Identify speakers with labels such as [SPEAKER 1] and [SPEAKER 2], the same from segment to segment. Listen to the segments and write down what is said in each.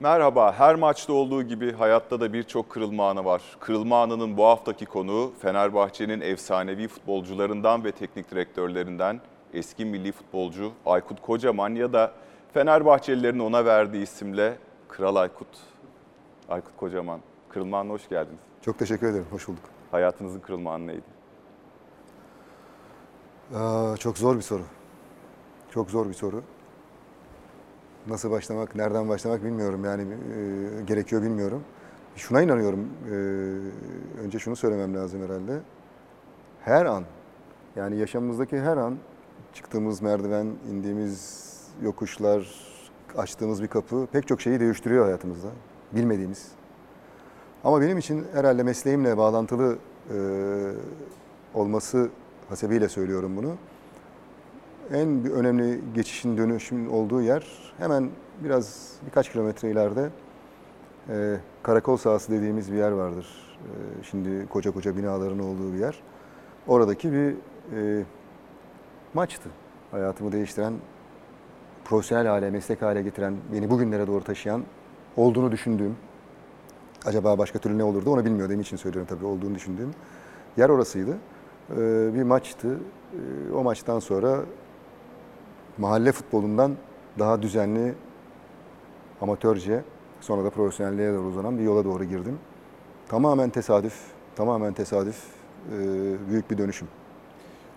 [SPEAKER 1] Merhaba, her maçta olduğu gibi hayatta da birçok kırılma anı var. Kırılma anının bu haftaki konuğu Fenerbahçe'nin efsanevi futbolcularından ve teknik direktörlerinden eski milli futbolcu Aykut Kocaman ya da Fenerbahçelilerin ona verdiği isimle Kral Aykut. Aykut Kocaman, kırılma anına hoş geldiniz.
[SPEAKER 2] Çok teşekkür ederim. Hoş bulduk.
[SPEAKER 1] Hayatınızın kırılma anı neydi?
[SPEAKER 2] Aa, çok zor bir soru. Çok zor bir soru. Nasıl başlamak, nereden başlamak bilmiyorum. Yani e, gerekiyor bilmiyorum. Şuna inanıyorum. e, önce şunu söylemem lazım herhalde. Her an, yani yaşamımızdaki her an çıktığımız merdiven, indiğimiz yokuşlar, açtığımız bir kapı pek çok şeyi değiştiriyor hayatımızda. Bilmediğimiz. Ama benim için herhalde mesleğimle bağlantılı e, olması hasebiyle söylüyorum bunu. En önemli geçişin dönüşümün olduğu yer hemen biraz birkaç kilometre ileride e, karakol sahası dediğimiz bir yer vardır. E, şimdi koca koca binaların olduğu bir yer. Oradaki bir e, maçtı. Hayatımı değiştiren, profesyonel hale, meslek hale getiren, beni bugünlere doğru taşıyan, olduğunu düşündüğüm, acaba başka türlü ne olurdu onu bilmiyordum için söylüyorum tabii olduğunu düşündüğüm yer orasıydı. Ee, bir maçtı. Ee, o maçtan sonra mahalle futbolundan daha düzenli, amatörce, sonra da profesyonelliğe doğru uzanan bir yola doğru girdim. Tamamen tesadüf, tamamen tesadüf, e, büyük bir dönüşüm.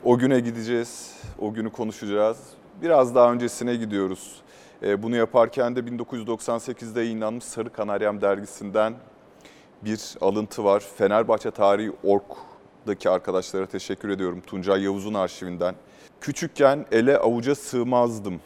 [SPEAKER 1] O güne gideceğiz, o günü konuşacağız. Biraz daha öncesine gidiyoruz. Ee, Bunu yaparken de 1998'de yayınlanmış Sarı Kanaryam dergisinden bir alıntı var. Fenerbahçe Tarihi Ork'daki arkadaşlara teşekkür ediyorum. Tuncay Yavuz'un arşivinden. Küçükken ele avuca sığmazdım.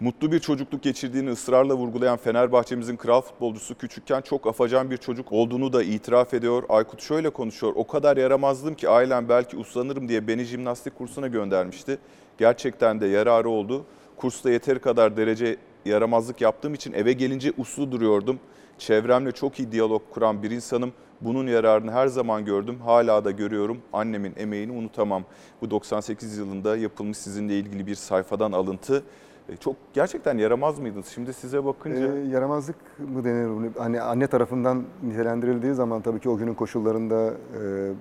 [SPEAKER 1] Mutlu bir çocukluk geçirdiğini ısrarla vurgulayan Fenerbahçe'mizin kral futbolcusu küçükken çok afacan bir çocuk olduğunu da itiraf ediyor. Aykut şöyle konuşuyor. O kadar yaramazdım ki ailem belki uslanırım diye beni jimnastik kursuna göndermişti. Gerçekten de yararı oldu. Kursta yeteri kadar derece yaramazlık yaptığım için eve gelince uslu duruyordum. Çevremle çok iyi diyalog kuran bir insanım. Bunun yararını her zaman gördüm. Hala da görüyorum. Annemin emeğini unutamam. Bu 98 yılında yapılmış sizinle ilgili bir sayfadan alıntı. E, Çok gerçekten yaramaz mıydınız? Şimdi size bakınca
[SPEAKER 2] Ee, yaramazlık mı denir bunu? Hani anne tarafından nitelendirildiği zaman tabii ki o günün koşullarında e,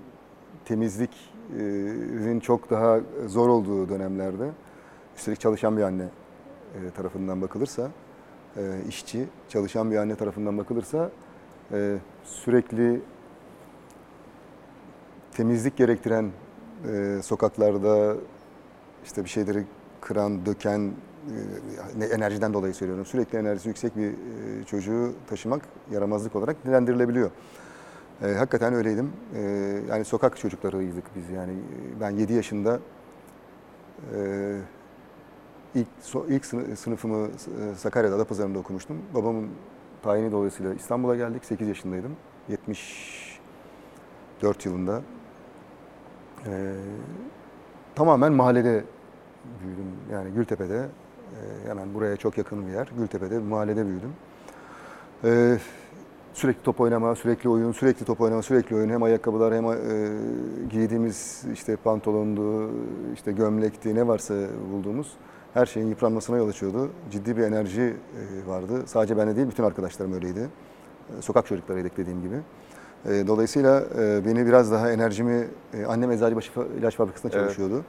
[SPEAKER 2] temizliklerin çok daha zor olduğu dönemlerde üstelik çalışan bir anne e, tarafından bakılırsa e, işçi çalışan bir anne tarafından bakılırsa sürekli temizlik gerektiren e, sokaklarda işte bir şeyleri kıran, döken, e, ne- enerjiden dolayı söylüyorum. Sürekli enerjisi yüksek bir e, çocuğu taşımak yaramazlık olarak nitelendirilebiliyor. E, hakikaten öyleydim. E, yani sokak çocuklarıydık biz yani. Ben 7 yaşında e, ilk so- ilk sını- sınıfımı e, Sakarya'da Adapazarı'nda okumuştum. Babamın tayini dolayısıyla İstanbul'a geldik. 8 yaşındaydım. 74 yılında. E, tamamen mahallede büyüdüm. Yani Gültepe'de e, hemen buraya çok yakın bir yer. Gültepe'de mahallede büyüdüm. E, sürekli top oynama, sürekli oyun, sürekli top oynama, sürekli oyun. Hem ayakkabılar hem e, giydiğimiz işte pantolondu, işte gömlekti ne varsa bulduğumuz her şeyin yıpranmasına yol açıyordu. Ciddi bir enerji e, vardı. Sadece bende değil bütün arkadaşlarım öyleydi. E, Sokak çocuklarıydık dediğim gibi. E, Dolayısıyla e, beni biraz daha enerjimi, e, annem Eczacıbaşı ilaç fabrikasında
[SPEAKER 1] Evet.
[SPEAKER 2] çalışıyordu.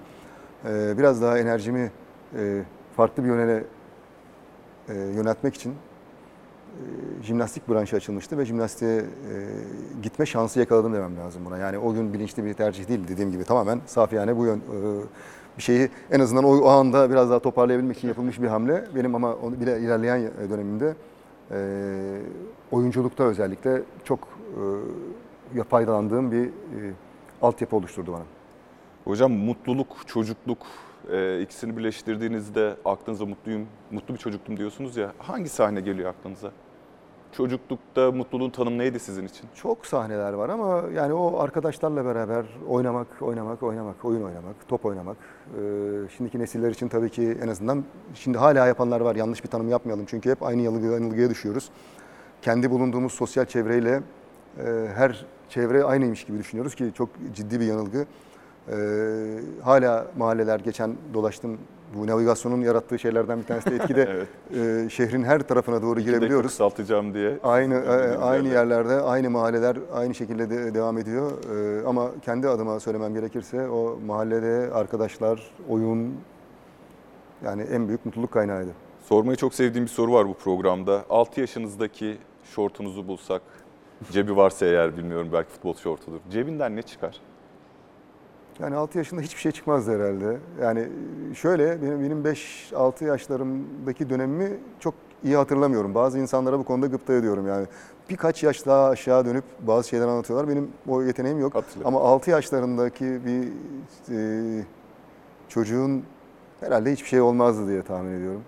[SPEAKER 2] E, Biraz daha enerjimi e, farklı bir yöne e, yöneltmek için e, jimnastik branşı açılmıştı ve jimnastiğe e, gitme şansı yakaladım demem lazım buna. Yani o gün bilinçli bir tercih değil dediğim gibi tamamen safiyane bu yön e, bir şeyi en azından o, o anda biraz daha toparlayabilmek için yapılmış bir hamle. Benim ama onu bile ilerleyen dönemimde e, oyunculukta özellikle çok e, faydalandığım bir e, altyapı oluşturdu bana.
[SPEAKER 1] hocam mutluluk, çocukluk e, ikisini birleştirdiğinizde aklınıza mutluyum, mutlu bir çocuktum diyorsunuz ya. Hangi sahne geliyor aklınıza? Çocuklukta mutluluğun tanımı neydi sizin için?
[SPEAKER 2] Çok sahneler var ama yani o arkadaşlarla beraber oynamak, oynamak, oynamak, oyun oynamak, top oynamak. Ee, şimdiki nesiller için tabii ki en azından şimdi hala yapanlar var. Yanlış bir tanım yapmayalım çünkü hep aynı yanılgıya, düşüyoruz. Kendi bulunduğumuz sosyal çevreyle her çevre aynıymış gibi düşünüyoruz ki çok ciddi bir yanılgı. Ee, hala mahalleler geçen dolaştım. Bu navigasyonun yarattığı şeylerden bir tanesi de etkide
[SPEAKER 1] Evet.
[SPEAKER 2] e, şehrin her tarafına doğru
[SPEAKER 1] İki
[SPEAKER 2] girebiliyoruz.
[SPEAKER 1] kısaltacağım diye.
[SPEAKER 2] Aynı e, aynı
[SPEAKER 1] yerler.
[SPEAKER 2] yerlerde, aynı mahalleler aynı şekilde de devam ediyor. Ee, ama kendi adıma söylemem gerekirse o mahallede arkadaşlar, oyun yani en büyük mutluluk kaynağıydı.
[SPEAKER 1] Sormayı çok sevdiğim bir soru var bu programda. 6 yaşınızdaki şortunuzu bulsak, cebi varsa eğer bilmiyorum belki futbol şortudur. Cebinden ne çıkar?
[SPEAKER 2] Yani 6 yaşında hiçbir şey çıkmazdı herhalde. Yani şöyle benim benim 5-6 yaşlarımdaki dönemimi çok iyi hatırlamıyorum. Bazı insanlara bu konuda gıpta ediyorum yani. Birkaç yaş daha aşağı dönüp bazı şeyler anlatıyorlar. Benim o yeteneğim yok.
[SPEAKER 1] Hatırlıyorum.
[SPEAKER 2] Ama 6 yaşlarındaki bir e, çocuğun herhalde hiçbir şey olmazdı diye tahmin ediyorum.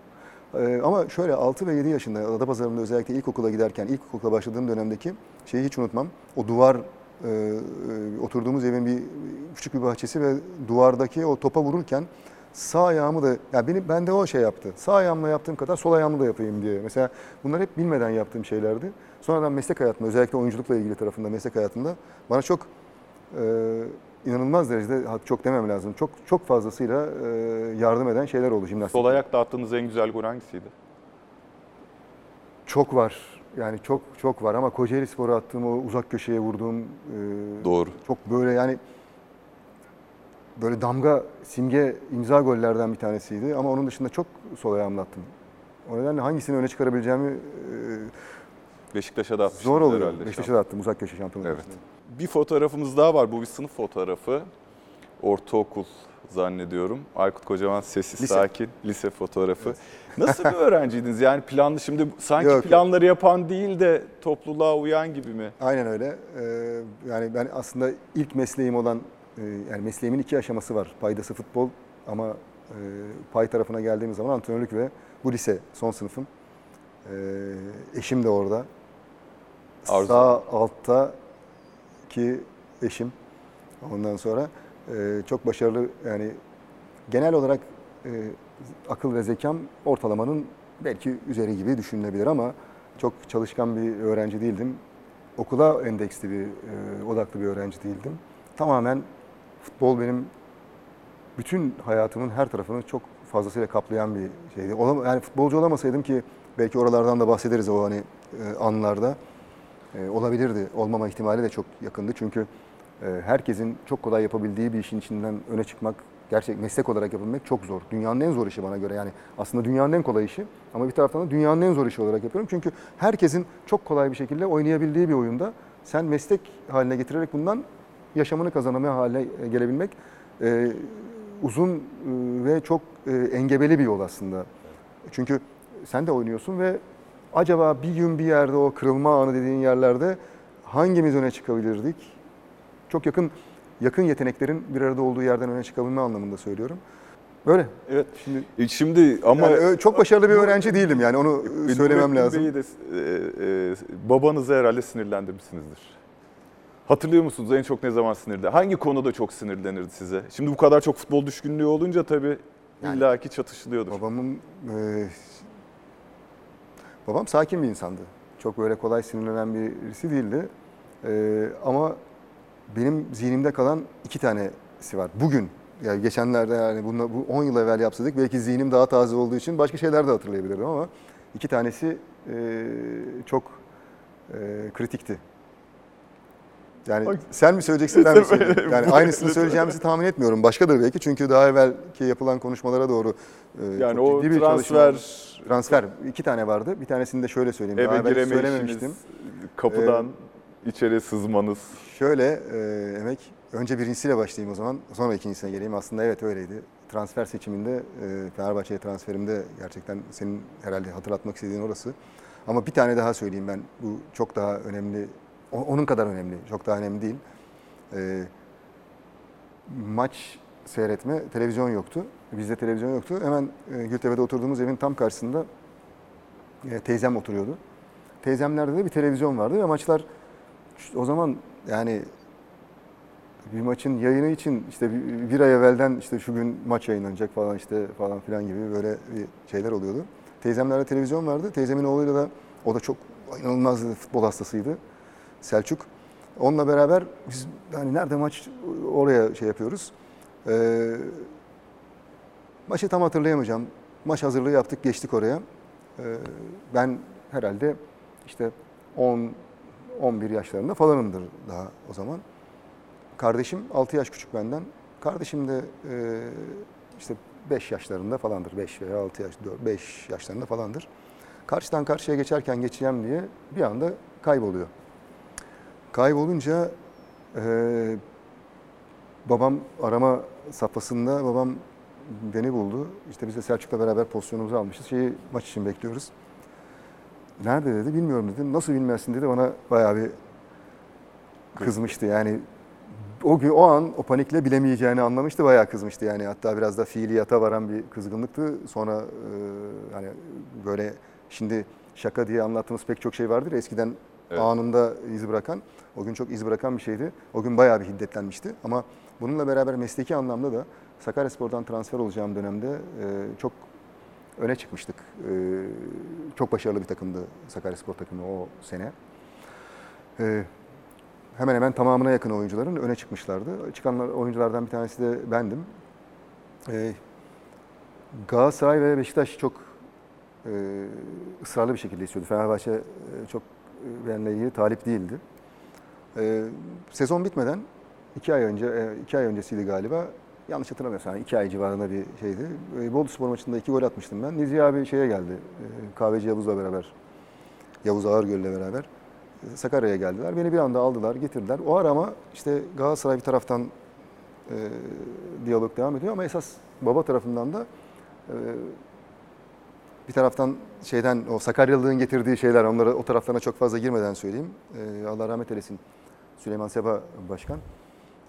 [SPEAKER 2] E, ama şöyle 6 ve 7 yaşında Adapazarı'nda özellikle ilkokula giderken, ilkokula başladığım dönemdeki şeyi hiç unutmam. O duvar, e, e, oturduğumuz evin bir küçük bir bahçesi ve duvardaki o topa vururken sağ ayağımı da, ya benim, ben de o şey yaptı. Sağ ayağımla yaptığım kadar sol ayağımla da yapayım diye. Mesela bunlar hep bilmeden yaptığım şeylerdi. Sonradan meslek hayatımda, özellikle oyunculukla ilgili tarafında, meslek hayatımda bana çok e, inanılmaz derecede, çok demem lazım, çok çok fazlasıyla e, yardım eden şeyler oldu jimnastik.
[SPEAKER 1] Sol ayakta attığınız en güzel gol hangisiydi?
[SPEAKER 2] Çok var. Yani çok çok var ama Kocaeli Spor'a attığım o uzak köşeye vurduğum e,
[SPEAKER 1] Doğru.
[SPEAKER 2] çok böyle yani böyle damga, simge, imza gollerden bir tanesiydi ama onun dışında çok sol ayağımla attım. O nedenle hangisini öne çıkarabileceğimi e,
[SPEAKER 1] Beşiktaş'a da atmıştınız
[SPEAKER 2] zor oluyor.
[SPEAKER 1] herhalde.
[SPEAKER 2] Beşiktaş'a da attım uzak köşe şampiyonluğu.
[SPEAKER 1] Evet. Bir fotoğrafımız daha var. Bu bir sınıf fotoğrafı. Ortaokul zannediyorum. Aykut Kocaman sessiz
[SPEAKER 2] Lise.
[SPEAKER 1] sakin lise fotoğrafı. Nasıl bir öğrenciydiniz? Yani planlı şimdi sanki
[SPEAKER 2] Yok.
[SPEAKER 1] planları yapan değil de topluluğa uyan gibi mi?
[SPEAKER 2] Aynen öyle. Ee, yani ben aslında ilk mesleğim olan, e, yani mesleğimin iki aşaması var. Paydası futbol ama e, pay tarafına geldiğimiz zaman antrenörlük ve bu lise son sınıfım. Ee, eşim de orada.
[SPEAKER 1] Arzu.
[SPEAKER 2] Sağ altta ki eşim. Ondan sonra e, çok başarılı yani genel olarak e, akıl ve zekam ortalamanın belki üzeri gibi düşünülebilir ama çok çalışkan bir öğrenci değildim. Okula endeksli bir, e, odaklı bir öğrenci değildim. Tamamen futbol benim bütün hayatımın her tarafını çok fazlasıyla kaplayan bir şeydi. Olam yani futbolcu olamasaydım ki belki oralardan da bahsederiz o hani e, anlarda. E, olabilirdi. Olmama ihtimali de çok yakındı. Çünkü e, herkesin çok kolay yapabildiği bir işin içinden öne çıkmak, gerçek meslek olarak yapabilmek çok zor. Dünyanın en zor işi bana göre. Yani aslında dünyanın en kolay işi ama bir taraftan da dünyanın en zor işi olarak yapıyorum. Çünkü herkesin çok kolay bir şekilde oynayabildiği bir oyunda sen meslek haline getirerek bundan yaşamını kazanamaya hale gelebilmek e, uzun e, ve çok engebeli bir yol aslında. Çünkü sen de oynuyorsun ve acaba bir gün bir yerde o kırılma anı dediğin yerlerde hangimiz öne çıkabilirdik? Çok yakın yakın yeteneklerin bir arada olduğu yerden öne çıkabilme anlamında söylüyorum. Böyle.
[SPEAKER 1] Evet.
[SPEAKER 2] Şimdi
[SPEAKER 1] E Şimdi ama
[SPEAKER 2] yani ö- çok başarılı bir öğrenci değildim yani onu
[SPEAKER 1] E,
[SPEAKER 2] söylemem
[SPEAKER 1] Nurettin
[SPEAKER 2] lazım.
[SPEAKER 1] Bey'i de e, e, babanızı herhalde sinirlendirmişsinizdir. Hatırlıyor musunuz en çok ne zaman sinirli? Hangi konuda çok sinirlenirdi size? Şimdi bu kadar çok futbol düşkünlüğü olunca tabii
[SPEAKER 2] Yani-
[SPEAKER 1] illaki çatışılıyordur.
[SPEAKER 2] Babamın e, babam sakin bir insandı. Çok böyle kolay sinirlenen birisi değildi. E, ama benim zihnimde kalan iki tanesi var. Bugün yani geçenlerde yani bunla, bu 10 yıl evvel yapsaydık belki zihnim daha taze olduğu için başka şeyler de hatırlayabilirdim ama iki tanesi e, çok e, kritikti. Yani
[SPEAKER 1] Bak-
[SPEAKER 2] sen mi söyleyeceksin ben mi söyleyeyim? Yani aynısını söyleyeceğimizi tahmin etmiyorum. Başkadır belki çünkü daha evvelki yapılan konuşmalara doğru e,
[SPEAKER 1] Yani o
[SPEAKER 2] ciddi bir
[SPEAKER 1] transfer
[SPEAKER 2] çalışma- transfer iki tane vardı. Bir tanesini de şöyle söyleyeyim. daha
[SPEAKER 1] eve
[SPEAKER 2] evvel
[SPEAKER 1] giremeyişiniz,
[SPEAKER 2] söylememiştim.
[SPEAKER 1] kapıdan içeri sızmanız.
[SPEAKER 2] Şöyle e, emek önce birincisiyle başlayayım o zaman sonra ikincisine geleyim. Aslında evet öyleydi. Transfer seçiminde e, Fenerbahçe'ye transferimde gerçekten senin herhalde hatırlatmak istediğin orası. Ama bir tane daha söyleyeyim ben. Bu çok daha önemli. Onun kadar önemli. Çok daha önemli değil. E, maç seyretme, televizyon yoktu. Bizde televizyon yoktu. Hemen e, Gültepe'de oturduğumuz evin tam karşısında e, teyzem oturuyordu. Teyzemlerde de bir televizyon vardı ve maçlar o zaman yani bir maçın yayını için işte bir, bir ay evvelden işte şu gün maç yayınlanacak falan işte falan filan gibi böyle bir şeyler oluyordu. Teyzemlerde televizyon vardı. Teyzemin oğluyla da o da çok inanılmaz futbol hastasıydı. Selçuk. Onunla beraber biz hani nerede maç oraya şey yapıyoruz. Ee, maçı tam hatırlayamayacağım. Maç hazırlığı yaptık, geçtik oraya. Ee, ben herhalde işte 10 11 yaşlarında falanımdır daha o zaman. Kardeşim 6 yaş küçük benden. Kardeşim de e, işte 5 yaşlarında falandır. 5 veya 6 yaş, 5 yaşlarında falandır. Karşıdan karşıya geçerken geçeceğim diye bir anda kayboluyor. Kaybolunca e, babam arama safhasında babam beni buldu. İşte biz de Selçuk'la beraber pozisyonumuzu almışız. Şeyi maç için bekliyoruz. Nerede dedi bilmiyorum dedi. Nasıl bilmezsin dedi bana bayağı bir kızmıştı. Yani o gün o an o panikle bilemeyeceğini anlamıştı. Bayağı kızmıştı yani. Hatta biraz da fiiliyata varan bir kızgınlıktı. Sonra e, hani böyle şimdi şaka diye anlattığımız pek çok şey vardır. ya, Eskiden
[SPEAKER 1] Evet.
[SPEAKER 2] anında iz bırakan. O gün çok iz bırakan bir şeydi. O gün bayağı bir hiddetlenmişti. Ama bununla beraber mesleki anlamda da Sakaryaspor'dan transfer olacağım dönemde e, çok öne çıkmıştık. E, çok başarılı bir takımdı Sakaryaspor takımı o sene. E, hemen hemen tamamına yakın oyuncuların öne çıkmışlardı. Çıkan oyunculardan bir tanesi de bendim. E, Galatasaray ve Beşiktaş çok ısrarlı bir şekilde istiyordu. Fenerbahçe e, çok ilgili talip değildi. E, sezon bitmeden iki ay önce, e, iki ay öncesiydi galiba. Yanlış hatırlamıyorsam iki ay civarında bir şeydi. E, Bolu Spor maçında iki gol atmıştım ben. Nizi abi şeye geldi. E, kahveci Yavuz'la beraber. Yavuz Ağırgöl'le beraber. e, Sakarya'ya geldiler. Beni bir anda aldılar, getirdiler. O ara ama işte Galatasaray bir taraftan e, diyalog devam ediyor ama esas baba tarafından da e, bir taraftan şeyden o Sakaryalılığın getirdiği şeyler onlara o taraflarına çok fazla girmeden söyleyeyim. E, Allah rahmet eylesin Süleyman Seba Başkan.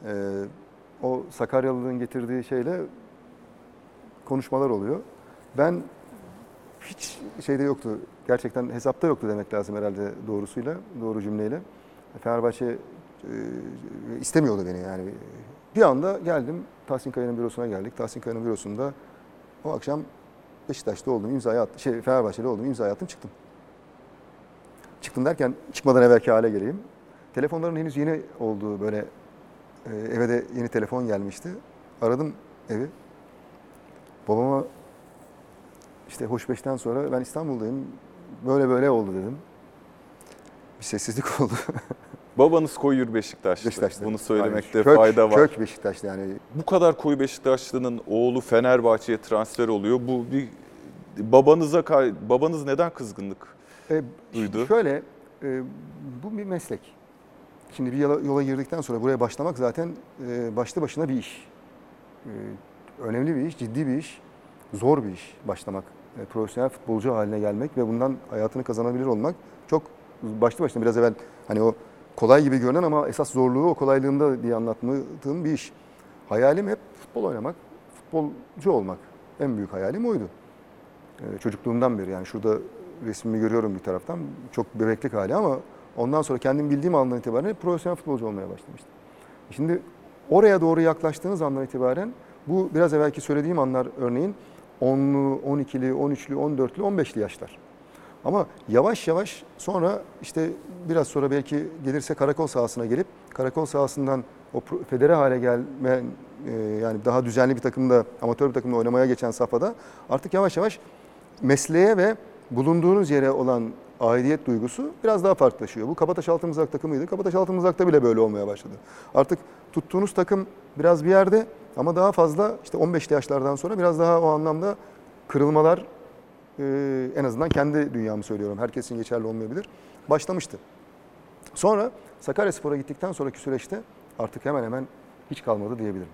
[SPEAKER 2] E, o Sakaryalılığın getirdiği şeyle konuşmalar oluyor. Ben hiç şeyde yoktu. Gerçekten hesapta yoktu demek lazım herhalde doğrusuyla, doğru cümleyle. Fenerbahçe e, istemiyordu beni yani. Bir anda geldim Tahsin Kaya'nın bürosuna geldik. Tahsin Kaya'nın bürosunda o akşam Beşiktaş'ta oldum, imzayı attım. Şey, Fenerbahçe'de oldum, imzayı attım, çıktım. Çıktım derken çıkmadan evvelki hale geleyim. Telefonların henüz yeni olduğu böyle e, eve de yeni telefon gelmişti. Aradım evi. Babama işte Hoşbeş'ten sonra ben İstanbul'dayım. Böyle böyle oldu dedim. Bir sessizlik oldu.
[SPEAKER 1] Babanız koyu Beşiktaşlı.
[SPEAKER 2] Beşiktaş'ta.
[SPEAKER 1] Bunu söylemekte
[SPEAKER 2] Yani kök-
[SPEAKER 1] fayda var.
[SPEAKER 2] Kök Beşiktaş'ta yani.
[SPEAKER 1] Bu kadar koyu Beşiktaşlı'nın oğlu Fenerbahçe'ye transfer oluyor. Bu bir babanıza babanız neden kızgınlık?
[SPEAKER 2] E,
[SPEAKER 1] Duydu.
[SPEAKER 2] Şöyle, e, bu bir meslek. Şimdi bir yola, yola girdikten sonra buraya başlamak zaten e, başlı başına bir iş. E, önemli bir iş, ciddi bir iş, zor bir iş başlamak. E, profesyonel futbolcu haline gelmek ve bundan hayatını kazanabilir olmak çok başlı başına biraz evvel hani o kolay gibi görünen ama esas zorluğu o kolaylığında diye anlatmadığım bir iş. Hayalim hep futbol oynamak, futbolcu olmak. En büyük hayalim oydu. Ee, çocukluğumdan beri yani şurada resmimi görüyorum bir taraftan. Çok bebeklik hali ama ondan sonra kendim bildiğim andan itibaren profesyonel futbolcu olmaya başlamıştım. Şimdi oraya doğru yaklaştığınız andan itibaren bu biraz evvelki söylediğim anlar örneğin 10'lu, 12'li, 13'lü, 14'lü, 15'li yaşlar. Ama yavaş yavaş sonra işte biraz sonra belki gelirse karakol sahasına gelip karakol sahasından o federe hale gelme e, yani daha düzenli bir takımda amatör bir takımda oynamaya geçen safhada artık yavaş yavaş mesleğe ve bulunduğunuz yere olan aidiyet duygusu biraz daha farklılaşıyor. Bu Kabataş Altınmızrak takımıydı. Kabataş Altınmızrak'ta bile böyle olmaya başladı. Artık tuttuğunuz takım biraz bir yerde ama daha fazla işte 15'li yaşlardan sonra biraz daha o anlamda kırılmalar e, en azından kendi dünyamı söylüyorum. Herkesin geçerli olmayabilir. Başlamıştı. Sonra Sakaryaspor'a gittikten sonraki süreçte artık hemen hemen hiç kalmadı diyebilirim.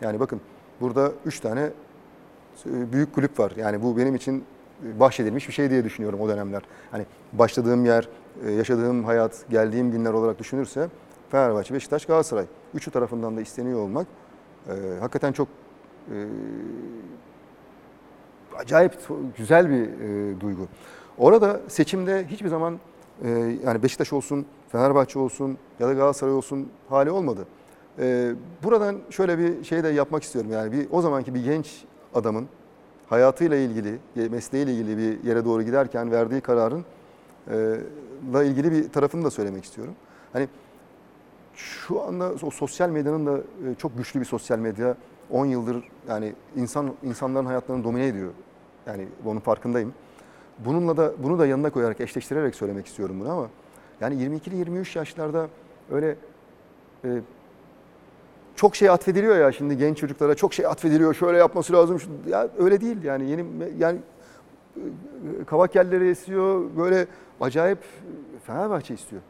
[SPEAKER 2] Yani bakın burada 3 tane e, büyük kulüp var. Yani bu benim için bahşedilmiş bir şey diye düşünüyorum o dönemler. Hani başladığım yer, e, yaşadığım hayat, geldiğim günler olarak düşünürse Fenerbahçe, Beşiktaş, Galatasaray. Üçü tarafından da isteniyor olmak e, hakikaten çok e, acayip güzel bir e, duygu. Orada seçimde hiçbir zaman e, yani Beşiktaş olsun, Fenerbahçe olsun ya da Galatasaray olsun hali olmadı. E, buradan şöyle bir şey de yapmak istiyorum. Yani bir o zamanki bir genç adamın hayatıyla ilgili, mesleğiyle ilgili bir yere doğru giderken verdiği kararın e, ilgili bir tarafını da söylemek istiyorum. Hani şu anda o sosyal medyanın da e, çok güçlü bir sosyal medya 10 yıldır yani insan insanların hayatlarını domine ediyor. Yani onun farkındayım. Bununla da bunu da yanına koyarak eşleştirerek söylemek istiyorum bunu ama yani 22'li 23 yaşlarda öyle e, çok şey atfediliyor ya şimdi genç çocuklara çok şey atfediliyor. Şöyle yapması lazım. şu- Ya öyle değil yani yeni yani e, kavak yerleri esiyor. Böyle acayip Fenerbahçe istiyor.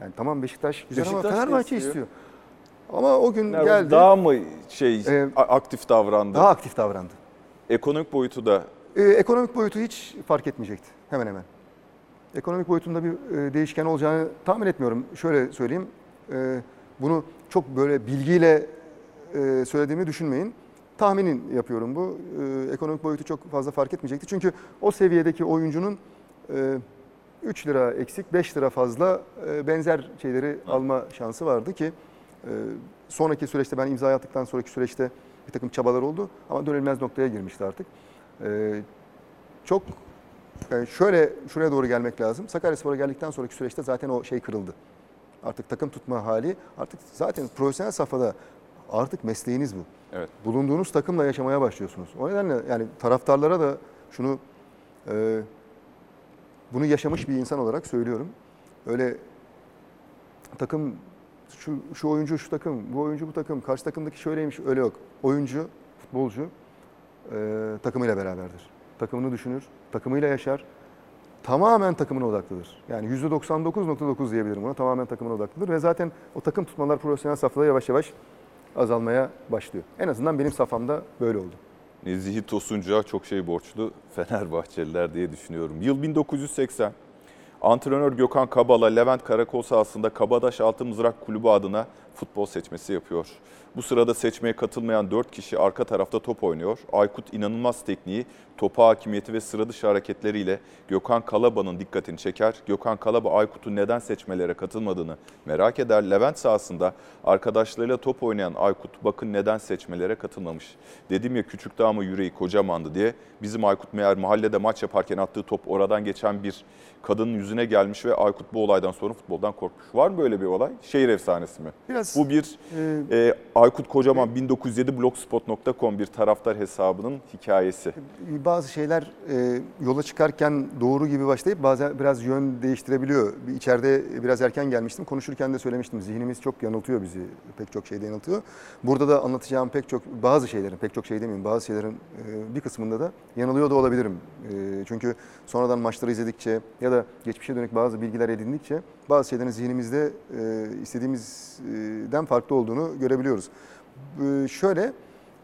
[SPEAKER 2] Yani tamam Beşiktaş güzel
[SPEAKER 1] Beşiktaş
[SPEAKER 2] ama Fenerbahçe
[SPEAKER 1] istiyor.
[SPEAKER 2] istiyor. Ama o gün
[SPEAKER 1] Yani
[SPEAKER 2] geldi.
[SPEAKER 1] Daha mı şey a- aktif davrandı?
[SPEAKER 2] daha aktif davrandı.
[SPEAKER 1] Ekonomik boyutu da
[SPEAKER 2] Ee, ekonomik boyutu hiç fark etmeyecekti hemen hemen. Ekonomik boyutunda bir e, değişken olacağını tahmin etmiyorum. Şöyle söyleyeyim, e, bunu çok böyle bilgiyle e, söylediğimi düşünmeyin. Tahminin yapıyorum bu. E, ekonomik boyutu çok fazla fark etmeyecekti. Çünkü o seviyedeki oyuncunun e, 3 lira eksik, 5 lira fazla e, benzer şeyleri alma şansı vardı ki e, sonraki süreçte ben imza attıktan sonraki süreçte bir takım çabalar oldu ama dönülmez noktaya girmişti artık. E, çok yani şöyle şuraya doğru gelmek lazım. Sakaryaspor'a geldikten sonraki süreçte zaten o şey kırıldı. Artık takım tutma hali artık zaten profesyonel safhada artık mesleğiniz bu.
[SPEAKER 1] evet.
[SPEAKER 2] Bulunduğunuz takımla yaşamaya başlıyorsunuz. O nedenle yani taraftarlara da şunu e, bunu yaşamış bir insan olarak söylüyorum. Öyle takım şu, şu oyuncu şu takım, bu oyuncu bu takım, karşı takımdaki şöyleymiş öyle yok. Oyuncu, futbolcu e, takımıyla beraberdir. Takımını düşünür, takımıyla yaşar. Tamamen takımına odaklıdır. Yani %99.9 diyebilirim buna. Tamamen takımına odaklıdır ve zaten o takım tutmalar profesyonel safhada yavaş yavaş azalmaya başlıyor. En azından benim safhamda böyle oldu.
[SPEAKER 1] Nezihi Tosuncu'ya çok şey borçlu Fenerbahçeliler diye düşünüyorum. Yıl 1980. Antrenör Gökhan Kabala, Levent Karakol sahasında Kabadaş Altı Mızrak Kulübü adına futbol seçmesi yapıyor. Bu sırada seçmeye katılmayan 4 kişi arka tarafta top oynuyor. Aykut inanılmaz tekniği, topa hakimiyeti ve sıra dışı hareketleriyle Gökhan Kalaba'nın dikkatini çeker. Gökhan Kalaba Aykut'un neden seçmelere katılmadığını merak eder. Levent sahasında arkadaşlarıyla top oynayan Aykut bakın neden seçmelere katılmamış. Dedim ya küçüktü ama yüreği kocamandı diye. Bizim Aykut meğer mahallede maç yaparken attığı top oradan geçen bir kadının yüzüne gelmiş ve Aykut bu olaydan sonra futboldan korkmuş. Var mı böyle bir olay? Şehir efsanesi mi?
[SPEAKER 2] Biraz
[SPEAKER 1] Bu bir
[SPEAKER 2] e,
[SPEAKER 1] e, Aykut Kocaman 1907 blogspot.com bir taraftar hesabının hikayesi.
[SPEAKER 2] bazı şeyler e, yola çıkarken doğru gibi başlayıp bazen biraz yön değiştirebiliyor. İçeride biraz erken gelmiştim. Konuşurken de söylemiştim. Zihnimiz çok yanıltıyor bizi. Pek çok şeyde yanıltıyor. Burada da anlatacağım pek çok bazı şeylerin, pek çok şey demeyeyim, bazı şeylerin e, bir kısmında da yanılıyor da olabilirim. E, çünkü sonradan maçları izledikçe ya da geçmişe dönük bazı bilgiler edindikçe bazı şeylerin zihnimizde e, istediğimizden farklı olduğunu görebiliyoruz. E, şöyle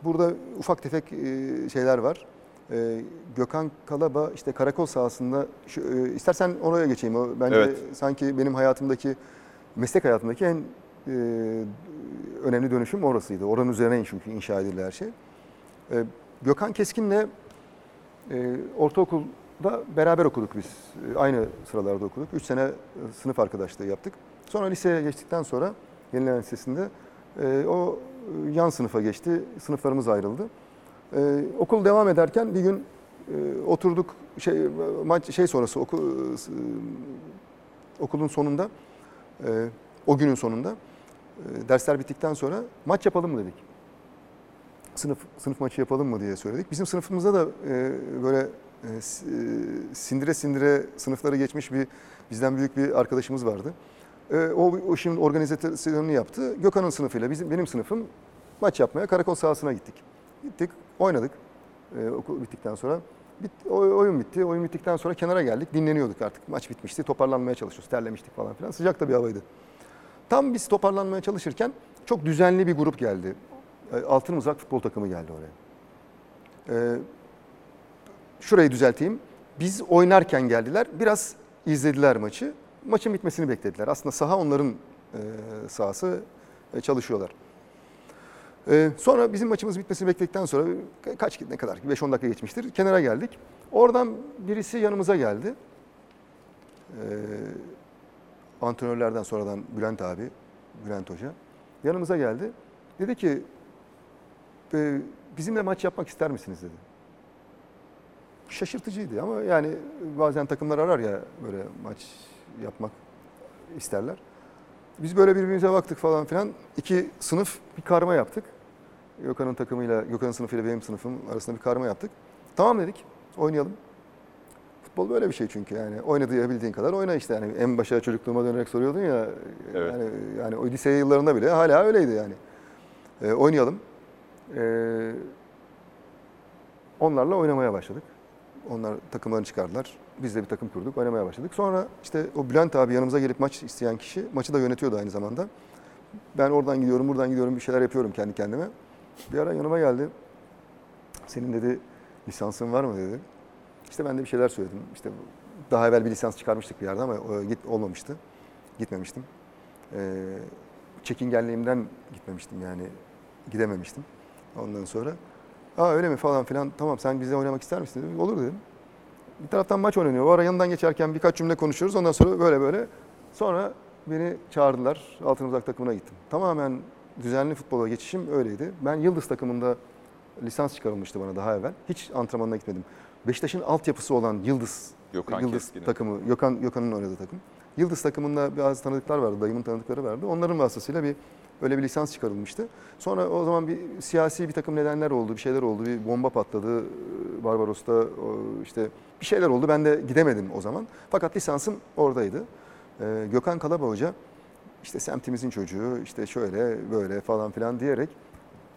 [SPEAKER 2] Burada ufak tefek e, şeyler var. E, Gökhan Kalaba işte karakol sahasında şu, e, istersen oraya geçeyim. O bence
[SPEAKER 1] Evet.
[SPEAKER 2] sanki benim hayatımdaki meslek hayatımdaki en e, önemli dönüşüm orasıydı. Oranın üzerine çünkü inşa edildi her şey. E, Gökhan Keskin'le e, ortaokulda beraber okuduk biz. E, aynı sıralarda okuduk. Üç sene e, sınıf arkadaşlığı yaptık. Sonra liseye geçtikten sonra Yenilen Lisesi'nde e, o e, yan sınıfa geçti. Sınıflarımız ayrıldı. Okul devam ederken bir gün oturduk şey maç şey sonrası oku, okulun sonunda o günün sonunda dersler bittikten sonra maç yapalım mı dedik. Sınıf sınıf maçı yapalım mı diye söyledik. Bizim sınıfımızda da böyle sindire sindire sınıfları geçmiş bir bizden büyük bir arkadaşımız vardı. E, o, o işin organizasyonunu yaptı. Gökhan'ın sınıfıyla bizim benim sınıfım maç yapmaya karakol sahasına gittik. Gittik, oynadık. E, okul bittikten sonra bit, oy- oyun bitti. Oyun bittikten sonra kenara geldik. Dinleniyorduk artık. Maç bitmişti. Toparlanmaya çalışıyoruz. Terlemiştik falan filan. Sıcak da bir havaydı. Tam biz toparlanmaya çalışırken çok düzenli bir grup geldi. E, Altın Mızrak futbol takımı geldi oraya. E, şurayı düzelteyim. Biz oynarken geldiler. Biraz izlediler maçı. Maçın bitmesini beklediler. Aslında saha onların e, sahası. E, çalışıyorlar. E, sonra bizim maçımız bitmesini bekledikten sonra ka- kaç ne kadar 5-10 dakika geçmiştir. Kenara geldik. Oradan birisi yanımıza geldi. E, antrenörlerden sonradan Bülent abi, Bülent Hoca yanımıza geldi. Dedi ki e, bizimle maç yapmak ister misiniz dedi. Şaşırtıcıydı ama yani bazen takımlar arar ya böyle maç yapmak isterler. Biz böyle birbirimize baktık falan filan. İki sınıf bir karma yaptık. Gökhan'ın takımıyla, Gökhan'ın sınıfıyla benim sınıfım arasında bir karma yaptık. Tamam dedik, oynayalım. Futbol böyle bir şey çünkü yani oynayabildiğin kadar oyna işte yani en başa çocukluğuma dönerek soruyordun ya
[SPEAKER 1] Evet.
[SPEAKER 2] yani yani o lise yıllarında bile hala öyleydi yani. Ee, oynayalım. Ee, onlarla oynamaya başladık. Onlar takımlarını çıkardılar. Biz de bir takım kurduk, oynamaya başladık. Sonra işte o Bülent abi yanımıza gelip maç isteyen kişi maçı da yönetiyordu aynı zamanda. Ben oradan gidiyorum, buradan gidiyorum bir şeyler yapıyorum kendi kendime. Bir ara yanıma geldi. Senin dedi lisansın var mı dedi. İşte ben de bir şeyler söyledim. İşte daha evvel bir lisans çıkarmıştık bir yerde ama o git olmamıştı. Gitmemiştim. Ee, çekingenliğimden gitmemiştim yani gidememiştim. Ondan sonra Aa öyle mi falan filan tamam sen bize oynamak ister misin dedim. Olur dedim. Bir taraftan maç oynanıyor. O ara yanından geçerken birkaç cümle konuşuyoruz. Ondan sonra böyle böyle. Sonra beni çağırdılar. Altın Uzak takımına gittim. Tamamen düzenli futbola geçişim öyleydi. Ben Yıldız takımında lisans çıkarılmıştı bana daha evvel. Hiç antrenmanına gitmedim. Beşiktaş'ın altyapısı olan Yıldız
[SPEAKER 1] Gökhan
[SPEAKER 2] Yıldız
[SPEAKER 1] Keskin'in.
[SPEAKER 2] takımı, Gökhan Gökhan'ın oynadığı takım. Yıldız takımında bazı tanıdıklar vardı, dayımın tanıdıkları vardı. Onların vasıtasıyla bir öyle bir lisans çıkarılmıştı. Sonra o zaman bir siyasi bir takım nedenler oldu, bir şeyler oldu. Bir bomba patladı e, Barbaros'ta işte bir şeyler oldu. Ben de gidemedim o zaman. Fakat lisansım oradaydı. Ee, Gökhan Kalaba Hoca işte semtimizin çocuğu işte şöyle böyle falan filan diyerek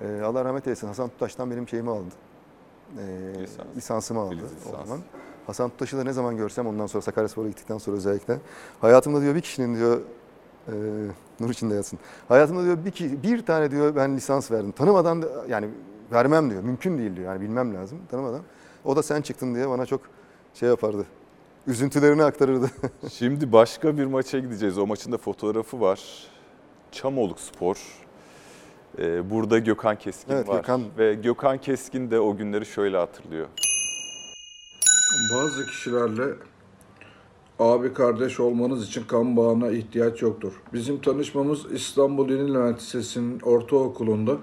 [SPEAKER 2] e, Allah rahmet eylesin Hasan Tutaş'tan benim şeyimi aldı. Ee,
[SPEAKER 1] Lisans.
[SPEAKER 2] lisansımı aldı
[SPEAKER 1] Filiz
[SPEAKER 2] o
[SPEAKER 1] lisans.
[SPEAKER 2] zaman. Hasan Tutaş'ı da ne zaman görsem ondan sonra Sakaryaspor'a gittikten sonra özellikle hayatımda diyor bir kişinin diyor e, nur içinde yatsın. Hayatımda diyor bir, ki- bir tane diyor ben lisans verdim. Tanımadan da, yani vermem diyor. Mümkün değil diyor. Yani bilmem lazım tanımadan. O da sen çıktın diye bana çok şey yapardı. Üzüntülerini aktarırdı.
[SPEAKER 1] Şimdi başka bir maça gideceğiz. O maçın da fotoğrafı var. Çamoluk Spor. Ee, burada Gökhan Keskin
[SPEAKER 2] Evet,
[SPEAKER 1] var.
[SPEAKER 2] Gökhan.
[SPEAKER 1] Ve Gökhan Keskin de o günleri şöyle hatırlıyor.
[SPEAKER 3] Bazı kişilerle abi kardeş olmanız için kan bağına ihtiyaç yoktur. Bizim tanışmamız İstanbul Yeni Levent Lisesi'nin ortaokulunda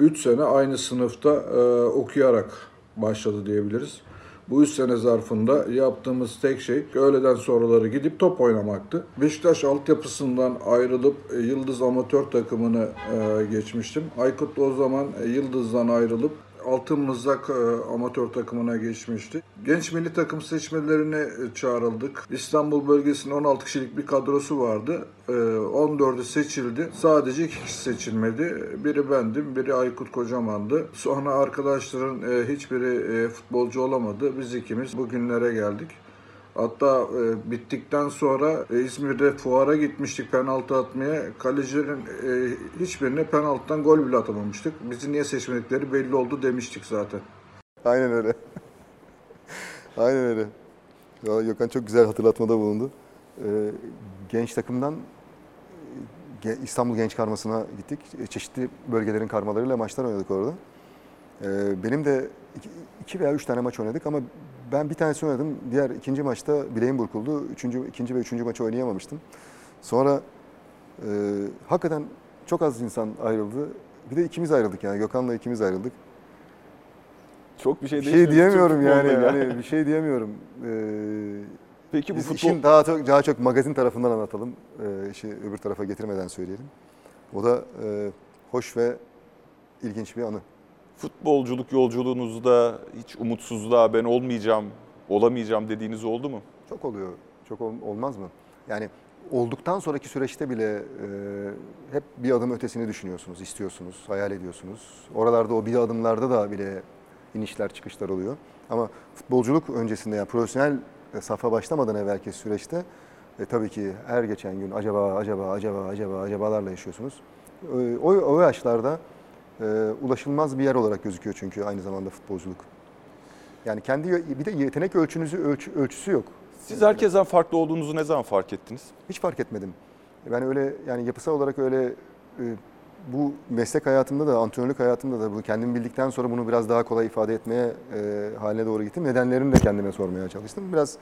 [SPEAKER 3] 3 sene aynı sınıfta e, okuyarak başladı diyebiliriz. Bu 3 sene zarfında yaptığımız tek şey öğleden sonraları gidip top oynamaktı. Beşiktaş altyapısından ayrılıp e, Yıldız amatör takımını e, geçmiştim. Aykut da o zaman e, Yıldız'dan ayrılıp Altın Mızrak e, amatör takımına geçmişti. Genç milli takım seçmelerine e, çağrıldık. İstanbul bölgesinin 16 kişilik bir kadrosu vardı. E, 14'ü seçildi. Sadece iki kişi seçilmedi. Biri bendim, biri Aykut Kocaman'dı. Sonra arkadaşların e, hiçbiri e, futbolcu olamadı. Biz ikimiz bugünlere geldik. Hatta e, bittikten sonra e, İzmir'de fuara gitmiştik penaltı atmaya. Kalecilerin e, hiçbirine penaltıdan gol bile atamamıştık. Bizi niye seçmedikleri belli oldu demiştik zaten.
[SPEAKER 2] Aynen öyle. Aynen öyle. Ya Gökhan çok güzel hatırlatmada bulundu. Ee, genç takımdan e, İstanbul Genç Karması'na gittik. E, Çeşitli bölgelerin karmalarıyla maçlar oynadık orada. Ee, benim de iki veya üç tane maç oynadık ama ben bir tanesi oynadım. Diğer ikinci maçta bileğim burkuldu. Üçüncü, ikinci ve üçüncü maçı oynayamamıştım. Sonra e, hakikaten çok az insan ayrıldı. Bir de ikimiz ayrıldık yani. Gökhan'la ikimiz ayrıldık.
[SPEAKER 1] Çok bir şey
[SPEAKER 2] Bir şey diyemiyorum yani.
[SPEAKER 1] futbolunda
[SPEAKER 2] Hani bir şey diyemiyorum. Ee,
[SPEAKER 1] Peki bu
[SPEAKER 2] biz
[SPEAKER 1] futbol...
[SPEAKER 2] işin daha çok daha çok magazin tarafından anlatalım. Ee, işi öbür tarafa getirmeden söyleyelim. O da e, hoş ve ilginç bir anı.
[SPEAKER 1] Futbolculuk yolculuğunuzda hiç umutsuzluğa ben olmayacağım, olamayacağım dediğiniz oldu mu?
[SPEAKER 2] Çok oluyor. Çok ol- olmaz mı? Yani olduktan sonraki süreçte bile e, hep bir adım ötesini düşünüyorsunuz, istiyorsunuz, hayal ediyorsunuz. Oralarda o bir adımlarda da bile inişler çıkışlar oluyor. Ama futbolculuk öncesinde yani profesyonel e, safa başlamadan evvelki süreçte e, tabii ki her geçen gün acaba, acaba, acaba, acaba, acabalarla yaşıyorsunuz. E, o, o yaşlarda e, ulaşılmaz bir yer olarak gözüküyor çünkü aynı zamanda futbolculuk. Yani kendi bir de yetenek ölçünüzü ölç- ölçüsü yok.
[SPEAKER 1] Siz herkesten farklı olduğunuzu ne zaman fark ettiniz?
[SPEAKER 2] Hiç fark etmedim. Ben öyle yani yapısal olarak öyle e, bu meslek hayatımda da antrenörlük hayatımda da bunu kendim bildikten sonra bunu biraz daha kolay ifade etmeye e, haline doğru gittim. Nedenlerini de kendime sormaya çalıştım. Biraz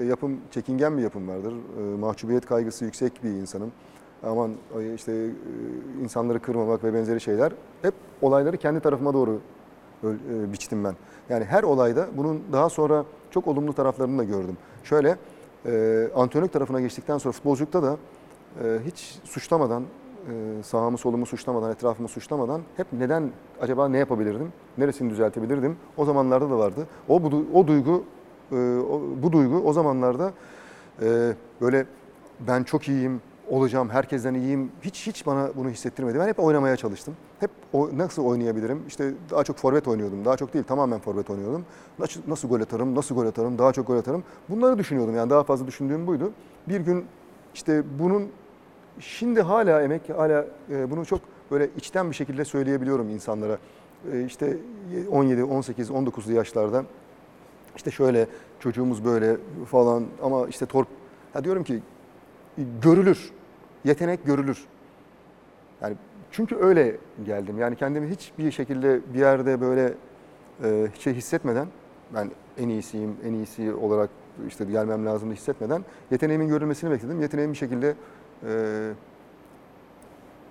[SPEAKER 2] e, yapım çekingen bir yapım vardır. E, mahcubiyet kaygısı yüksek bir insanım. Aman işte e, insanları kırmamak ve benzeri şeyler. Hep olayları kendi tarafıma doğru e, biçtim ben. Yani her olayda bunun daha sonra çok olumlu taraflarını da gördüm. Şöyle e, antrenörlük tarafına geçtikten sonra futbolculukta da e, hiç suçlamadan sağımı solumu suçlamadan, etrafımı suçlamadan hep neden acaba ne yapabilirdim, neresini düzeltebilirdim o zamanlarda da vardı. O bu, o duygu, bu duygu o zamanlarda böyle ben çok iyiyim, olacağım, herkesten iyiyim. Hiç hiç bana bunu hissettirmedi. Ben hep oynamaya çalıştım. Hep o, nasıl oynayabilirim? İşte daha çok forvet oynuyordum. Daha çok değil, tamamen forvet oynuyordum. Nasıl, nasıl gol atarım, nasıl gol atarım, daha çok gol atarım. Bunları düşünüyordum. Yani daha fazla düşündüğüm buydu. Bir gün işte bunun şimdi hala emek, hala e, bunu çok böyle içten bir şekilde söyleyebiliyorum insanlara. E, işte 17, 18, 19'lu yaşlarda işte şöyle çocuğumuz böyle falan ama işte torp ya diyorum ki görülür. Yetenek görülür. Yani çünkü öyle geldim. Yani kendimi hiçbir şekilde bir yerde böyle e, şey hissetmeden ben en iyisiyim, en iyisi olarak işte gelmem lazım hissetmeden yeteneğimin görülmesini bekledim. Yeteneğim bir şekilde e,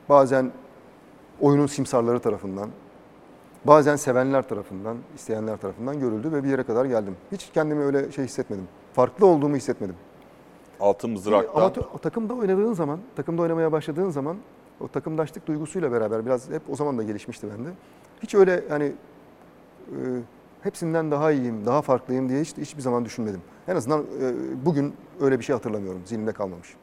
[SPEAKER 2] bazen oyunun simsarları tarafından, bazen sevenler tarafından, isteyenler tarafından görüldü ve bir yere kadar geldim. Hiç kendimi öyle şey hissetmedim. Farklı olduğumu hissetmedim.
[SPEAKER 1] Altın mızraktan
[SPEAKER 2] Ama o takımda oynadığın zaman, takımda oynamaya başladığın zaman o takımdaşlık duygusuyla beraber biraz hep o zaman da gelişmişti bende. Hiç öyle hani e, hepsinden daha iyiyim, daha farklıyım diye hiç hiçbir zaman düşünmedim. En azından e, bugün öyle bir şey hatırlamıyorum. Zihnimde kalmamış.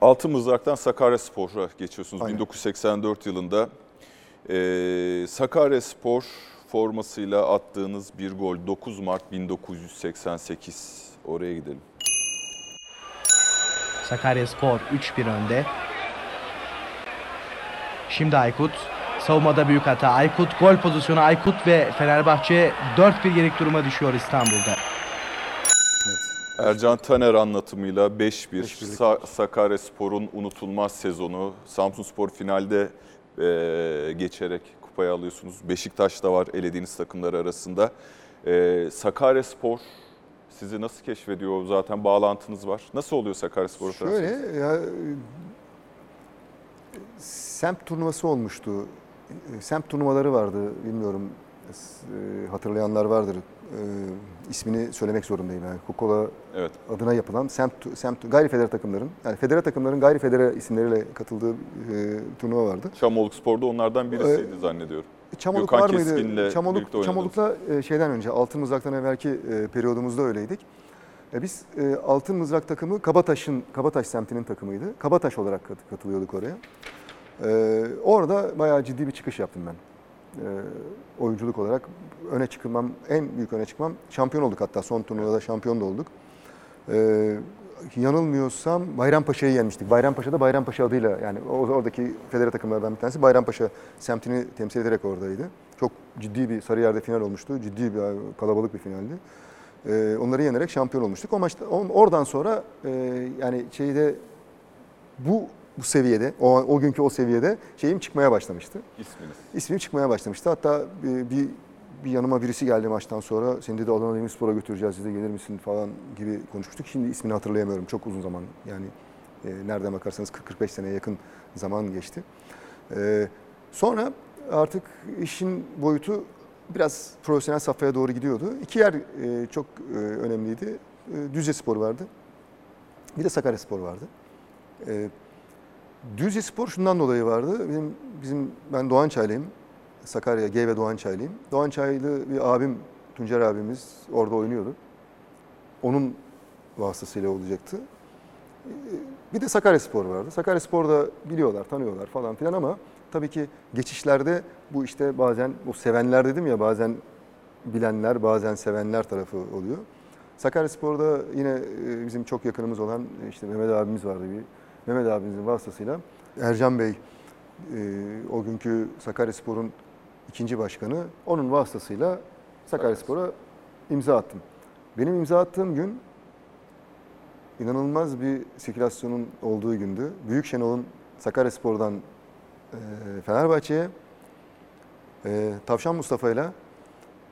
[SPEAKER 1] Altın Mızrak'tan Sakaryaspor'a geçiyorsunuz.
[SPEAKER 2] Aynen.
[SPEAKER 1] 1984 yılında ee, Sakaryaspor formasıyla attığınız bir gol 9 Mart 1988. Oraya gidelim.
[SPEAKER 4] Sakaryaspor 3-1 önde. Şimdi Aykut. Savunmada büyük hata. Aykut gol pozisyonu Aykut ve Fenerbahçe 4-1 yenik duruma düşüyor İstanbul'da.
[SPEAKER 2] Evet.
[SPEAKER 1] Ercan Taner anlatımıyla 5-1
[SPEAKER 2] 5-1'lik.
[SPEAKER 1] Sa- Sakaryaspor'un unutulmaz sezonu. Samsunspor finalde ee, geçerek kupayı alıyorsunuz. Beşiktaş da var elediğiniz takımlar arasında. Ee, Sakaryaspor sizi nasıl keşfediyor? Zaten bağlantınız var. Nasıl oluyor Sakaryaspor
[SPEAKER 2] Şöyle ya semt turnuvası olmuştu. Semt turnuvaları vardı bilmiyorum e, hatırlayanlar vardır. E, ismini söylemek zorundayım yani. Coca-Cola
[SPEAKER 1] Evet.
[SPEAKER 2] adına yapılan semt, semt gayri federe takımların yani federe takımların gayri federe isimleriyle katıldığı e, turnuva vardı.
[SPEAKER 1] Çamoluk Spor'da onlardan birisiydi zannediyorum.
[SPEAKER 2] Çamoluk
[SPEAKER 1] Gökhan
[SPEAKER 2] var mıydı? Çamoluk. Çamoluk'la e, şeyden önce Altın Mızrak'tan evvelki e, periyodumuzda öyleydik. E, biz e, Altın Mızrak takımı Kabataş'ın Kabataş semtinin takımıydı. Kabataş olarak kat- katılıyorduk oraya. E, orada bayağı ciddi bir çıkış yaptım ben. E, oyunculuk olarak öne çıkmam, en büyük öne çıkmam. Şampiyon olduk hatta son turnuvada şampiyon da olduk. E, yanılmıyorsam Bayrampaşa'yı yenmiştik. Bayrampaşa'da Bayrampaşa adıyla yani oradaki federe takımlardan bir tanesi Bayrampaşa semtini temsil ederek oradaydı. Çok ciddi bir Sarıyer'de final olmuştu. Ciddi bir kalabalık bir finaldi. Ee, onları yenerek şampiyon olmuştuk. O maçta oradan sonra e, yani şeyde bu bu seviyede, o, o günkü o seviyede şeyim çıkmaya başlamıştı.
[SPEAKER 1] İsminiz.
[SPEAKER 2] İsmim çıkmaya başlamıştı. Hatta e, bir bir yanıma birisi geldi maçtan sonra. Seni dedi Adana Demirspor'a götüreceğiz. Siz de gelir misin falan gibi konuşmuştuk. Şimdi ismini hatırlayamıyorum. Çok uzun zaman. Yani e, nereden bakarsanız 40-45 seneye yakın zaman geçti. E, sonra artık işin boyutu biraz profesyonel safhaya doğru gidiyordu. İki yer e, çok e, önemliydi. E, Düzce Spor vardı. Bir de Sakarya Spor vardı. E, Düzce Spor şundan dolayı vardı. Benim, bizim ben Doğançaylıyım. Sakarya, G ve Doğançaylıyım. Doğançaylı bir abim, Tuncer abimiz orada oynuyordu. Onun vasıtasıyla olacaktı. Ee, Bir de Sakarya Spor vardı. Sakarya Spor'da biliyorlar, tanıyorlar falan filan ama tabii ki geçişlerde bu işte bazen bu sevenler dedim ya bazen bilenler, bazen sevenler tarafı oluyor. Sakarya Spor'da yine e, bizim çok yakınımız olan e, işte Mehmet abimiz vardı bir. Mehmet abimizin vasıtasıyla Ercan Bey e, o günkü Sakaryaspor'un ikinci başkanı onun vasıtasıyla Sakaryaspor'a imza attım. Benim imza attığım gün inanılmaz bir sirkülasyonun olduğu gündü. Büyük Şenol'un Sakaryaspor'dan e, Fenerbahçe'ye e, Tavşan Mustafa ile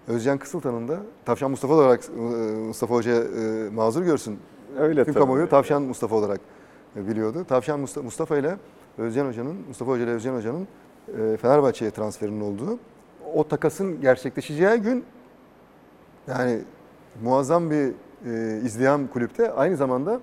[SPEAKER 2] Özcan Kısıltan'ın da Tavşan Mustafa olarak e, Mustafa Hoca e, mazur görsün.
[SPEAKER 1] Öyle
[SPEAKER 2] Tüm kamuoyu Tavşan Mustafa olarak biliyordu. Tavşan Musta- Mustafa ile Özcan Hoca'nın, Mustafa Hoca ile Özcan Hoca'nın Fenerbahçe'ye transferinin olduğu, o takasın gerçekleşeceği gün yani muazzam bir e, izleyen kulüpte aynı zamanda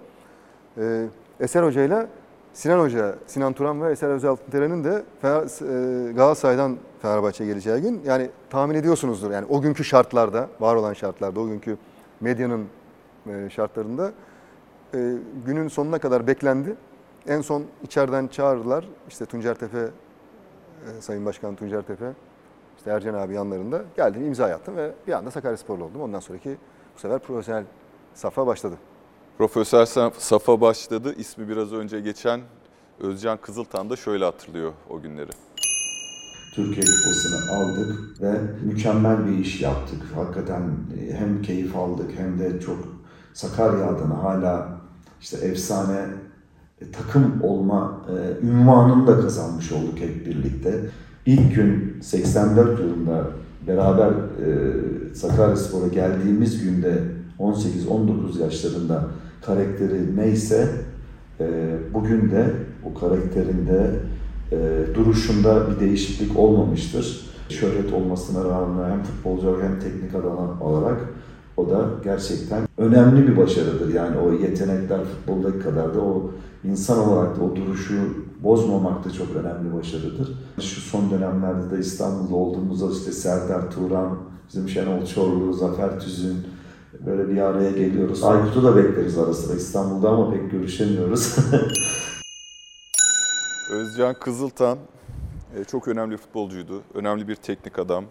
[SPEAKER 2] e, Eser Hoca ile Sinan Hoca, Sinan Turan ve Eser Özaltıntele'nin de Fener- e, Galatasaray'dan Fenerbahçe'ye geleceği gün yani tahmin ediyorsunuzdur. Yani o günkü şartlarda, var olan şartlarda, o günkü medyanın e, şartlarında e, günün sonuna kadar beklendi. En son içeriden çağırdılar. İşte Tuncer Tepe, e, Sayın Başkan Tuncer Tepe, işte Ercan abi yanlarında geldim imza attım ve bir anda Sakaryasporlu oldum. Ondan sonraki bu sefer profesyonel safa başladı.
[SPEAKER 1] Profesör Saf- Safa başladı. İsmi biraz önce geçen Özcan Kızıltan da şöyle hatırlıyor o günleri.
[SPEAKER 5] Türkiye Kupası'nı aldık ve mükemmel bir iş yaptık. Hakikaten e, hem keyif aldık hem de çok Sakarya adına hala işte efsane takım olma e, ünvanını da kazanmış olduk hep birlikte. İlk gün 84 yılında beraber e, Sakaryaspor'a geldiğimiz günde 18-19 yaşlarında karakteri neyse e, bugün de o karakterinde e, duruşunda bir değişiklik olmamıştır. Şöhret olmasına rağmen hem futbolcu hem teknik adam olarak o da gerçekten önemli bir başarıdır. Yani o yetenekler futboldaki kadar da o insan olarak da o duruşu bozmamak da çok önemli başarıdır. Şu son dönemlerde de İstanbul'da olduğumuzda işte Serdar Turan, bizim Şenol Çorlu, Zafer Tüzün böyle bir araya geliyoruz. Aykut'u da bekleriz ara sıra İstanbul'da ama pek görüşemiyoruz.
[SPEAKER 1] Özcan Kızıltan e, çok önemli futbolcuydu. Önemli bir teknik adam.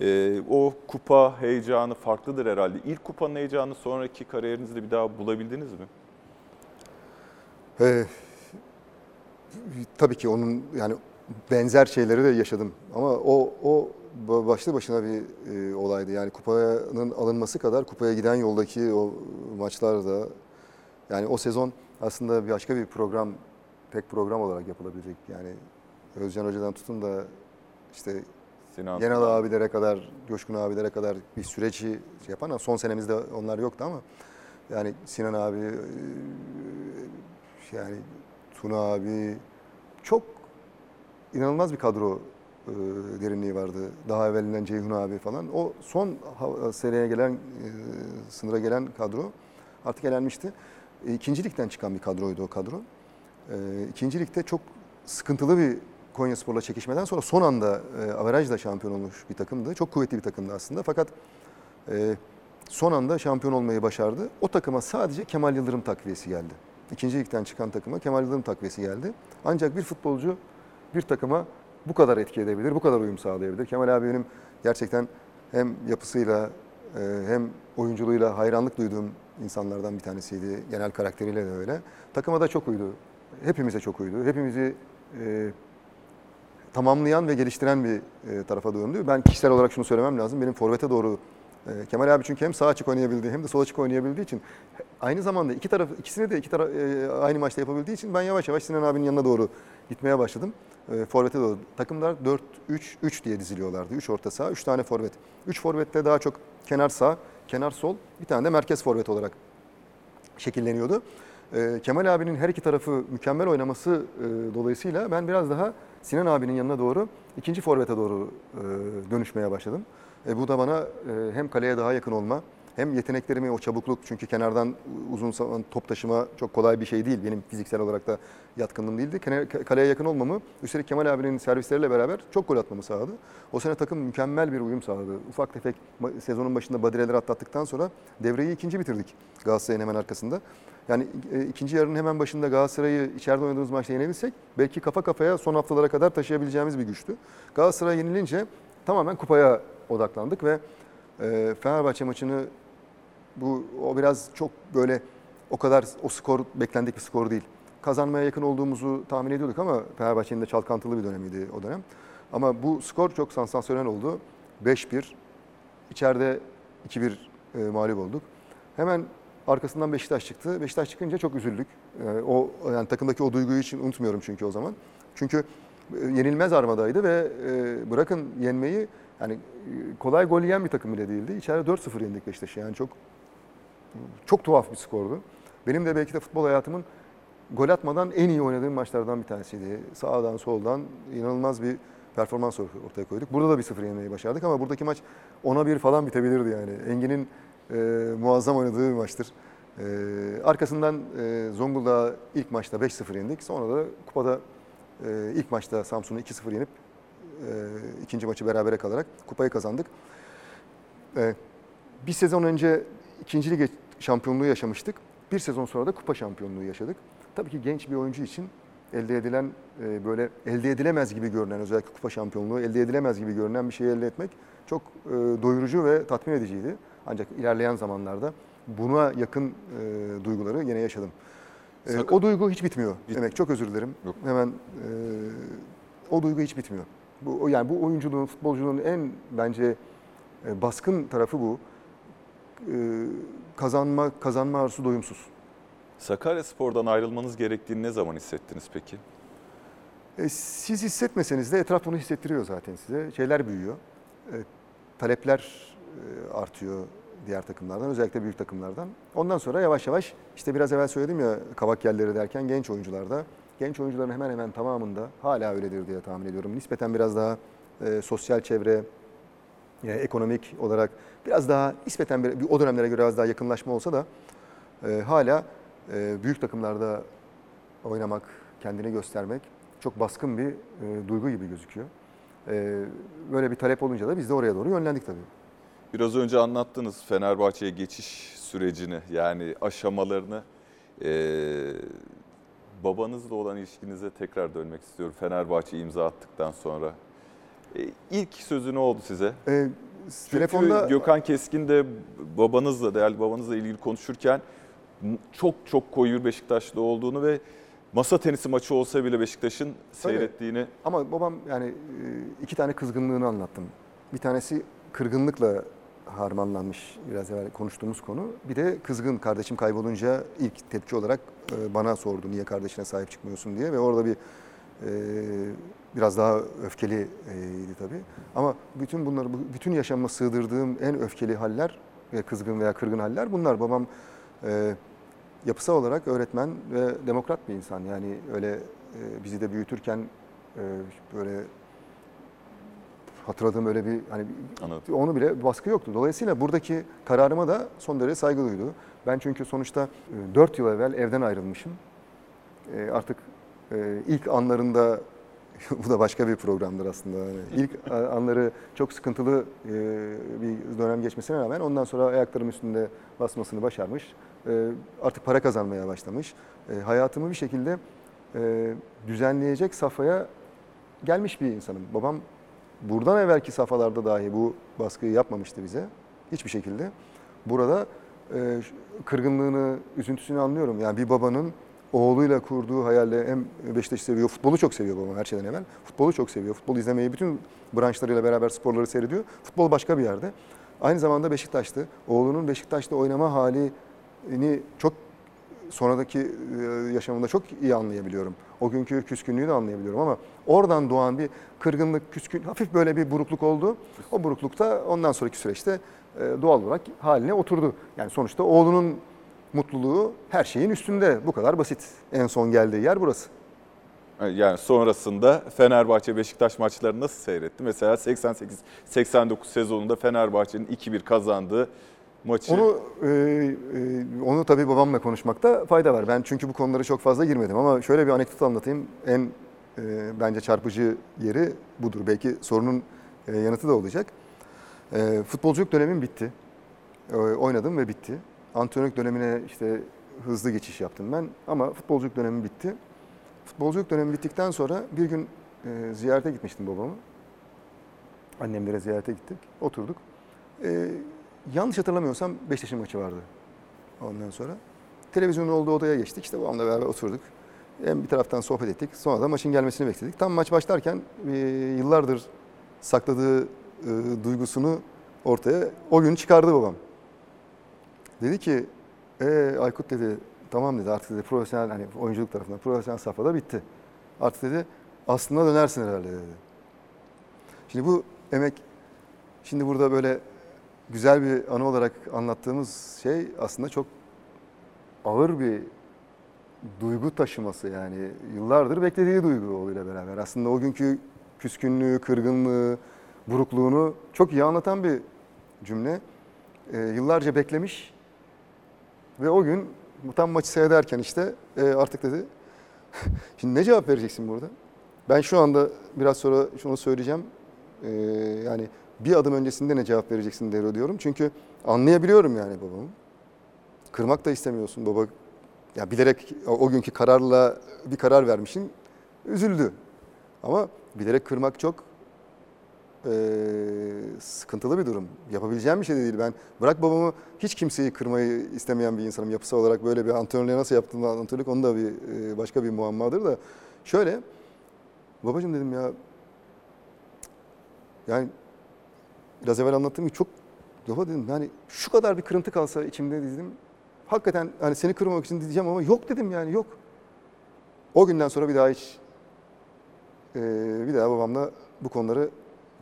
[SPEAKER 1] E, O kupa heyecanı farklıdır herhalde. İlk kupanın heyecanı sonraki kariyerinizde bir daha bulabildiniz mi?
[SPEAKER 2] Ee, tabii ki onun yani benzer şeyleri de yaşadım ama o o ba- başlı başına bir e, olaydı. Yani kupanın alınması kadar kupaya giden yoldaki o maçlarda yani o sezon aslında başka bir program tek program olarak yapılabilecek. Yani Özcan Hoca'dan tutun da işte
[SPEAKER 1] Sinan
[SPEAKER 2] Genel
[SPEAKER 1] Turan.
[SPEAKER 2] abilere kadar, Coşkun abilere kadar bir süreci şey yapan son senemizde onlar yoktu ama yani Sinan abi, e, yani Tuna abi çok inanılmaz bir kadro e, derinliği vardı. Daha evvelinden Ceyhun abi falan. O son seneye gelen, e, sınıra gelen kadro artık elenmişti. E, İkinci ligden çıkan bir kadroydu o kadro. E, İkinci ligde çok sıkıntılı bir Konya Spor'la çekişmeden sonra son anda e, averajla şampiyon olmuş bir takımdı. Çok kuvvetli bir takımdı aslında. Fakat e, son anda şampiyon olmayı başardı. O takıma sadece Kemal Yıldırım takviyesi geldi. İkinci ligden çıkan takıma Kemal Yıldırım takviyesi geldi. Ancak bir futbolcu bir takıma bu kadar etki edebilir, bu kadar uyum sağlayabilir. Kemal abi benim gerçekten hem yapısıyla e, hem oyunculuğuyla hayranlık duyduğum insanlardan bir tanesiydi. Genel karakteriyle de öyle. Takıma da çok uydu. Hepimize çok uydu. Hepimizi e, tamamlayan ve geliştiren bir e, tarafa döndü. Ben kişisel olarak şunu söylemem lazım. Benim forvete doğru e, Kemal abi çünkü hem sağ açık oynayabildiği hem de sol açık oynayabildiği için aynı zamanda iki taraf ikisini de iki taraf e, aynı maçta yapabildiği için ben yavaş yavaş Sinan abinin yanına doğru gitmeye başladım. E, forvete doğru. Takımlar 4-3-3 diye diziliyorlardı. 3 orta saha, 3 tane forvet. 3 forvette daha çok kenar sağ, kenar sol, bir tane de merkez forvet olarak şekilleniyordu. Ee, Kemal abinin her iki tarafı mükemmel oynaması e, dolayısıyla ben biraz daha Sinan abinin yanına doğru ikinci forvete doğru e, dönüşmeye başladım. E, bu da bana e, hem kaleye daha yakın olma hem yeteneklerimi o çabukluk çünkü kenardan uzun zaman top taşıma çok kolay bir şey değil. Benim fiziksel olarak da yatkınlığım değildi. Kaleye yakın olmamı üstelik Kemal abinin servisleriyle beraber çok gol atmamı sağladı. O sene takım mükemmel bir uyum sağladı. Ufak tefek sezonun başında badireleri atlattıktan sonra devreyi ikinci bitirdik Galatasaray'ın hemen arkasında. Yani e, ikinci yarının hemen başında Galatasaray'ı içeride oynadığımız maçta yenebilsek belki kafa kafaya son haftalara kadar taşıyabileceğimiz bir güçtü. Galatasaray yenilince tamamen kupaya odaklandık ve e, Fenerbahçe maçını bu o biraz çok böyle o kadar o skor beklendik bir skor değil. Kazanmaya yakın olduğumuzu tahmin ediyorduk ama Fenerbahçe'nin de çalkantılı bir dönemiydi o dönem. Ama bu skor çok sansasyonel oldu. 5-1 içeride 2-1 e, mağlup olduk. Hemen arkasından Beşiktaş çıktı. Beşiktaş çıkınca çok üzüldük. E, o yani takımdaki o duyguyu için unutmuyorum çünkü o zaman. Çünkü e, yenilmez armadaydı ve e, bırakın yenmeyi yani e, kolay gol yiyen bir takım bile değildi. İçeride 4-0 yendik Beşiktaş'ı. Yani çok çok tuhaf bir skordu. Benim de belki de futbol hayatımın gol atmadan en iyi oynadığım maçlardan bir tanesiydi. Sağdan soldan inanılmaz bir performans ortaya koyduk. Burada da bir sıfır yemeyi başardık ama buradaki maç ona bir falan bitebilirdi yani. Engin'in e, muazzam oynadığı bir maçtır. Ee, arkasından e, Zonguldak'a ilk maçta 5-0 yendik. Sonra da kupada e, ilk maçta Samsun'u 2-0 yenip e, ikinci maçı berabere kalarak kupayı kazandık. E, bir sezon önce ikinci lige şampiyonluğu yaşamıştık. Bir sezon sonra da kupa şampiyonluğu yaşadık. Tabii ki genç bir oyuncu için elde edilen e, böyle elde edilemez gibi görünen özellikle kupa şampiyonluğu elde edilemez gibi görünen bir şey elde etmek çok e, doyurucu ve tatmin ediciydi. Ancak ilerleyen zamanlarda buna yakın e, duyguları yine yaşadım. E, o duygu hiç bitmiyor.
[SPEAKER 1] Bit-
[SPEAKER 2] Demek çok özür dilerim.
[SPEAKER 1] Yok.
[SPEAKER 2] Hemen e, o duygu hiç bitmiyor. Bu yani bu oyunculuğun, futbolculuğun en bence e, baskın tarafı bu. E, kazanma kazanma arzusu doyumsuz.
[SPEAKER 1] Sakaryaspor'dan ayrılmanız gerektiğini ne zaman hissettiniz peki?
[SPEAKER 2] E, siz hissetmeseniz de etraf bunu hissettiriyor zaten size. Şeyler büyüyor. E, talepler e, artıyor diğer takımlardan, özellikle büyük takımlardan. Ondan sonra yavaş yavaş işte biraz evvel söyledim ya kavak yerleri derken genç oyuncularda, genç oyuncuların hemen hemen tamamında hala öyledir diye tahmin ediyorum. Nispeten biraz daha e, sosyal çevre, e, ekonomik olarak biraz daha nispeten bir, o dönemlere göre biraz daha yakınlaşma olsa da e, hala e, büyük takımlarda oynamak, kendini göstermek çok baskın bir e, duygu gibi gözüküyor. E, böyle bir talep olunca da biz de oraya doğru yönlendik tabii.
[SPEAKER 1] Biraz önce anlattınız Fenerbahçe'ye geçiş sürecini yani aşamalarını. Ee, babanızla olan ilişkinize tekrar dönmek istiyorum Fenerbahçe imza attıktan sonra. Ee, ilk sözü ne oldu size?
[SPEAKER 2] E,
[SPEAKER 1] Çünkü
[SPEAKER 2] telefonda
[SPEAKER 1] Gökhan Keskin de babanızla, değerli babanızla ilgili konuşurken çok çok koyu bir Beşiktaşlı olduğunu ve masa tenisi maçı olsa bile Beşiktaş'ın seyrettiğini
[SPEAKER 2] ama babam yani e, iki tane kızgınlığını anlattım. Bir tanesi kırgınlıkla harmanlanmış biraz evvel konuştuğumuz konu. Bir de kızgın kardeşim kaybolunca ilk tepki olarak e, bana sordu niye kardeşine sahip çıkmıyorsun diye ve orada bir e, biraz daha öfkeliydi tabii. Ama bütün bunları bu- bütün yaşamıma sığdırdığım en öfkeli haller ve kızgın veya kırgın haller bunlar. Babam e, yapısal olarak öğretmen ve demokrat bir insan. Yani öyle e, bizi de büyütürken e, böyle hatırladığım öyle bir hani
[SPEAKER 1] anladım.
[SPEAKER 2] onu bile baskı yoktu. Dolayısıyla buradaki kararıma da son derece saygı duydu. Ben çünkü sonuçta 4 yıl evvel evden ayrılmışım. E, Artık e, ilk anlarında bu da başka bir programdır aslında. İlk anları çok sıkıntılı e, bir dönem geçmesine rağmen ondan sonra ayaklarım üstünde basmasını başarmış. E, Artık para kazanmaya başlamış. E, Hayatımı bir şekilde e, düzenleyecek safhaya gelmiş bir insanım. Babam buradan evvelki safhalarda dahi bu baskıyı yapmamıştı bize. Hiçbir şekilde. Burada e, kırgınlığını, üzüntüsünü anlıyorum. Yani bir babanın oğluyla kurduğu hayalle hem Beşiktaş'ı seviyor, futbolu çok seviyor babam her şeyden evvel. Futbolu çok seviyor. Futbol izlemeyi bütün branşlarıyla beraber sporları seyrediyor. Futbol başka bir yerde. Aynı zamanda Beşiktaş'tı. Oğlunun Beşiktaş'ta oynama halini çok sonradaki e, yaşamında çok iyi anlayabiliyorum. O günkü küskünlüğü de anlayabiliyorum ama oradan doğan bir kırgınlık, küskün, hafif böyle bir burukluk oldu. O buruklukta ondan sonraki süreçte doğal olarak haline oturdu. Yani sonuçta oğlunun mutluluğu her şeyin üstünde. Bu kadar basit. En son geldiği yer burası.
[SPEAKER 1] Yani sonrasında Fenerbahçe Beşiktaş maçlarını nasıl seyretti? Mesela 88-89 sezonunda Fenerbahçe'nin 2-1 kazandığı maçı.
[SPEAKER 2] Onu e, e, onu tabii babamla konuşmakta fayda var. Ben çünkü bu konulara çok fazla girmedim ama şöyle bir anekdot anlatayım. En e, bence çarpıcı yeri budur. Belki sorunun e, yanıtı da olacak. E, futbolculuk dönemim bitti. E, oynadım ve bitti. Antrenörlük dönemine işte hızlı geçiş yaptım ben ama futbolculuk dönemim bitti. Futbolculuk dönemi bittikten sonra bir gün e, ziyarete gitmiştim babamı. Annemlere ziyarete gittik. Oturduk. E, yanlış hatırlamıyorsam Beşiktaş'ın maçı vardı ondan sonra. Televizyonun olduğu odaya geçtik. İşte babamla beraber oturduk. Hem bir taraftan sohbet ettik. Sonra da maçın gelmesini bekledik. Tam maç başlarken e, yıllardır sakladığı e, duygusunu ortaya o gün çıkardı babam. Dedi ki, e, Aykut dedi, tamam dedi artık dedi profesyonel hani oyunculuk tarafından profesyonel safhada bitti. Artık dedi aslında dönersin herhalde dedi. Şimdi bu emek, şimdi burada böyle güzel bir anı olarak anlattığımız şey aslında çok ağır bir duygu taşıması yani yıllardır beklediği duygu oğluyla beraber. Aslında o günkü küskünlüğü, kırgınlığı, burukluğunu çok iyi anlatan bir cümle. Ee, yıllarca beklemiş Ve o gün tam maçı seyrederken işte e, artık dedi. Şimdi ne cevap vereceksin burada? Ben şu anda biraz sonra şunu söyleyeceğim. E, yani bir adım öncesinde ne cevap vereceksin diye diyorum. Çünkü anlayabiliyorum yani babamı. Kırmak da istemiyorsun baba. Ya bilerek o, o günkü kararla bir karar vermişsin. Üzüldü. Ama bilerek kırmak çok e, sıkıntılı bir durum. Yapabileceğim bir şey de değil. Ben bırak babamı hiç kimseyi kırmayı istemeyen bir insanım. Yapısal olarak böyle bir antrenörlüğe nasıl yaptığımda antrenörlük onun da bir e, başka bir muammadır da. Şöyle babacığım dedim ya yani biraz evvel anlattığım gibi çok baba dedim yani şu kadar bir kırıntı kalsa içimde dedim. Hakikaten hani seni kırmamak için diyeceğim ama yok dedim yani yok. O günden sonra bir daha hiç e, bir daha babamla bu konuları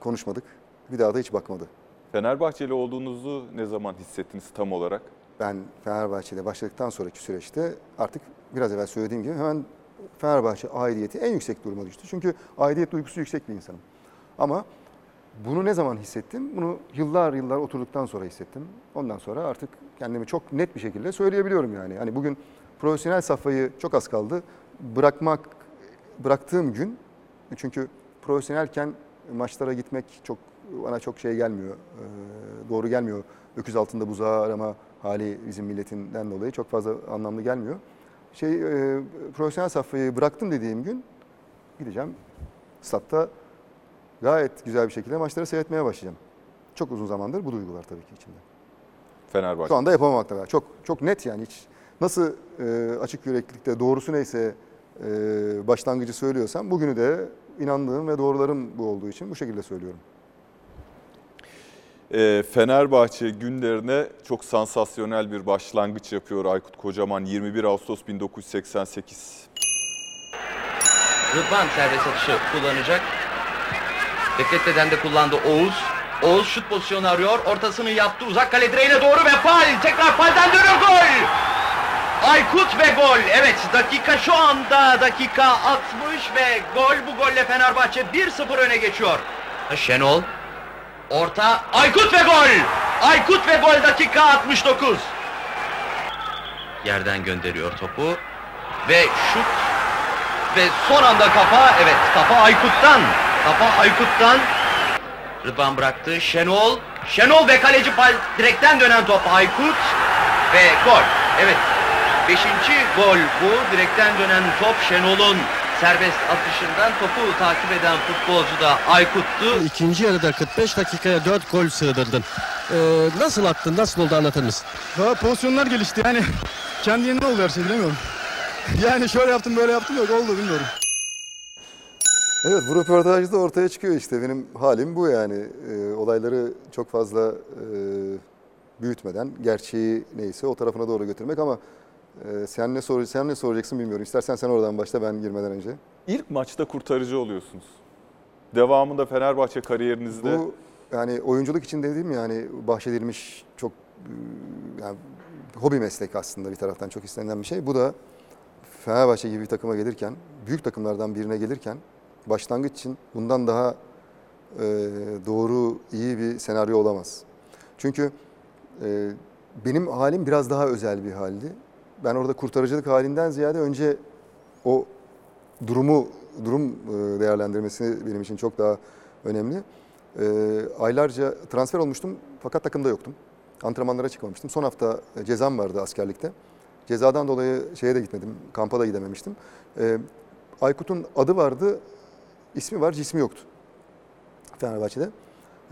[SPEAKER 2] konuşmadık. Bir daha da hiç bakmadı.
[SPEAKER 1] Fenerbahçeli olduğunuzu ne zaman hissettiniz tam olarak?
[SPEAKER 2] Ben Fenerbahçe'de başladıktan sonraki süreçte artık biraz evvel söylediğim gibi hemen Fenerbahçe aidiyeti en yüksek duruma düştü. Çünkü aidiyet duygusu yüksek bir insanım. Ama bunu ne zaman hissettim? Bunu yıllar yıllar oturduktan sonra hissettim. Ondan sonra artık kendimi çok net bir şekilde söyleyebiliyorum yani. Hani bugün profesyonel safhayı çok az kaldı. Bırakmak bıraktığım gün çünkü profesyonelken maçlara gitmek çok bana çok şey gelmiyor. e, doğru gelmiyor. Öküz altında buzağı arama hali bizim milletinden dolayı çok fazla anlamlı gelmiyor. Şey e, profesyonel safhayı bıraktım dediğim gün gideceğim statta gayet güzel bir şekilde maçları seyretmeye başlayacağım. Çok uzun zamandır bu duygular tabii ki içimde.
[SPEAKER 1] Fenerbahçe.
[SPEAKER 2] Şu anda yapamamakta. Çok çok net yani hiç nasıl e, açık yüreklilikte doğrusu neyse e, başlangıcı söylüyorsam bugünü de inandığım ve doğrularım bu olduğu için bu şekilde söylüyorum.
[SPEAKER 1] Ee, Fenerbahçe günlerine çok sansasyonel bir başlangıç yapıyor Aykut Kocaman 21 Ağustos 1988.
[SPEAKER 6] Rıdvan serbest atışı kullanacak. Bekletmeden de kullandı Oğuz. Oğuz şut pozisyonu arıyor. Ortasını yaptı. Uzak kale direğine doğru ve faal. Tekrar falden dönüyor gol. Aykut ve gol. Evet dakika şu anda dakika 60 ve gol. Bu golle Fenerbahçe 1-0 öne geçiyor. Şenol. Orta. Aykut ve gol. Aykut ve gol dakika 69. Yerden gönderiyor topu. Ve şut ve son anda kafa, evet kafa Aykut'tan. Kafa Aykut'tan. Rıdvan bıraktı. Şenol. Şenol ve kaleci direkten dönen top Aykut. Ve gol. Evet. Beşinci gol bu. Direkten dönen top Şenol'un serbest atışından topu takip eden futbolcu da Aykut'tu.
[SPEAKER 7] İkinci yarıda 45 dakikaya 4 gol sığdırdın. Ee, nasıl attın, nasıl oldu anlatır mısın?
[SPEAKER 8] Daha pozisyonlar gelişti yani kendi yerine oldu her şey bilemiyorum. Yani şöyle yaptım böyle yaptım yok oldu bilmiyorum.
[SPEAKER 2] Evet bu röportajda ortaya çıkıyor işte benim halim bu yani. Ee, olayları çok fazla e, büyütmeden gerçeği neyse o tarafına doğru götürmek ama e, sen ne sor sen ne soracaksın bilmiyorum. İstersen sen oradan başla ben girmeden önce.
[SPEAKER 1] İlk maçta kurtarıcı oluyorsunuz. Devamında Fenerbahçe kariyerinizde
[SPEAKER 2] Bu yani oyunculuk için dediğim yani bahşedilmiş çok e, yani hobi meslek aslında bir taraftan çok istenilen bir şey. Bu da Fenerbahçe gibi bir takıma gelirken, büyük takımlardan birine gelirken başlangıç için bundan daha e, doğru, iyi bir senaryo olamaz. Çünkü e, benim halim biraz daha özel bir haldi. Ben orada kurtarıcılık halinden ziyade önce o durumu durum e, değerlendirmesi benim için çok daha önemli. E, aylarca transfer olmuştum fakat takımda yoktum. Antrenmanlara çıkmamıştım. Son hafta e, cezam vardı askerlikte. Cezadan dolayı şeye de gitmedim, kampa da gidememiştim. E, Aykut'un adı vardı, ismi var, cismi yoktu Fenerbahçe'de.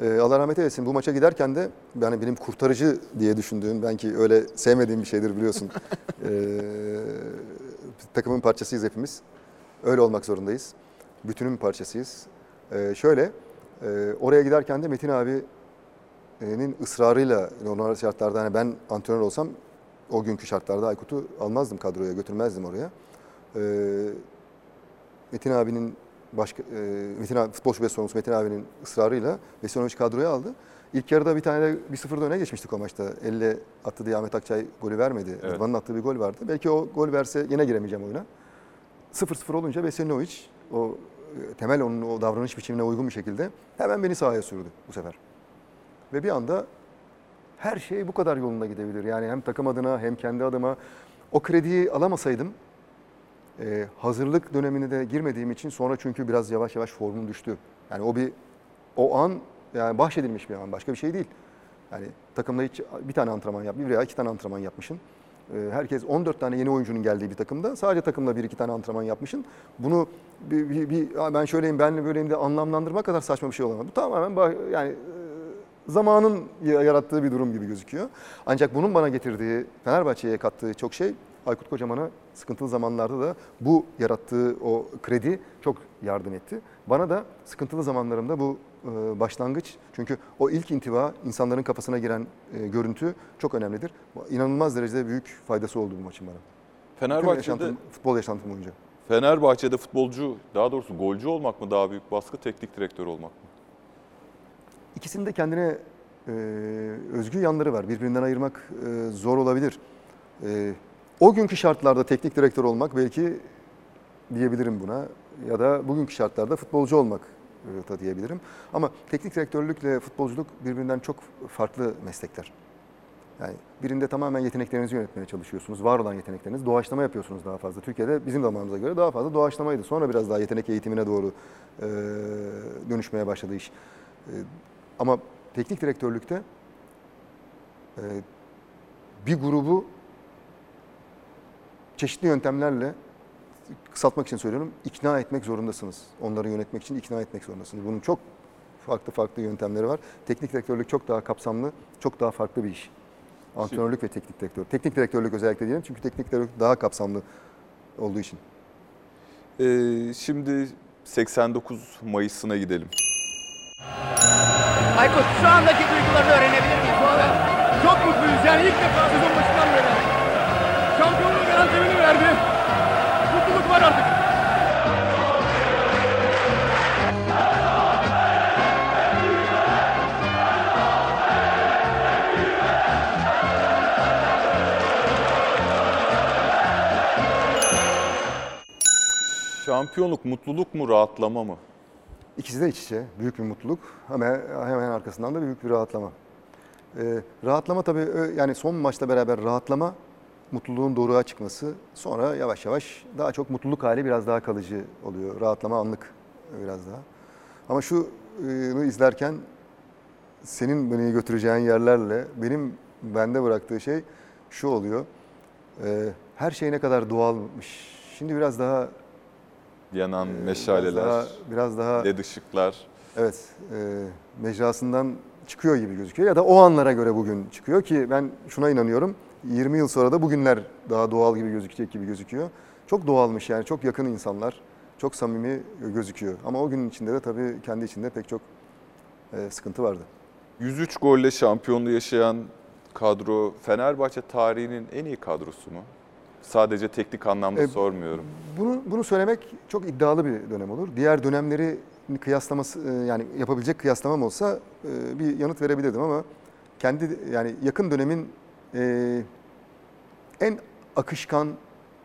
[SPEAKER 2] E, Allah rahmet eylesin bu maça giderken de yani benim kurtarıcı diye düşündüğüm, belki öyle sevmediğim bir şeydir biliyorsun. e, takımın parçasıyız hepimiz. Öyle olmak zorundayız. Bütünün parçasıyız. Ee, şöyle, e, oraya giderken de Metin abinin ısrarıyla normal şartlarda hani ben antrenör olsam o günkü şartlarda Aykut'u almazdım kadroya, götürmezdim oraya. Ee, Metin abinin başka e, Metin abi, futbol şubesi sorumlusu Metin abinin ısrarıyla Vesinovic kadroya aldı. İlk yarıda bir tane de bir sıfırda öne geçmiştik o maçta. Elle attı diye Ahmet Akçay golü vermedi.
[SPEAKER 1] Evet.
[SPEAKER 2] Rıdvan'ın attığı bir gol vardı. Belki o gol verse yine giremeyeceğim oyuna. 0-0 olunca Vesinovic o e, temel onun o davranış biçimine uygun bir şekilde hemen beni sahaya sürdü bu sefer. Ve bir anda her şey bu kadar yolunda gidebilir. Yani hem takım adına hem kendi adıma o krediyi alamasaydım e, hazırlık dönemine de girmediğim için sonra çünkü biraz yavaş yavaş formum düştü. Yani o bir o an yani bahşedilmiş bir an başka bir şey değil. Yani takımda hiç bir tane antrenman yap, bir veya iki tane antrenman yapmışsın. Ee, Herkes 14 tane yeni oyuncunun geldiği bir takımda sadece takımda bir iki tane antrenman yapmışsın. Bunu bir, bir, bir "Aa, ben şöyleyim ben böyleyim de anlamlandırma kadar saçma bir şey olamaz. Bu tamamen yani e, zamanın ya- yarattığı bir durum gibi gözüküyor. Ancak bunun bana getirdiği, Fenerbahçe'ye kattığı çok şey Aykut Kocaman'a sıkıntılı zamanlarda da bu yarattığı o kredi çok yardım etti. Bana da sıkıntılı zamanlarımda bu e, başlangıç çünkü o ilk intiba insanların kafasına giren e, görüntü çok önemlidir. İnanılmaz derecede büyük faydası oldu bu maçın bana.
[SPEAKER 1] Fenerbahçe'de,
[SPEAKER 2] yaşantım, futbol yaşantım boyunca.
[SPEAKER 1] Fenerbahçe'de futbolcu, daha doğrusu golcü olmak mı daha büyük baskı, teknik direktör olmak mı?
[SPEAKER 2] İkisinin de kendine e, özgü yanları var. Birbirinden ayırmak e, zor olabilir. E, o günkü şartlarda teknik direktör olmak belki diyebilirim buna. Ya da bugünkü şartlarda futbolcu olmak e, da diyebilirim. Ama teknik direktörlükle futbolculuk birbirinden çok farklı meslekler. Yani birinde tamamen yeteneklerinizi yönetmeye çalışıyorsunuz. Var olan yetenekleriniz. Doğaçlama yapıyorsunuz daha fazla. Türkiye'de bizim zamanımıza göre daha fazla doğaçlamaydı. Sonra biraz daha yetenek eğitimine doğru e, dönüşmeye başladı iş. E, ama teknik direktörlükte e, bir grubu çeşitli yöntemlerle kısaltmak için söylüyorum ikna etmek zorundasınız. Onları yönetmek için ikna etmek zorundasınız. Bunun çok farklı farklı yöntemleri var. Teknik direktörlük çok daha kapsamlı, çok daha farklı bir iş. Antrenörlük ve teknik direktör. Teknik direktörlük özellikle diyelim çünkü teknik direktörlük daha kapsamlı olduğu için.
[SPEAKER 1] Ee, şimdi 89 Mayıs'ına gidelim.
[SPEAKER 9] Aykut şu andaki duygularını öğrenebilir miyiz?
[SPEAKER 8] Çok mutluyuz yani ilk defa sezon verdi. Mutluluk var artık.
[SPEAKER 1] Şampiyonluk mutluluk mu, rahatlama mı?
[SPEAKER 2] İkisi de iç içe. Büyük bir mutluluk ama hemen arkasından da büyük bir rahatlama. Ee, rahatlama tabii yani son maçla beraber rahatlama, mutluluğun doğruğa çıkması. Sonra yavaş yavaş daha çok mutluluk hali biraz daha kalıcı oluyor. Rahatlama anlık biraz daha. Ama şu e, izlerken senin beni götüreceğin yerlerle benim bende bıraktığı şey şu oluyor. Ee, her şey ne kadar doğalmış. Şimdi biraz daha
[SPEAKER 1] Yanan
[SPEAKER 2] e,
[SPEAKER 1] meşaleler,
[SPEAKER 2] biraz daha, biraz daha
[SPEAKER 1] led ışıklar.
[SPEAKER 2] Evet, e, mecrasından çıkıyor gibi gözüküyor ya da o anlara göre bugün çıkıyor ki ben şuna inanıyorum. 20 yıl sonra da bugünler daha doğal gibi gözükecek gibi gözüküyor. Çok doğalmış yani çok yakın insanlar, çok samimi gözüküyor. Ama o günün içinde de tabii kendi içinde pek çok e, sıkıntı vardı.
[SPEAKER 1] 103 golle şampiyonluğu yaşayan kadro Fenerbahçe tarihinin en iyi kadrosu mu? Sadece teknik anlamda
[SPEAKER 2] E,
[SPEAKER 1] sormuyorum.
[SPEAKER 2] Bunu bunu söylemek çok iddialı bir dönem olur. Diğer dönemleri kıyaslaması e, yani yapabilecek kıyaslamam olsa e, bir yanıt verebilirdim ama kendi yani yakın dönemin e, en akışkan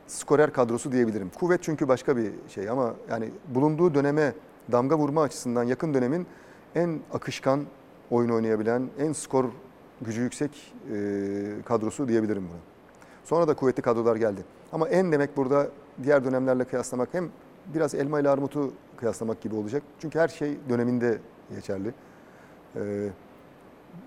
[SPEAKER 2] skorer kadrosu diyebilirim. Kuvvet çünkü başka bir şey ama yani bulunduğu döneme damga vurma açısından yakın dönemin en akışkan oyun oynayabilen, en skor gücü yüksek e, kadrosu diyebilirim buna. Sonra da kuvvetli kadrolar geldi. Ama en demek burada diğer dönemlerle kıyaslamak hem biraz elma ile armutu kıyaslamak gibi olacak. Çünkü her şey döneminde geçerli. Ee,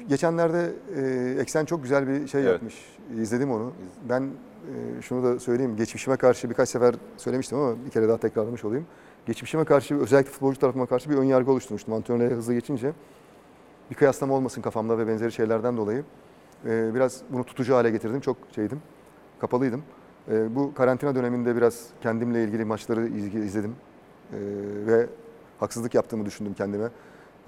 [SPEAKER 2] geçenlerde e, Eksen çok güzel bir şey
[SPEAKER 1] Evet.
[SPEAKER 2] yapmış. İzledim onu. Ben e, şunu da söyleyeyim. Geçmişime karşı birkaç sefer söylemiştim ama bir kere daha tekrarlamış olayım. Geçmişime karşı özellikle futbolcu tarafıma karşı bir ön yargı oluşturmuştum. Antrenörlere hızlı geçince. Bir kıyaslama olmasın kafamda ve benzeri şeylerden dolayı. e, biraz bunu tutucu hale getirdim. Çok şeydim kapalıydım. Ee, bu karantina döneminde biraz kendimle ilgili maçları izledim Ee, ve haksızlık yaptığımı düşündüm kendime.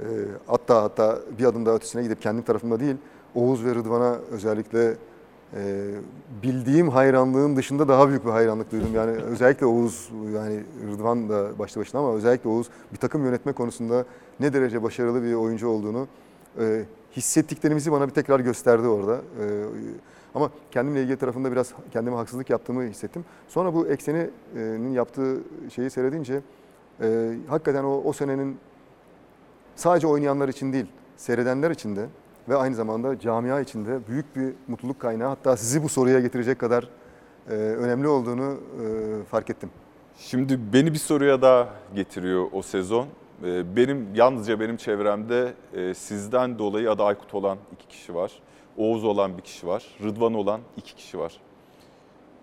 [SPEAKER 2] Ee, hatta hatta bir adım daha ötesine gidip kendim tarafımda değil, Oğuz ve Rıdvan'a özellikle e, bildiğim hayranlığın dışında daha büyük bir hayranlık duydum. Yani özellikle Oğuz, yani Rıdvan da başlı başına ama özellikle Oğuz bir takım yönetme konusunda ne derece başarılı bir oyuncu olduğunu e, hissettiklerimizi bana bir tekrar gösterdi orada. E, ama kendimle ilgili tarafında biraz kendime haksızlık yaptığımı hissettim. Sonra bu Ekseni'nin yaptığı şeyi seyredince e, hakikaten o, o senenin sadece oynayanlar için değil, seyredenler için de ve aynı zamanda camia içinde büyük bir mutluluk kaynağı. Hatta sizi bu soruya getirecek kadar e, önemli olduğunu e, fark ettim.
[SPEAKER 1] Şimdi beni bir soruya daha getiriyor o sezon. Ee, Benim yalnızca benim çevremde e, sizden dolayı adı Aykut olan iki kişi var. Oğuz olan bir kişi var. Rıdvan olan iki kişi var.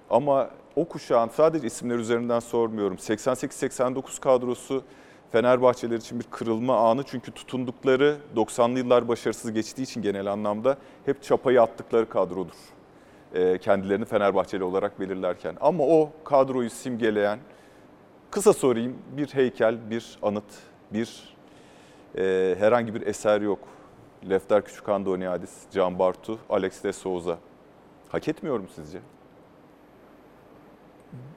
[SPEAKER 1] Ama o kuşağın sadece isimler üzerinden sormuyorum. 88-89 kadrosu Fenerbahçeler için bir kırılma anı. Çünkü tutundukları 90'lı yıllar başarısız geçtiği için genel anlamda hep çapayı attıkları kadrodur. Ee, Kendilerini Fenerbahçeli olarak belirlerken. Ama o kadroyu simgeleyen, kısa sorayım, bir heykel, bir anıt, bir e, herhangi bir eser yok. Lefter Küçükhan Doniadis, Can Bartu, Alex de Souza. Hak etmiyor mu sizce?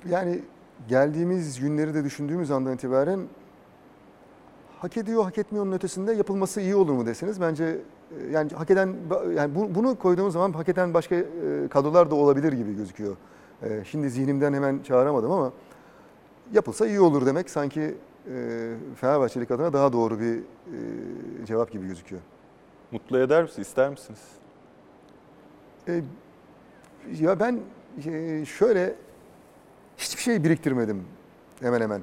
[SPEAKER 2] Yani geldiğimiz günleri de düşündüğümüz andan itibaren hak ediyor, hak etmiyor'nun ötesinde yapılması iyi olur mu deseniz bence e, yani hak eden yani bu- bunu koyduğumuz zaman hak eden başka e, kadrolar da olabilir gibi gözüküyor. E, Şimdi zihnimden hemen çağıramadım ama yapılsa iyi olur demek sanki Fenerbahçelik adına daha doğru bir cevap gibi gözüküyor.
[SPEAKER 1] Mutlu eder misiniz, ister misiniz?
[SPEAKER 2] E, ya ben şöyle hiçbir şey biriktirmedim hemen hemen.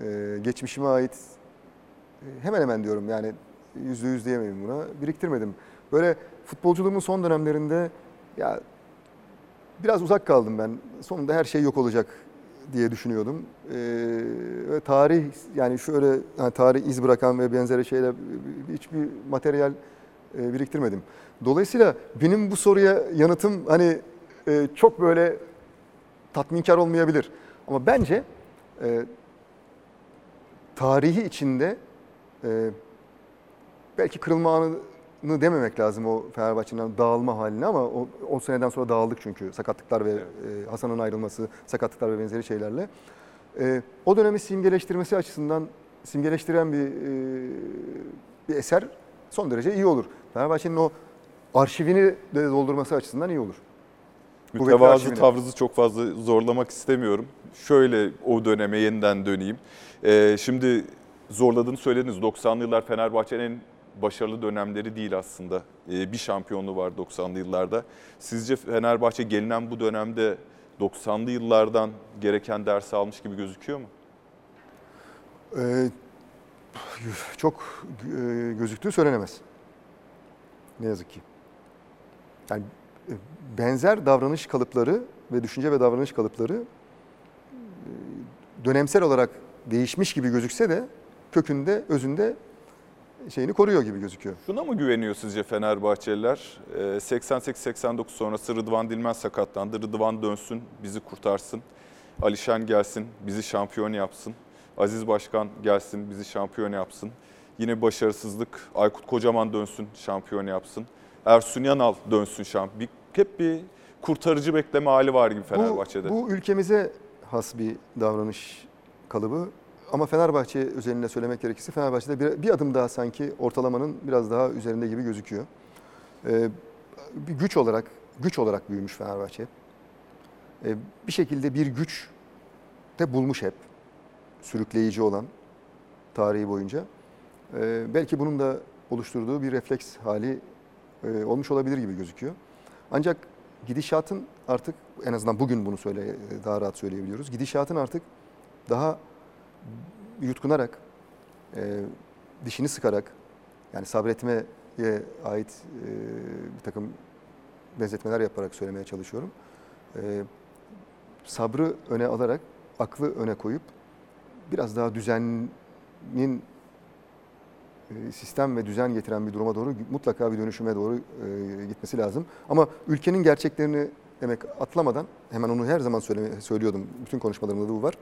[SPEAKER 2] E, geçmişime ait hemen hemen diyorum yani yüzde yüz diyemeyim buna. Biriktirmedim. Böyle futbolculuğumun son dönemlerinde ya biraz uzak kaldım ben. Sonunda her şey yok olacak diye düşünüyordum. E, ve tarih yani şöyle yani tarih iz bırakan ve benzeri şeyler hiçbir materyal e, biriktirmedim. Dolayısıyla benim bu soruya yanıtım hani e, çok böyle tatminkar olmayabilir. Ama bence e, tarihi içinde e, belki kırılma anını dememek lazım o Fenerbahçe'nin dağılma halini ama o, o seneden sonra dağıldık çünkü sakatlıklar ve e, Hasan'ın ayrılması, sakatlıklar ve benzeri şeylerle. E, o dönemi simgeleştirmesi açısından simgeleştiren bir, e, bir eser son derece iyi olur. Fenerbahçe'nin o arşivini de doldurması açısından iyi olur.
[SPEAKER 1] Mütevazı tavrınızı çok fazla zorlamak istemiyorum. Şöyle o döneme yeniden döneyim. Ee, şimdi zorladığını söylediniz. 90'lı yıllar Fenerbahçe'nin en başarılı dönemleri değil aslında. Ee, bir şampiyonluğu var 90'lı yıllarda. Sizce Fenerbahçe gelinen bu dönemde 90'lı yıllardan gereken dersi almış gibi gözüküyor mu?
[SPEAKER 2] Ee, çok e, gözüktüğü söylenemez. Ne yazık ki. Yani e, benzer davranış kalıpları ve düşünce ve davranış kalıpları e, dönemsel olarak değişmiş gibi gözükse de kökünde, özünde şeyini koruyor gibi gözüküyor.
[SPEAKER 1] Şuna mı güveniyor sizce Fenerbahçeliler? Ee, 88-89 sonrası Rıdvan Dilmez sakatlandı. Rıdvan dönsün, bizi kurtarsın. Alişen gelsin, bizi şampiyon yapsın. Aziz Başkan gelsin, bizi şampiyon yapsın. Yine başarısızlık, Aykut Kocaman dönsün, şampiyon yapsın. Ersun Yanal dönsün şampiyon. Hep bir kurtarıcı bekleme hali var gibi Fenerbahçe'de.
[SPEAKER 2] Bu, bu ülkemize has bir davranış kalıbı. Ama Fenerbahçe özelinde söylemek gerekirse Fenerbahçe'de bir, bir adım daha sanki ortalamanın biraz daha üzerinde gibi gözüküyor. Ee, bir güç olarak güç olarak büyümüş Fenerbahçe. Ee, bir şekilde bir güç de bulmuş hep. Sürükleyici olan tarihi boyunca. Ee, belki bunun da oluşturduğu bir refleks hali e, olmuş olabilir gibi gözüküyor. Ancak gidişatın artık en azından bugün bunu söyle daha rahat söyleyebiliyoruz. Gidişatın artık daha yutkunarak, e, dişini sıkarak yani sabretmeye ait e, bir takım benzetmeler yaparak söylemeye çalışıyorum. E, sabrı öne alarak, aklı öne koyup biraz daha düzenin e, sistem ve düzen getiren bir duruma doğru mutlaka bir dönüşüme doğru e, gitmesi lazım. Ama ülkenin gerçeklerini demek atlamadan hemen onu her zaman söyleme, söylüyordum. Bütün konuşmalarımda da bu var.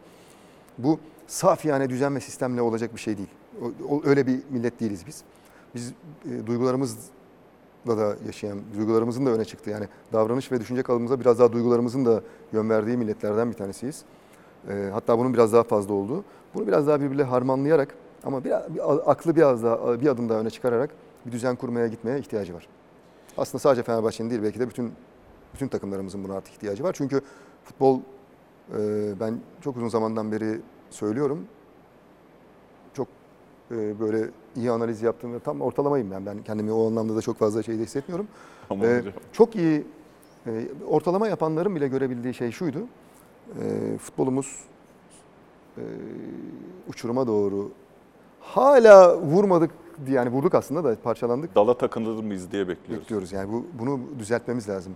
[SPEAKER 2] Bu saf yani düzen ve sistemle olacak bir şey değil. Öyle bir millet değiliz biz. Biz e, duygularımızla da yaşayan, duygularımızın da öne çıktığı yani davranış ve düşünce kalıbımıza biraz daha duygularımızın da yön verdiği milletlerden bir tanesiyiz. E, hatta bunun biraz daha fazla olduğu. Bunu biraz daha birbiriyle harmanlayarak ama biraz, bir, aklı biraz daha bir adım daha öne çıkararak bir düzen kurmaya gitmeye ihtiyacı var. Aslında sadece Fenerbahçe'nin değil belki de bütün bütün takımlarımızın buna artık ihtiyacı var. Çünkü futbol e, ben çok uzun zamandan beri söylüyorum. Çok e, böyle iyi analiz yaptığımda tam ortalamayım ben. Ben kendimi o anlamda da çok fazla şeyde hissetmiyorum. Ee,
[SPEAKER 1] hocam.
[SPEAKER 2] çok iyi e, ortalama yapanların bile görebildiği şey şuydu. E, futbolumuz e, uçuruma doğru hala vurmadık diye yani vurduk aslında da parçalandık.
[SPEAKER 1] Dala takılır mıyız diye bekliyoruz.
[SPEAKER 2] Bekliyoruz yani bu, bunu düzeltmemiz lazım.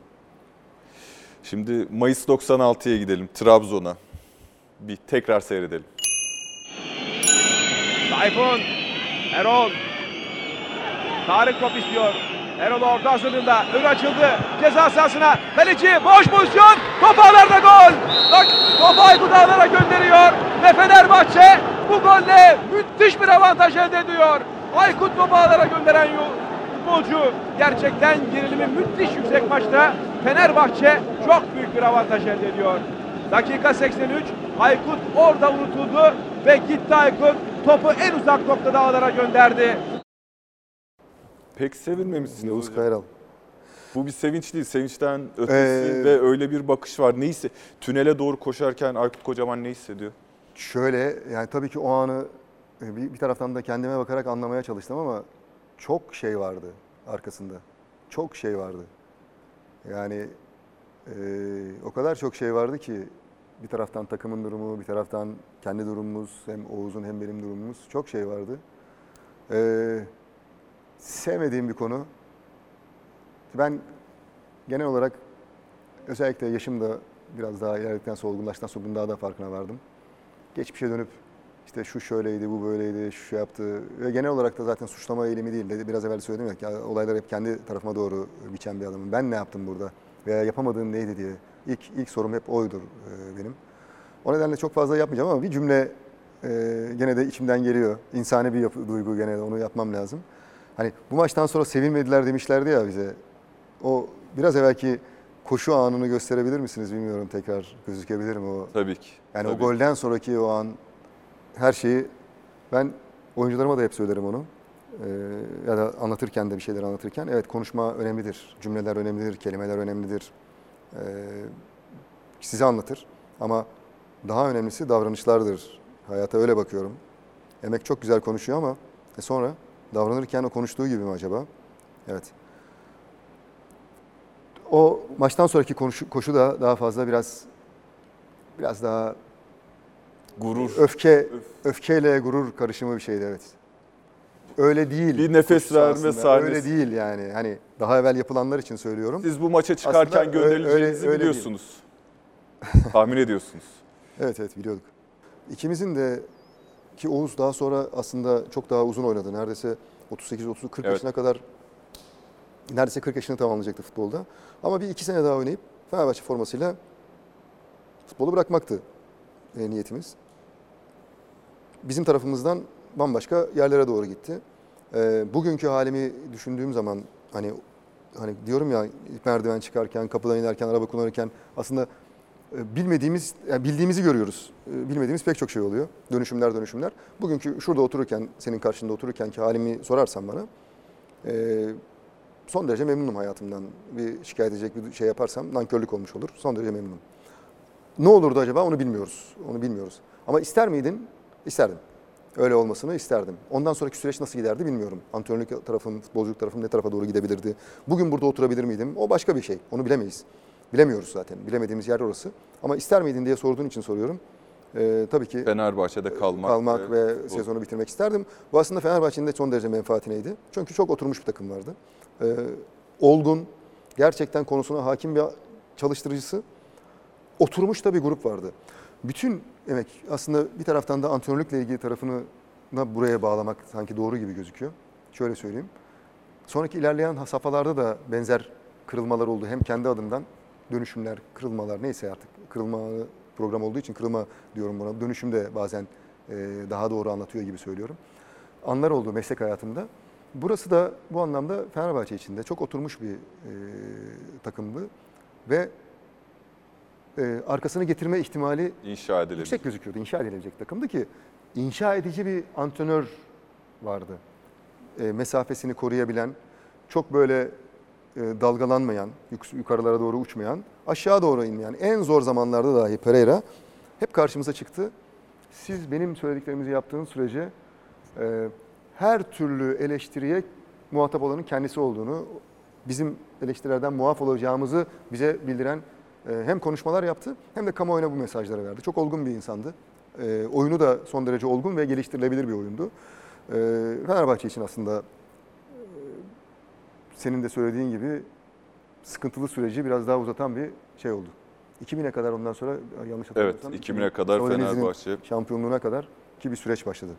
[SPEAKER 1] Şimdi Mayıs 96'ya gidelim Trabzon'a. Bir tekrar seyredelim.
[SPEAKER 8] Tayfun, Erol. Tarık top istiyor. Erol orta hazırlığında. Ön açıldı. Ceza sahasına. Kaleci boş pozisyon. Top ağlarda gol. Bak topu Aykut ağlara gönderiyor. Ve Fenerbahçe bu golle müthiş bir avantaj elde ediyor. Aykut topu ağlara gönderen futbolcu gerçekten gerilimi müthiş yüksek maçta Fenerbahçe çok büyük bir avantaj elde ediyor. Dakika 83 Aykut orada unutuldu ve gitti Aykut topu en uzak noktada ağlara gönderdi.
[SPEAKER 1] Pek sevinmemişsiniz
[SPEAKER 2] Yavuz. Kayral.
[SPEAKER 1] Bu bir sevinç değil. Sevinçten ötesi
[SPEAKER 2] Ee,
[SPEAKER 1] ve öyle bir bakış var. Neyse tünele doğru koşarken Aykut Kocaman ne hissediyor?
[SPEAKER 2] Şöyle yani tabii ki o anı e, bir, bir taraftan da kendime bakarak anlamaya çalıştım ama çok şey vardı arkasında. Çok şey vardı. Yani e, o kadar çok şey vardı ki bir taraftan takımın durumu, bir taraftan kendi durumumuz, hem Oğuz'un hem benim durumumuz çok şey vardı. E, sevmediğim bir konu. Ben genel olarak özellikle yaşım da biraz daha ilerledikten sonra olgunlaştıktan sonra bunun daha da farkına vardım geçmişe dönüp işte şu şöyleydi, bu böyleydi, şu şey yaptı ve genel olarak da zaten suçlama eğilimi değil. Dedi, biraz evvel söyledim ya, olaylar hep kendi tarafıma doğru biçen bir adamım. Ben ne yaptım burada veya yapamadığım neydi diye. İlk, ilk sorum hep oydur e, benim. O nedenle çok fazla yapmayacağım ama bir cümle e, gene de içimden geliyor. İnsani bir yapı, duygu gene de onu yapmam lazım. Hani bu maçtan sonra sevinmediler demişlerdi ya bize. O biraz evvelki koşu anını gösterebilir misiniz bilmiyorum tekrar gözükebilir mi o?
[SPEAKER 1] Tabii ki.
[SPEAKER 2] Yani o
[SPEAKER 1] Tabii.
[SPEAKER 2] golden sonraki o an her şeyi ben oyuncularıma da hep söylerim onu. Ee, ya da anlatırken de bir şeyler anlatırken evet konuşma önemlidir. Cümleler önemlidir, kelimeler önemlidir. Ee, size anlatır ama daha önemlisi davranışlardır. Hayata öyle bakıyorum. Emek çok güzel konuşuyor ama e sonra davranırken o konuştuğu gibi mi acaba? Evet. O maçtan sonraki konuşu, koşu da daha fazla biraz biraz daha
[SPEAKER 1] Gurur.
[SPEAKER 2] öfke öfkeyle gurur karışımı bir şeydi evet. Öyle değil.
[SPEAKER 1] Bir nefes verme sahnesi.
[SPEAKER 2] Öyle değil yani. Hani daha evvel yapılanlar için söylüyorum.
[SPEAKER 1] Siz bu maça çıkarken
[SPEAKER 2] Aslında
[SPEAKER 1] gönderileceğinizi
[SPEAKER 2] öyle- öyle değil.
[SPEAKER 1] biliyorsunuz. Tahmin ediyorsunuz.
[SPEAKER 2] Evet evet biliyorduk. İkimizin de ki Oğuz daha sonra aslında çok daha uzun oynadı. Neredeyse 38 30 40
[SPEAKER 1] Evet.
[SPEAKER 2] yaşına kadar neredeyse 40 yaşını tamamlayacaktı futbolda. Ama bir iki sene daha oynayıp Fenerbahçe formasıyla futbolu bırakmaktı e, niyetimiz. Bizim tarafımızdan bambaşka yerlere doğru gitti. E, bugünkü halimi düşündüğüm zaman hani hani diyorum ya merdiven çıkarken, kapıdan inerken, araba kullanırken aslında e, bilmediğimiz, yani bildiğimizi görüyoruz. E, Bilmediğimiz pek çok şey oluyor. Dönüşümler dönüşümler. Bugünkü şurada otururken, senin karşında otururken ki halimi sorarsan bana e, son derece memnunum hayatımdan. Bir şikayet edecek bir şey yaparsam nankörlük olmuş olur. Son derece memnunum. Ne olurdu acaba onu bilmiyoruz. Onu bilmiyoruz. Ama ister miydin? İsterdim. Öyle olmasını isterdim. Ondan sonraki süreç nasıl giderdi bilmiyorum. Antrenörlük tarafım, futbolculuk tarafım ne tarafa doğru gidebilirdi? Bugün burada oturabilir miydim? O başka bir şey. Onu bilemeyiz. Bilemiyoruz zaten. Bilemediğimiz yer orası. Ama ister miydin diye sorduğun için soruyorum. Ee, tabii ki
[SPEAKER 1] Fenerbahçe'de kalmak,
[SPEAKER 2] kalmak ve
[SPEAKER 1] bu-
[SPEAKER 2] sezonu bitirmek isterdim. Bu aslında Fenerbahçe'nin de son derece menfaatineydi. Çünkü çok oturmuş bir takım vardı. Ee, olgun, gerçekten konusuna hakim bir çalıştırıcısı, oturmuş da bir grup vardı. Bütün emek aslında bir taraftan da antrenörlükle ilgili tarafını da buraya bağlamak sanki doğru gibi gözüküyor. Şöyle söyleyeyim. Sonraki ilerleyen safhalarda da benzer kırılmalar oldu. Hem kendi adımdan dönüşümler, kırılmalar neyse artık kırılma program olduğu için kırılma diyorum buna. Dönüşüm de bazen e, daha doğru anlatıyor gibi söylüyorum. Anlar oldu meslek hayatımda. Burası da bu anlamda Fenerbahçe için de çok oturmuş bir e, takımdı ve e, arkasını getirme ihtimali
[SPEAKER 1] inşa edilebilir.
[SPEAKER 2] yüksek gözüküyordu. İnşa edilecek takımdı ki inşa edici bir antrenör vardı. E, mesafesini koruyabilen, çok böyle e, dalgalanmayan, yuk- yukarılara doğru uçmayan, aşağı doğru inmeyen, en zor zamanlarda dahi Pereira hep karşımıza çıktı. Siz benim söylediklerimizi yaptığınız sürece e, her türlü eleştiriye muhatap olanın kendisi olduğunu, bizim eleştirilerden muaf olacağımızı bize bildiren hem konuşmalar yaptı hem de kamuoyuna bu mesajları verdi. Çok olgun bir insandı. E, oyunu da son derece olgun ve geliştirilebilir bir oyundu. E, Fenerbahçe için aslında e, senin de söylediğin gibi sıkıntılı süreci biraz daha uzatan bir şey oldu. 2000'e kadar ondan sonra yanlış
[SPEAKER 1] Evet
[SPEAKER 2] hatırlamıyorsam
[SPEAKER 1] 2000'e kadar Fenerbahçe.
[SPEAKER 2] şampiyonluğuna kadar ki bir süreç başladı.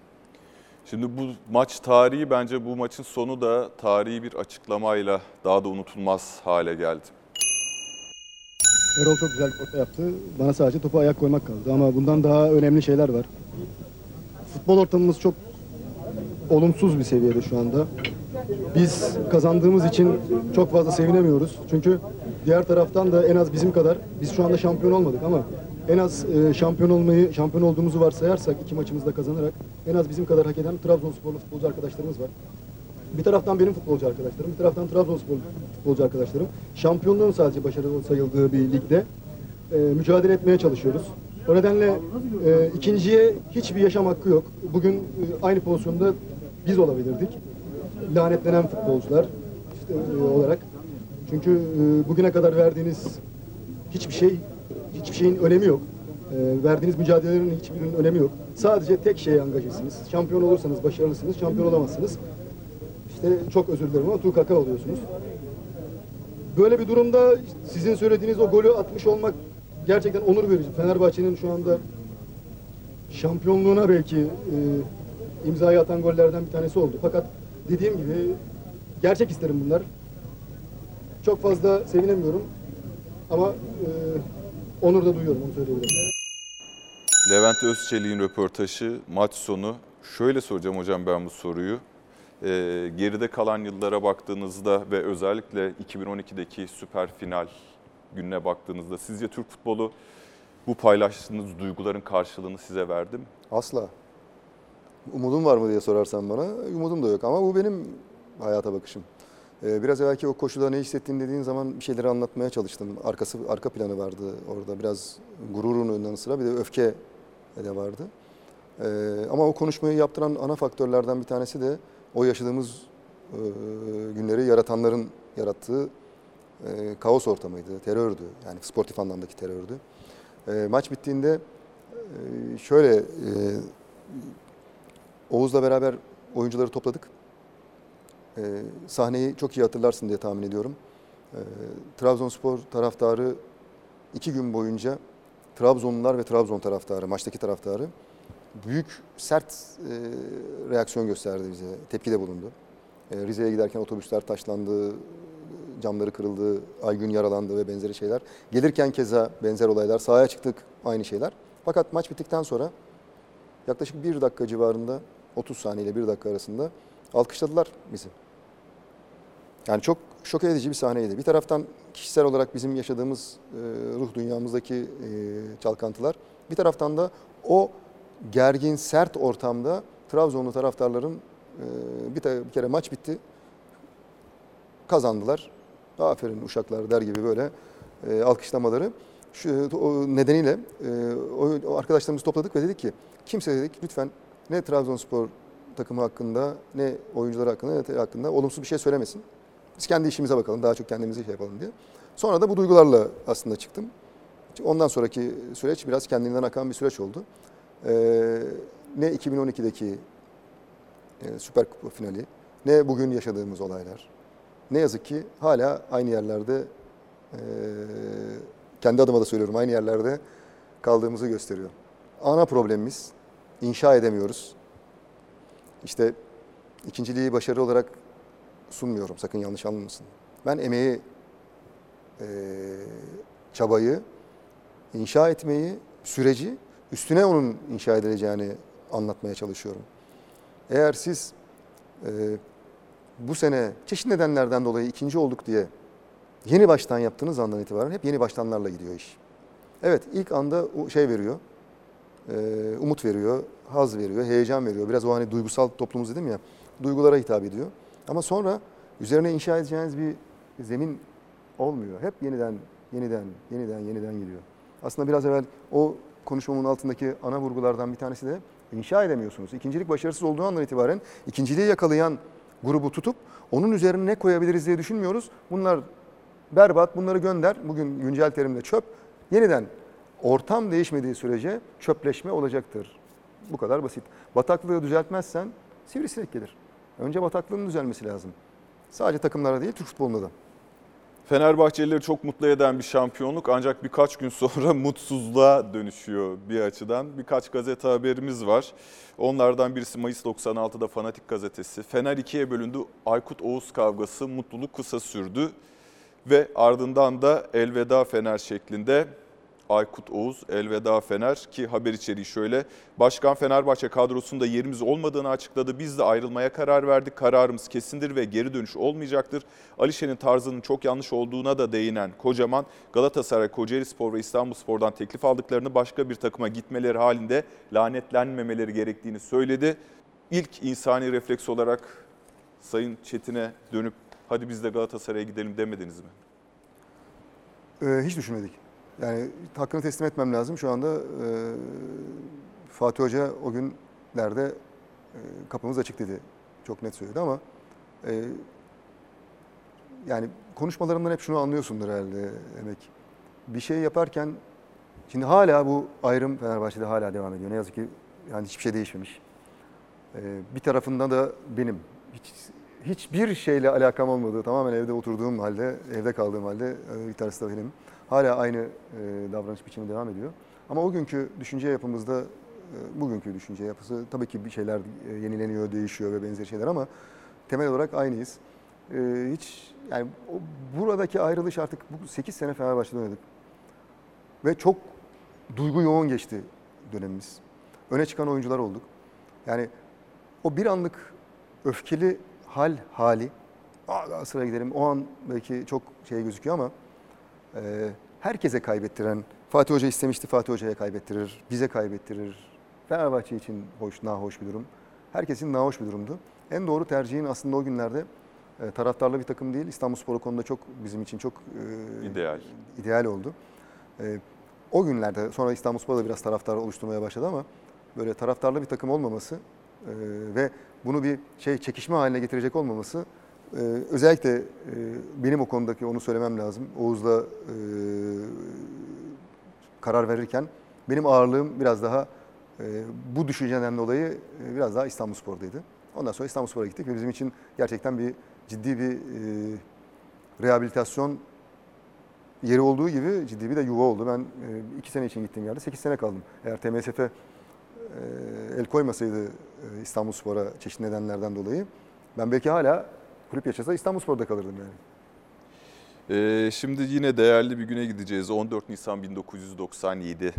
[SPEAKER 1] Şimdi bu maç tarihi bence bu maçın sonu da tarihi bir açıklamayla daha da unutulmaz hale geldi.
[SPEAKER 10] Erol çok güzel bir orta yaptı. Bana sadece topu ayak koymak kaldı ama bundan daha önemli şeyler var. Futbol ortamımız çok olumsuz bir seviyede şu anda. Biz kazandığımız için çok fazla sevinemiyoruz. Çünkü diğer taraftan da en az bizim kadar, biz şu anda şampiyon olmadık ama en az e, şampiyon olmayı, şampiyon olduğumuzu varsayarsak iki maçımızda kazanarak en az bizim kadar hak eden Trabzonsporlu futbolcu arkadaşlarımız var. Bir taraftan benim futbolcu arkadaşlarım, bir taraftan Trabzonspor futbolcu arkadaşlarım. Şampiyonluğun sadece başarılı sayıldığı bir ligde e, mücadele etmeye çalışıyoruz. O nedenle e, ikinciye hiçbir yaşam hakkı yok. Bugün e, aynı pozisyonda biz olabilirdik. Lanetlenen futbolcular işte, e, olarak. Çünkü e, bugüne kadar verdiğiniz hiçbir şey, hiçbir şeyin önemi yok. E, verdiğiniz mücadelelerin hiçbirinin önemi yok. Sadece tek şeye angajesiniz. Şampiyon olursanız başarılısınız, şampiyon olamazsınız. İşte çok özür dilerim ama tukaka oluyorsunuz. Böyle bir durumda sizin söylediğiniz o golü atmış olmak gerçekten onur verici. Fenerbahçe'nin şu anda şampiyonluğuna belki e, imzayı atan gollerden bir tanesi oldu. Fakat dediğim gibi gerçek isterim bunlar. Çok fazla sevinemiyorum ama e, onur da duyuyorum onu söyleyebilirim.
[SPEAKER 1] Levent Özçelik'in röportajı maç sonu. Şöyle soracağım hocam ben bu soruyu. Ee, geride kalan yıllara baktığınızda ve özellikle 2012'deki süper final gününe baktığınızda sizce Türk futbolu bu paylaştığınız duyguların karşılığını size verdi mi?
[SPEAKER 2] Asla. Umudum var mı diye sorarsan bana, umudum da yok ama bu benim hayata bakışım. Ee, biraz evvelki o koşuda ne hissettiğini dediğin zaman bir şeyleri anlatmaya çalıştım. Arkası arka planı vardı orada. Biraz gururun önünden sıra bir de öfke de vardı. Ee, ama o konuşmayı yaptıran ana faktörlerden bir tanesi de o yaşadığımız e, günleri yaratanların yarattığı e, kaos ortamıydı, terördü. Yani sportif anlamdaki terördü. E, maç bittiğinde e, şöyle e, Oğuz'la beraber oyuncuları topladık. E, sahneyi çok iyi hatırlarsın diye tahmin ediyorum. E, Trabzonspor taraftarı iki gün boyunca Trabzonlular ve Trabzon taraftarı, maçtaki taraftarı büyük sert e, reaksiyon gösterdi bize. Tepkide bulundu. E, Rize'ye giderken otobüsler taşlandı, camları kırıldı, Aygün yaralandı ve benzeri şeyler. Gelirken keza benzer olaylar. Sahaya çıktık aynı şeyler. Fakat maç bittikten sonra yaklaşık bir dakika civarında 30 saniye ile bir dakika arasında alkışladılar bizi. Yani çok şok edici bir sahneydi. Bir taraftan kişisel olarak bizim yaşadığımız e, ruh dünyamızdaki e, çalkantılar. Bir taraftan da o gergin, sert ortamda Trabzonlu taraftarların e, bir, bir kere maç bitti. Kazandılar. Aferin uşaklar der gibi böyle e, alkışlamaları. Şu o nedeniyle e, o, arkadaşlarımızı topladık ve dedik ki kimse dedik lütfen ne Trabzonspor takımı hakkında ne oyuncuları hakkında ne hakkında olumsuz bir şey söylemesin. Biz kendi işimize bakalım, daha çok kendimizi şey yapalım diye. Sonra da bu duygularla aslında çıktım. Ondan sonraki süreç biraz kendinden akan bir süreç oldu. Ee, ne 2012'deki e, Süper Kupa finali, ne bugün yaşadığımız olaylar. Ne yazık ki hala aynı yerlerde, e, kendi adıma da söylüyorum, aynı yerlerde kaldığımızı gösteriyor. Ana problemimiz inşa edemiyoruz. İşte ikinciliği başarı olarak sunmuyorum. Sakın yanlış anlamasın. Ben emeği, e, çabayı, inşa etmeyi, süreci üstüne onun inşa edileceğini anlatmaya çalışıyorum. Eğer siz e, bu sene çeşitli nedenlerden dolayı ikinci olduk diye yeni baştan yaptığınız andan itibaren hep yeni baştanlarla gidiyor iş. Evet ilk anda şey veriyor, e, umut veriyor, haz veriyor, heyecan veriyor. Biraz o hani duygusal toplumumuz dedim ya, duygulara hitap ediyor. Ama sonra üzerine inşa edeceğiniz bir zemin olmuyor. Hep yeniden, yeniden, yeniden, yeniden geliyor. Aslında biraz evvel o konuşmamın altındaki ana vurgulardan bir tanesi de inşa edemiyorsunuz. İkincilik başarısız olduğu andan itibaren ikinciliği yakalayan grubu tutup onun üzerine ne koyabiliriz diye düşünmüyoruz. Bunlar berbat, bunları gönder. Bugün güncel terimle çöp. Yeniden ortam değişmediği sürece çöpleşme olacaktır. Bu kadar basit. Bataklığı düzeltmezsen sivrisinek gelir. Önce bataklığın düzelmesi lazım. Sadece takımlara değil, Türk futbolunda da.
[SPEAKER 1] Fenerbahçelileri çok mutlu eden bir şampiyonluk ancak birkaç gün sonra mutsuzluğa dönüşüyor bir açıdan. Birkaç gazete haberimiz var. Onlardan birisi Mayıs 96'da Fanatik gazetesi. Fener ikiye bölündü. Aykut Oğuz kavgası mutluluk kısa sürdü. Ve ardından da elveda Fener şeklinde Aykut Oğuz, Elveda Fener ki haber içeriği şöyle. Başkan Fenerbahçe kadrosunda yerimiz olmadığını açıkladı. Biz de ayrılmaya karar verdik. Kararımız kesindir ve geri dönüş olmayacaktır. Alişe'nin tarzının çok yanlış olduğuna da değinen Kocaman, Galatasaray, Kocaeli Spor ve İstanbul Spor'dan teklif aldıklarını başka bir takıma gitmeleri halinde lanetlenmemeleri gerektiğini söyledi. İlk insani refleks olarak Sayın Çetin'e dönüp hadi biz de Galatasaray'a gidelim demediniz mi?
[SPEAKER 2] Ee, hiç düşünmedik. Yani hakkını teslim etmem lazım. Şu anda e, Fatih Hoca o günlerde e, kapımız açık dedi. Çok net söyledi ama e, yani konuşmalarımdan hep şunu anlıyorsundur herhalde Emek. Bir şey yaparken şimdi hala bu ayrım Fenerbahçe'de hala devam ediyor. Ne yazık ki yani hiçbir şey değişmemiş. E, bir tarafında da benim. Hiç, hiçbir şeyle alakam olmadığı, tamamen evde oturduğum halde, evde kaldığım halde e, bir tanesi de benim. Hala aynı e, davranış biçimi devam ediyor. Ama o günkü düşünce yapımızda, e, bugünkü düşünce yapısı tabii ki bir şeyler e, yenileniyor, değişiyor ve benzeri şeyler ama temel olarak aynıyız. E, hiç yani o, buradaki ayrılış artık bu 8 sene Fenerbahçe'de oynadık. Ve çok duygu yoğun geçti dönemimiz. Öne çıkan oyuncular olduk. Yani o bir anlık öfkeli hal hali, sıra gidelim o an belki çok şey gözüküyor ama e, herkese kaybettiren, Fatih Hoca istemişti Fatih Hoca'ya kaybettirir, bize kaybettirir. Fenerbahçe için hoş, nahoş bir durum. Herkesin nahoş bir durumdu. En doğru tercihin aslında o günlerde e, taraftarlı bir takım değil. İstanbulspor o konuda çok bizim için çok e,
[SPEAKER 1] İdeal.
[SPEAKER 2] ideal oldu. E, o günlerde sonra İstanbulspor da biraz taraftar oluşturmaya başladı ama böyle taraftarlı bir takım olmaması e, ve bunu bir şey çekişme haline getirecek olmaması e, özellikle e, benim o konudaki onu söylemem lazım. Oğuz'la e, karar verirken benim ağırlığım biraz daha e, bu düşünceden dolayı e, biraz daha İstanbulspor'daydı. Ondan sonra İstanbulspor'a gittik ve bizim için gerçekten bir ciddi bir e, rehabilitasyon yeri olduğu gibi ciddi bir de yuva oldu. Ben e, iki sene için gittiğim yerde 8 sene kaldım. Eğer TMSF e, el koymasaydı e, İstanbulspor'a çeşitli nedenlerden dolayı ben belki hala kulüp yaşasa İstanbulspor'da kalırdım yani.
[SPEAKER 1] Ee, şimdi yine değerli bir güne gideceğiz. 14 Nisan 1997.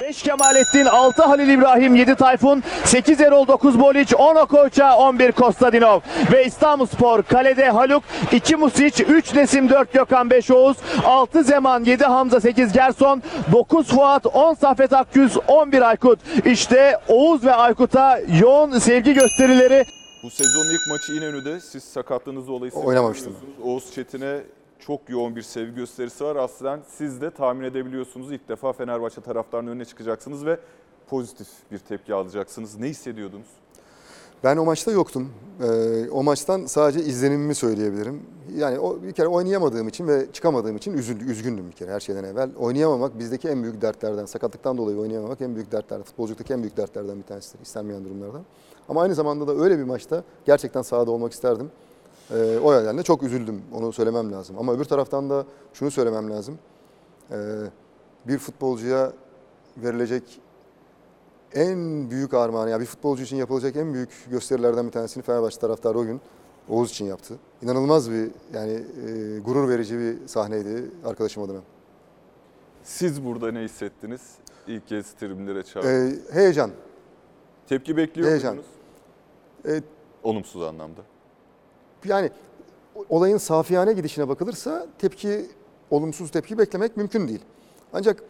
[SPEAKER 11] 5 Kemalettin, 6 Halil İbrahim, 7 Tayfun, 8 Erol, 9 Boliç, 10 Okocha, 11 Kostadinov. Ve İstanbulspor kalede Haluk, 2 Music, 3 Nesim, 4 Gökhan, 5 Oğuz, 6 Zeman, 7 Hamza, 8 Gerson, 9 Fuat, 10 Saffet Akgüz, 11 Aykut. İşte Oğuz ve Aykut'a yoğun sevgi gösterileri.
[SPEAKER 1] Bu sezonun ilk maçı İnönü'de. Siz sakatlığınız dolayı
[SPEAKER 2] Oynamamıştım.
[SPEAKER 1] seyredemiyorsunuz. Oğuz Çetin'e çok yoğun bir sevgi gösterisi var. Aslında siz de tahmin edebiliyorsunuz. İlk defa Fenerbahçe taraftarının önüne çıkacaksınız ve pozitif bir tepki alacaksınız. Ne hissediyordunuz?
[SPEAKER 2] Ben o maçta yoktum. Ee, o maçtan sadece izlenimimi söyleyebilirim. Yani o bir kere oynayamadığım için ve çıkamadığım için üzüldü, üzgündüm bir kere her şeyden evvel. Oynayamamak bizdeki en büyük dertlerden, sakatlıktan dolayı oynayamamak en büyük dertlerden, futbolculukdaki en büyük dertlerden bir tanesidir, istenmeyen durumlardan. Ama aynı zamanda da öyle bir maçta gerçekten sahada olmak isterdim. Ee, o nedenle çok üzüldüm, onu söylemem lazım. Ama öbür taraftan da şunu söylemem lazım. Ee, bir futbolcuya verilecek en büyük armağanı, yani bir futbolcu için yapılacak en büyük gösterilerden bir tanesini Fenerbahçe taraftarı o gün Oğuz için yaptı. İnanılmaz bir yani e, gurur verici bir sahneydi arkadaşım adına.
[SPEAKER 1] Siz burada ne hissettiniz? İlk kez tribünlere çağırdı.
[SPEAKER 2] Ee, heyecan.
[SPEAKER 1] Tepki bekliyor
[SPEAKER 2] heyecan.
[SPEAKER 1] muydunuz?
[SPEAKER 2] Ee,
[SPEAKER 1] Olumsuz anlamda.
[SPEAKER 2] yani olayın safiyane gidişine bakılırsa tepki, olumsuz tepki beklemek mümkün değil. Ancak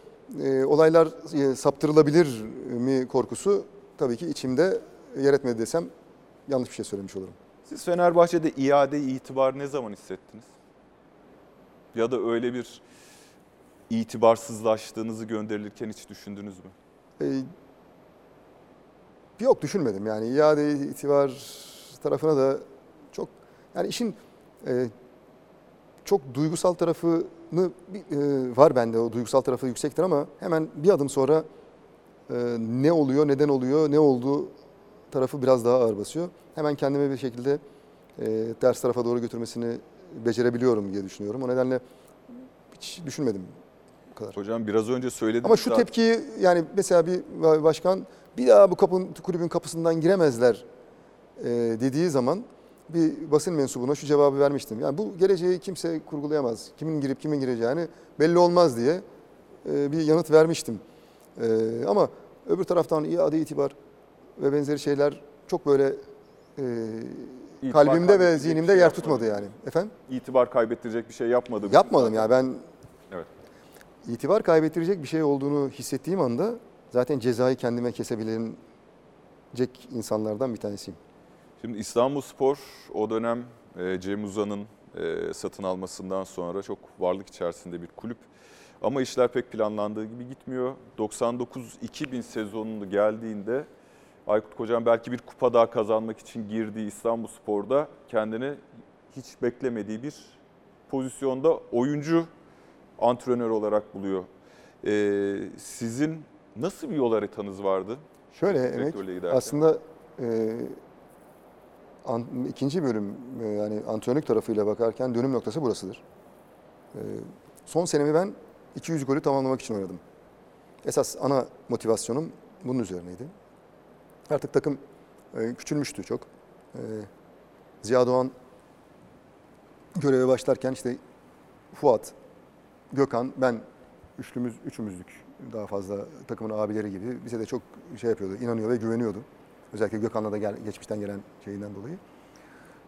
[SPEAKER 2] e, olaylar e, saptırılabilir mi korkusu tabii ki içimde yer etmedi desem yanlış bir şey söylemiş olurum.
[SPEAKER 1] Siz Fenerbahçe'de iade itibar ne zaman hissettiniz? Ya da öyle bir itibarsızlaştığınızı gönderilirken hiç düşündünüz mü?
[SPEAKER 2] E, yok düşünmedim yani iade itibar tarafına da çok yani işin e, çok duygusal tarafını e, var bende o duygusal tarafı yüksektir ama hemen bir adım sonra e, ne oluyor neden oluyor ne oldu tarafı biraz daha ağır basıyor. Hemen kendime bir şekilde e, ters tarafa doğru götürmesini becerebiliyorum diye düşünüyorum. O nedenle hiç düşünmedim bu kadar.
[SPEAKER 1] Hocam biraz önce söylediniz.
[SPEAKER 2] Ama şu tepkiyi yani mesela bir başkan bir daha bu kapın, kulübün kapısından giremezler e, dediği zaman bir basın mensubuna şu cevabı vermiştim. Yani bu geleceği kimse kurgulayamaz. Kimin girip kimin gireceğini belli olmaz diye e, bir yanıt vermiştim. E, ama öbür taraftan iade itibar ve benzeri şeyler çok böyle e,
[SPEAKER 1] İtibar
[SPEAKER 2] kalbimde ve zihnimde
[SPEAKER 1] şey
[SPEAKER 2] yer
[SPEAKER 1] yapmadı.
[SPEAKER 2] tutmadı yani. Efendim?
[SPEAKER 1] İtibar kaybettirecek bir şey yapmadım.
[SPEAKER 2] Yapmadım ya ben
[SPEAKER 1] Evet.
[SPEAKER 2] itibar kaybettirecek bir şey olduğunu hissettiğim anda zaten cezayı kendime kesebilecek insanlardan bir tanesiyim.
[SPEAKER 1] Şimdi İstanbul Spor o dönem e, Cem Uzan'ın e, satın almasından sonra çok varlık içerisinde bir kulüp. Ama işler pek planlandığı gibi gitmiyor. 99-2000 sezonunu geldiğinde Aykut Kocaman belki bir kupa daha kazanmak için girdiği İstanbul Spor'da kendini hiç beklemediği bir pozisyonda oyuncu antrenör olarak buluyor. E, sizin nasıl bir yol haritanız vardı?
[SPEAKER 2] Şöyle
[SPEAKER 1] giderken.
[SPEAKER 2] aslında e, an- ikinci bölüm e, yani antrenörlük tarafıyla bakarken dönüm noktası burasıdır. E, son senemi ben 200 golü tamamlamak için oynadım. Esas ana motivasyonum bunun üzerineydi. Artık takım e, küçülmüştü çok. E, Ziya Doğan göreve başlarken işte Fuat, Gökhan, ben üçlümüz, üçümüzdük daha fazla takımın abileri gibi. Bize de çok şey yapıyordu, inanıyor ve güveniyordu. Özellikle Gökhan'la da gel, geçmişten gelen şeyinden dolayı.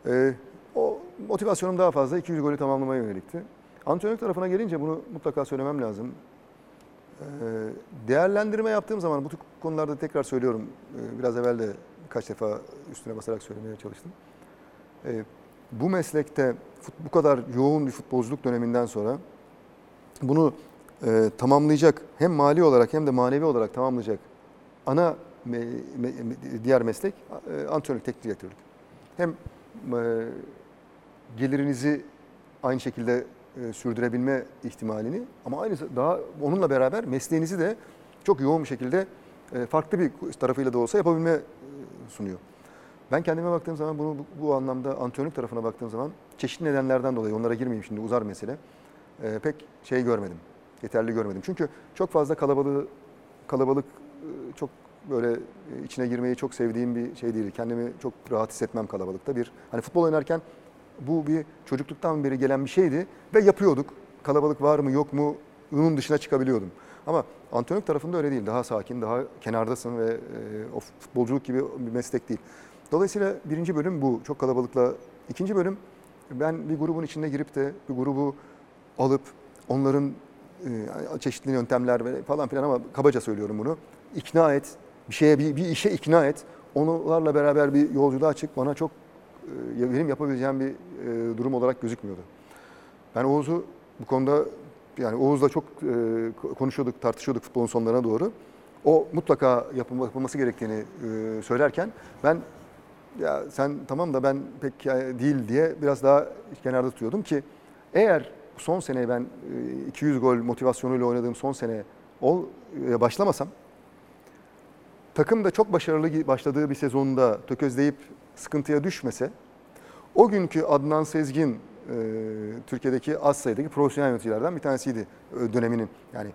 [SPEAKER 2] Ee, o motivasyonum daha fazla 200 golü tamamlamaya yönelikti. Antrenörlük tarafına gelince bunu mutlaka söylemem lazım. Ee, değerlendirme yaptığım zaman bu tür konularda tekrar söylüyorum. Ee, biraz evvel de kaç defa üstüne basarak söylemeye çalıştım. Ee, bu meslekte bu kadar yoğun bir futbolculuk döneminden sonra bunu e, tamamlayacak hem mali olarak hem de manevi olarak tamamlayacak ana me- me- me- diğer meslek e, antrenörlük, teknik direktörlük. Hem e, gelirinizi aynı şekilde e, sürdürebilme ihtimalini ama aynı daha onunla beraber mesleğinizi de çok yoğun bir şekilde e, farklı bir tarafıyla da olsa yapabilme e, sunuyor. Ben kendime baktığım zaman bunu bu, bu anlamda antrenörlük tarafına baktığım zaman çeşitli nedenlerden dolayı onlara girmeyeyim şimdi uzar mesele. e, pek şey görmedim. Yeterli görmedim. Çünkü çok fazla kalabalığı kalabalık e, çok böyle e, içine girmeyi çok sevdiğim bir şey değil. Kendimi çok rahat hissetmem kalabalıkta. Bir hani futbol oynarken bu bir çocukluktan beri gelen bir şeydi ve yapıyorduk. Kalabalık var mı yok mu bunun dışına çıkabiliyordum. Ama antrenörlük tarafında öyle değil. Daha sakin, daha kenardasın ve e, o futbolculuk gibi bir meslek değil. Dolayısıyla birinci bölüm bu. Çok kalabalıkla. İkinci bölüm ben bir grubun içinde girip de bir grubu alıp onların çeşitli yöntemler falan filan ama kabaca söylüyorum bunu. İkna et, bir şeye bir, bir işe ikna et. Onlarla beraber bir yolculuğa çık. Bana çok e, benim yapabileceğim bir e, durum olarak gözükmüyordu. Ben Oğuz'u bu konuda yani Oğuz'la çok e, konuşuyorduk, tartışıyorduk futbolun sonlarına doğru. O mutlaka yapılma- yapılması gerektiğini e, söylerken ben ya sen tamam da ben pek değil diye biraz daha kenarda tutuyordum ki eğer son sene ben e, 200 gol motivasyonuyla oynadığım son sene ol e, başlamasam takım da çok başarılı başladığı bir sezonda tökezleyip sıkıntıya düşmese o günkü Adnan Sezgin e, Türkiye'deki az sayıdaki profesyonel yöneticilerden bir tanesiydi e, döneminin. Yani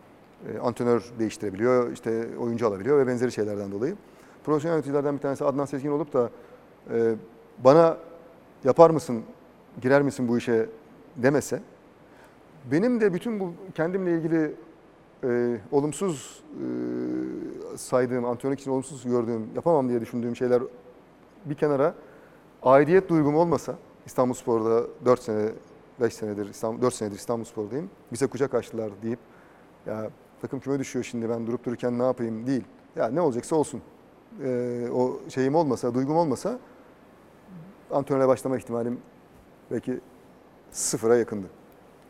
[SPEAKER 2] e, antrenör değiştirebiliyor, işte oyuncu alabiliyor ve benzeri şeylerden dolayı. Profesyonel yöneticilerden bir tanesi Adnan Sezgin olup da e, bana yapar mısın, girer misin bu işe demese benim de bütün bu kendimle ilgili e, olumsuz e, saydığım, antrenörlük için olumsuz gördüğüm, yapamam diye düşündüğüm şeyler bir kenara aidiyet duygum olmasa İstanbul Spor'da 4 sene 5 senedir İstanbul 4 senedir İstanbul Spor'dayım. Bize kucak açtılar deyip ya takım küme düşüyor şimdi ben durup dururken ne yapayım değil. Ya ne olacaksa olsun. Ee, o şeyim olmasa, duygum olmasa antrenöre başlama ihtimalim belki sıfıra yakındı.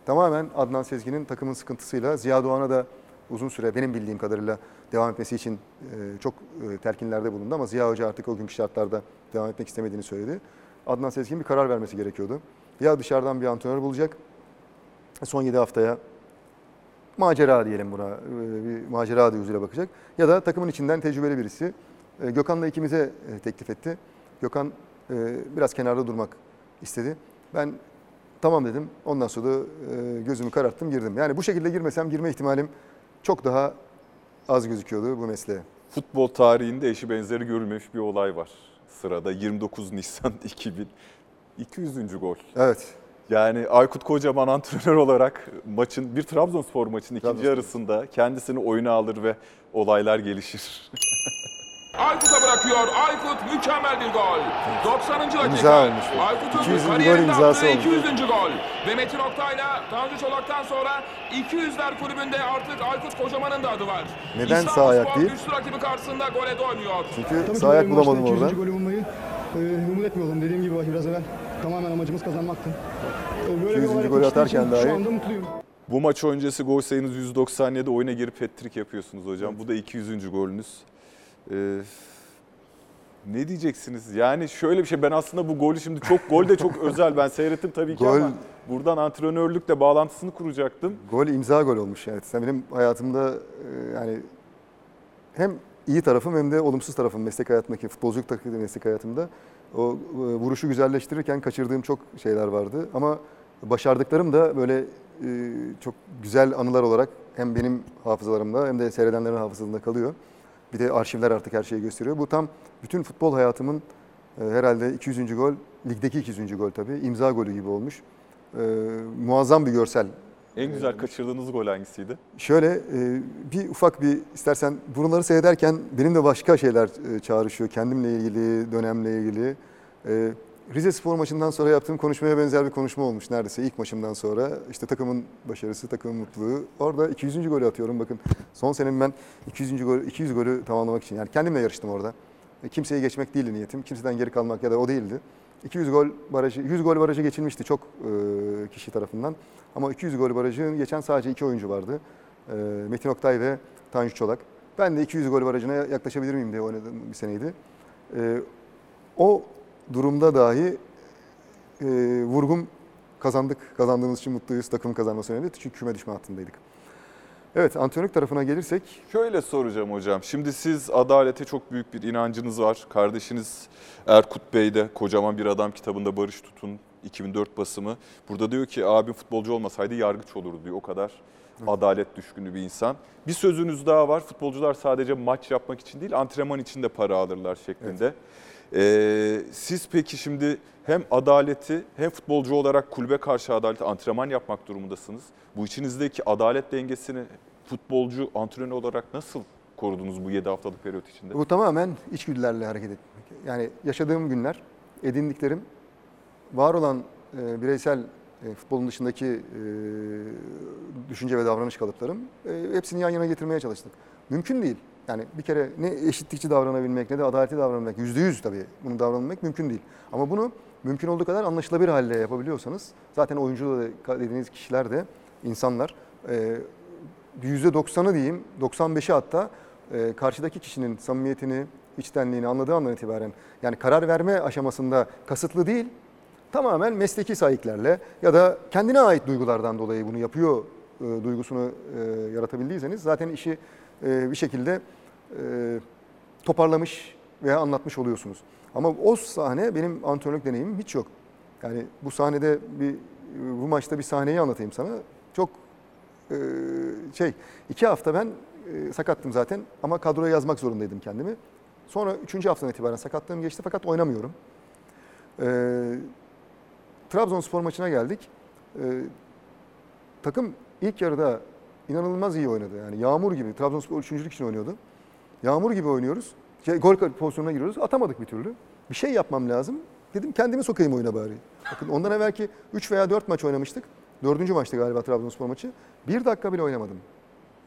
[SPEAKER 2] Tamamen Adnan Sezgin'in takımın sıkıntısıyla Ziya Doğan'a da uzun süre benim bildiğim kadarıyla devam etmesi için e, çok e, telkinlerde bulundu ama Ziya Hoca artık o günkü şartlarda devam etmek istemediğini söyledi. Adnan Sezgin bir karar vermesi gerekiyordu. Ya dışarıdan bir antrenör bulacak, son 7 haftaya macera diyelim buna, e, bir macera gözüyle bakacak. Ya da takımın içinden tecrübeli birisi. Gökhan'la ikimize teklif etti. Gökhan biraz kenarda durmak istedi. Ben tamam dedim. Ondan sonra da e, gözümü kararttım girdim. Yani bu şekilde girmesem girme ihtimalim çok daha az gözüküyordu bu mesleğe.
[SPEAKER 1] Futbol tarihinde eşi benzeri görülmemiş bir olay var. Sırada 29 Nisan 2000 200. gol.
[SPEAKER 2] Evet.
[SPEAKER 1] Yani Aykut Kocaman antrenör olarak maçın bir Trabzonspor maçının ikinci
[SPEAKER 2] Trabzonspor.
[SPEAKER 1] yarısında kendisini oyuna alır ve olaylar gelişir.
[SPEAKER 12] Aykut'a bırakıyor. Aykut mükemmel bir gol. 90. dakika. Aykut'un
[SPEAKER 2] 200. gol imzası
[SPEAKER 12] attığı
[SPEAKER 2] olmuş.
[SPEAKER 12] 200. gol. Ve Metin Oktay'la Tanju Çolak'tan sonra 200'ler kulübünde artık Aykut Kocaman'ın da adı var.
[SPEAKER 2] Neden
[SPEAKER 12] İstanbul
[SPEAKER 2] sağ ayak değil?
[SPEAKER 12] Güçlü rakibi karşısında gole doymuyor.
[SPEAKER 2] Çünkü
[SPEAKER 10] Tabii
[SPEAKER 2] sağ ayak
[SPEAKER 10] bir
[SPEAKER 2] bulamadım
[SPEAKER 10] 200.
[SPEAKER 2] oradan.
[SPEAKER 10] golü bulmayı e, umut etmiyordum. Dediğim gibi biraz evvel tamamen amacımız kazanmaktı. E, böyle
[SPEAKER 2] 200.
[SPEAKER 10] olay
[SPEAKER 2] golü
[SPEAKER 10] geçtiği
[SPEAKER 2] atarken dahi-
[SPEAKER 10] Şu anda mutluyum.
[SPEAKER 1] Bu maç öncesi gol sayınız 197 oyuna girip hat-trick yapıyorsunuz hocam. Bu da 200. golünüz. Ee, ne diyeceksiniz? Yani şöyle bir şey ben aslında bu golü şimdi çok gol de çok özel ben seyrettim tabii ki
[SPEAKER 2] Gol-
[SPEAKER 1] ama buradan antrenörlükle bağlantısını kuracaktım.
[SPEAKER 2] Gol imza gol olmuş yani. Sen benim hayatımda e, yani hem iyi tarafım hem de olumsuz tarafım meslek hayatımdaki futbolculuk takımı meslek hayatımda. O e, vuruşu güzelleştirirken kaçırdığım çok şeyler vardı ama başardıklarım da böyle e, çok güzel anılar olarak hem benim hafızalarımda hem de seyredenlerin hafızalarında kalıyor. Bir de arşivler artık her şeyi gösteriyor. Bu tam bütün futbol hayatımın e, herhalde 200. gol, ligdeki 200. gol tabii imza golü gibi olmuş. E, muazzam bir görsel
[SPEAKER 1] En güzel kaçırdığınız gol hangisiydi?
[SPEAKER 2] Şöyle e, bir ufak bir istersen bunları seyrederken benim de başka şeyler e, çağrışıyor. Kendimle ilgili, dönemle ilgili. E, Rize Spor maçından sonra yaptığım konuşmaya benzer bir konuşma olmuş neredeyse ilk maçımdan sonra. İşte takımın başarısı, takımın mutluluğu. Orada 200. golü atıyorum. Bakın son senem ben 200. gol 200 golü tamamlamak için yani kendimle yarıştım orada. E, kimseyi geçmek değildi niyetim. Kimseden geri kalmak ya da o değildi. 200 gol barajı, 100 gol barajı geçilmişti çok e, kişi tarafından. Ama 200 gol barajını geçen sadece iki oyuncu vardı. E, Metin Oktay ve Tanju Çolak. Ben de 200 gol barajına yaklaşabilir miyim diye oynadığım bir seneydi. E, o durumda dahi e, vurgum kazandık. Kazandığımız için mutluyuz. Takım kazanması önemli. Çünkü küme düşme hattındaydık. Evet antrenörlük tarafına gelirsek
[SPEAKER 1] Şöyle soracağım hocam. Şimdi siz adalete çok büyük bir inancınız var. Kardeşiniz Erkut Bey de Kocaman Bir Adam kitabında Barış Tutun 2004 basımı. Burada diyor ki abim futbolcu olmasaydı yargıç olurdu diyor. O kadar adalet düşkünü bir insan. Bir sözünüz daha var. Futbolcular sadece maç yapmak için değil antrenman için de para alırlar şeklinde. Ee, siz peki şimdi hem adaleti hem futbolcu olarak kulübe karşı adaleti antrenman yapmak durumundasınız. Bu içinizdeki adalet dengesini futbolcu antrenör olarak nasıl korudunuz bu 7 haftalık periyot içinde?
[SPEAKER 2] Bu tamamen içgüdülerle hareket etmek. Yani yaşadığım günler, edindiklerim, var olan e, bireysel e, futbolun dışındaki e, düşünce ve davranış kalıplarım e, hepsini yan yana getirmeye çalıştık. Mümkün değil. Yani bir kere ne eşitlikçi davranabilmek ne de adaletli davranabilmek, yüzde yüz tabii bunu davranabilmek mümkün değil. Ama bunu mümkün olduğu kadar anlaşılabilir halde yapabiliyorsanız zaten oyuncu dediğiniz kişiler de insanlar e, %90'ı diyeyim, 95'i hatta karşıdaki kişinin samimiyetini, içtenliğini anladığı andan itibaren yani karar verme aşamasında kasıtlı değil, tamamen mesleki sahiplerle ya da kendine ait duygulardan dolayı bunu yapıyor duygusunu yaratabildiyseniz zaten işi e, bir şekilde e, toparlamış veya anlatmış oluyorsunuz. Ama o sahne benim antrenörlük deneyimim hiç yok. Yani bu sahnede bir bu maçta bir sahneyi anlatayım sana. Çok e, şey iki hafta ben e, sakattım zaten ama kadroya yazmak zorundaydım kendimi. Sonra üçüncü haftadan itibaren sakatlığım geçti fakat oynamıyorum. E, Trabzonspor maçına geldik. E, takım ilk yarıda inanılmaz iyi oynadı. Yani yağmur gibi. Trabzonspor üçüncülük için oynuyordu. Yağmur gibi oynuyoruz. Gol pozisyonuna giriyoruz. Atamadık bir türlü. Bir şey yapmam lazım. Dedim kendimi sokayım oyuna bari. Bakın ondan evvelki 3 veya 4 maç oynamıştık. Dördüncü maçtı galiba Trabzonspor maçı. Bir dakika bile oynamadım.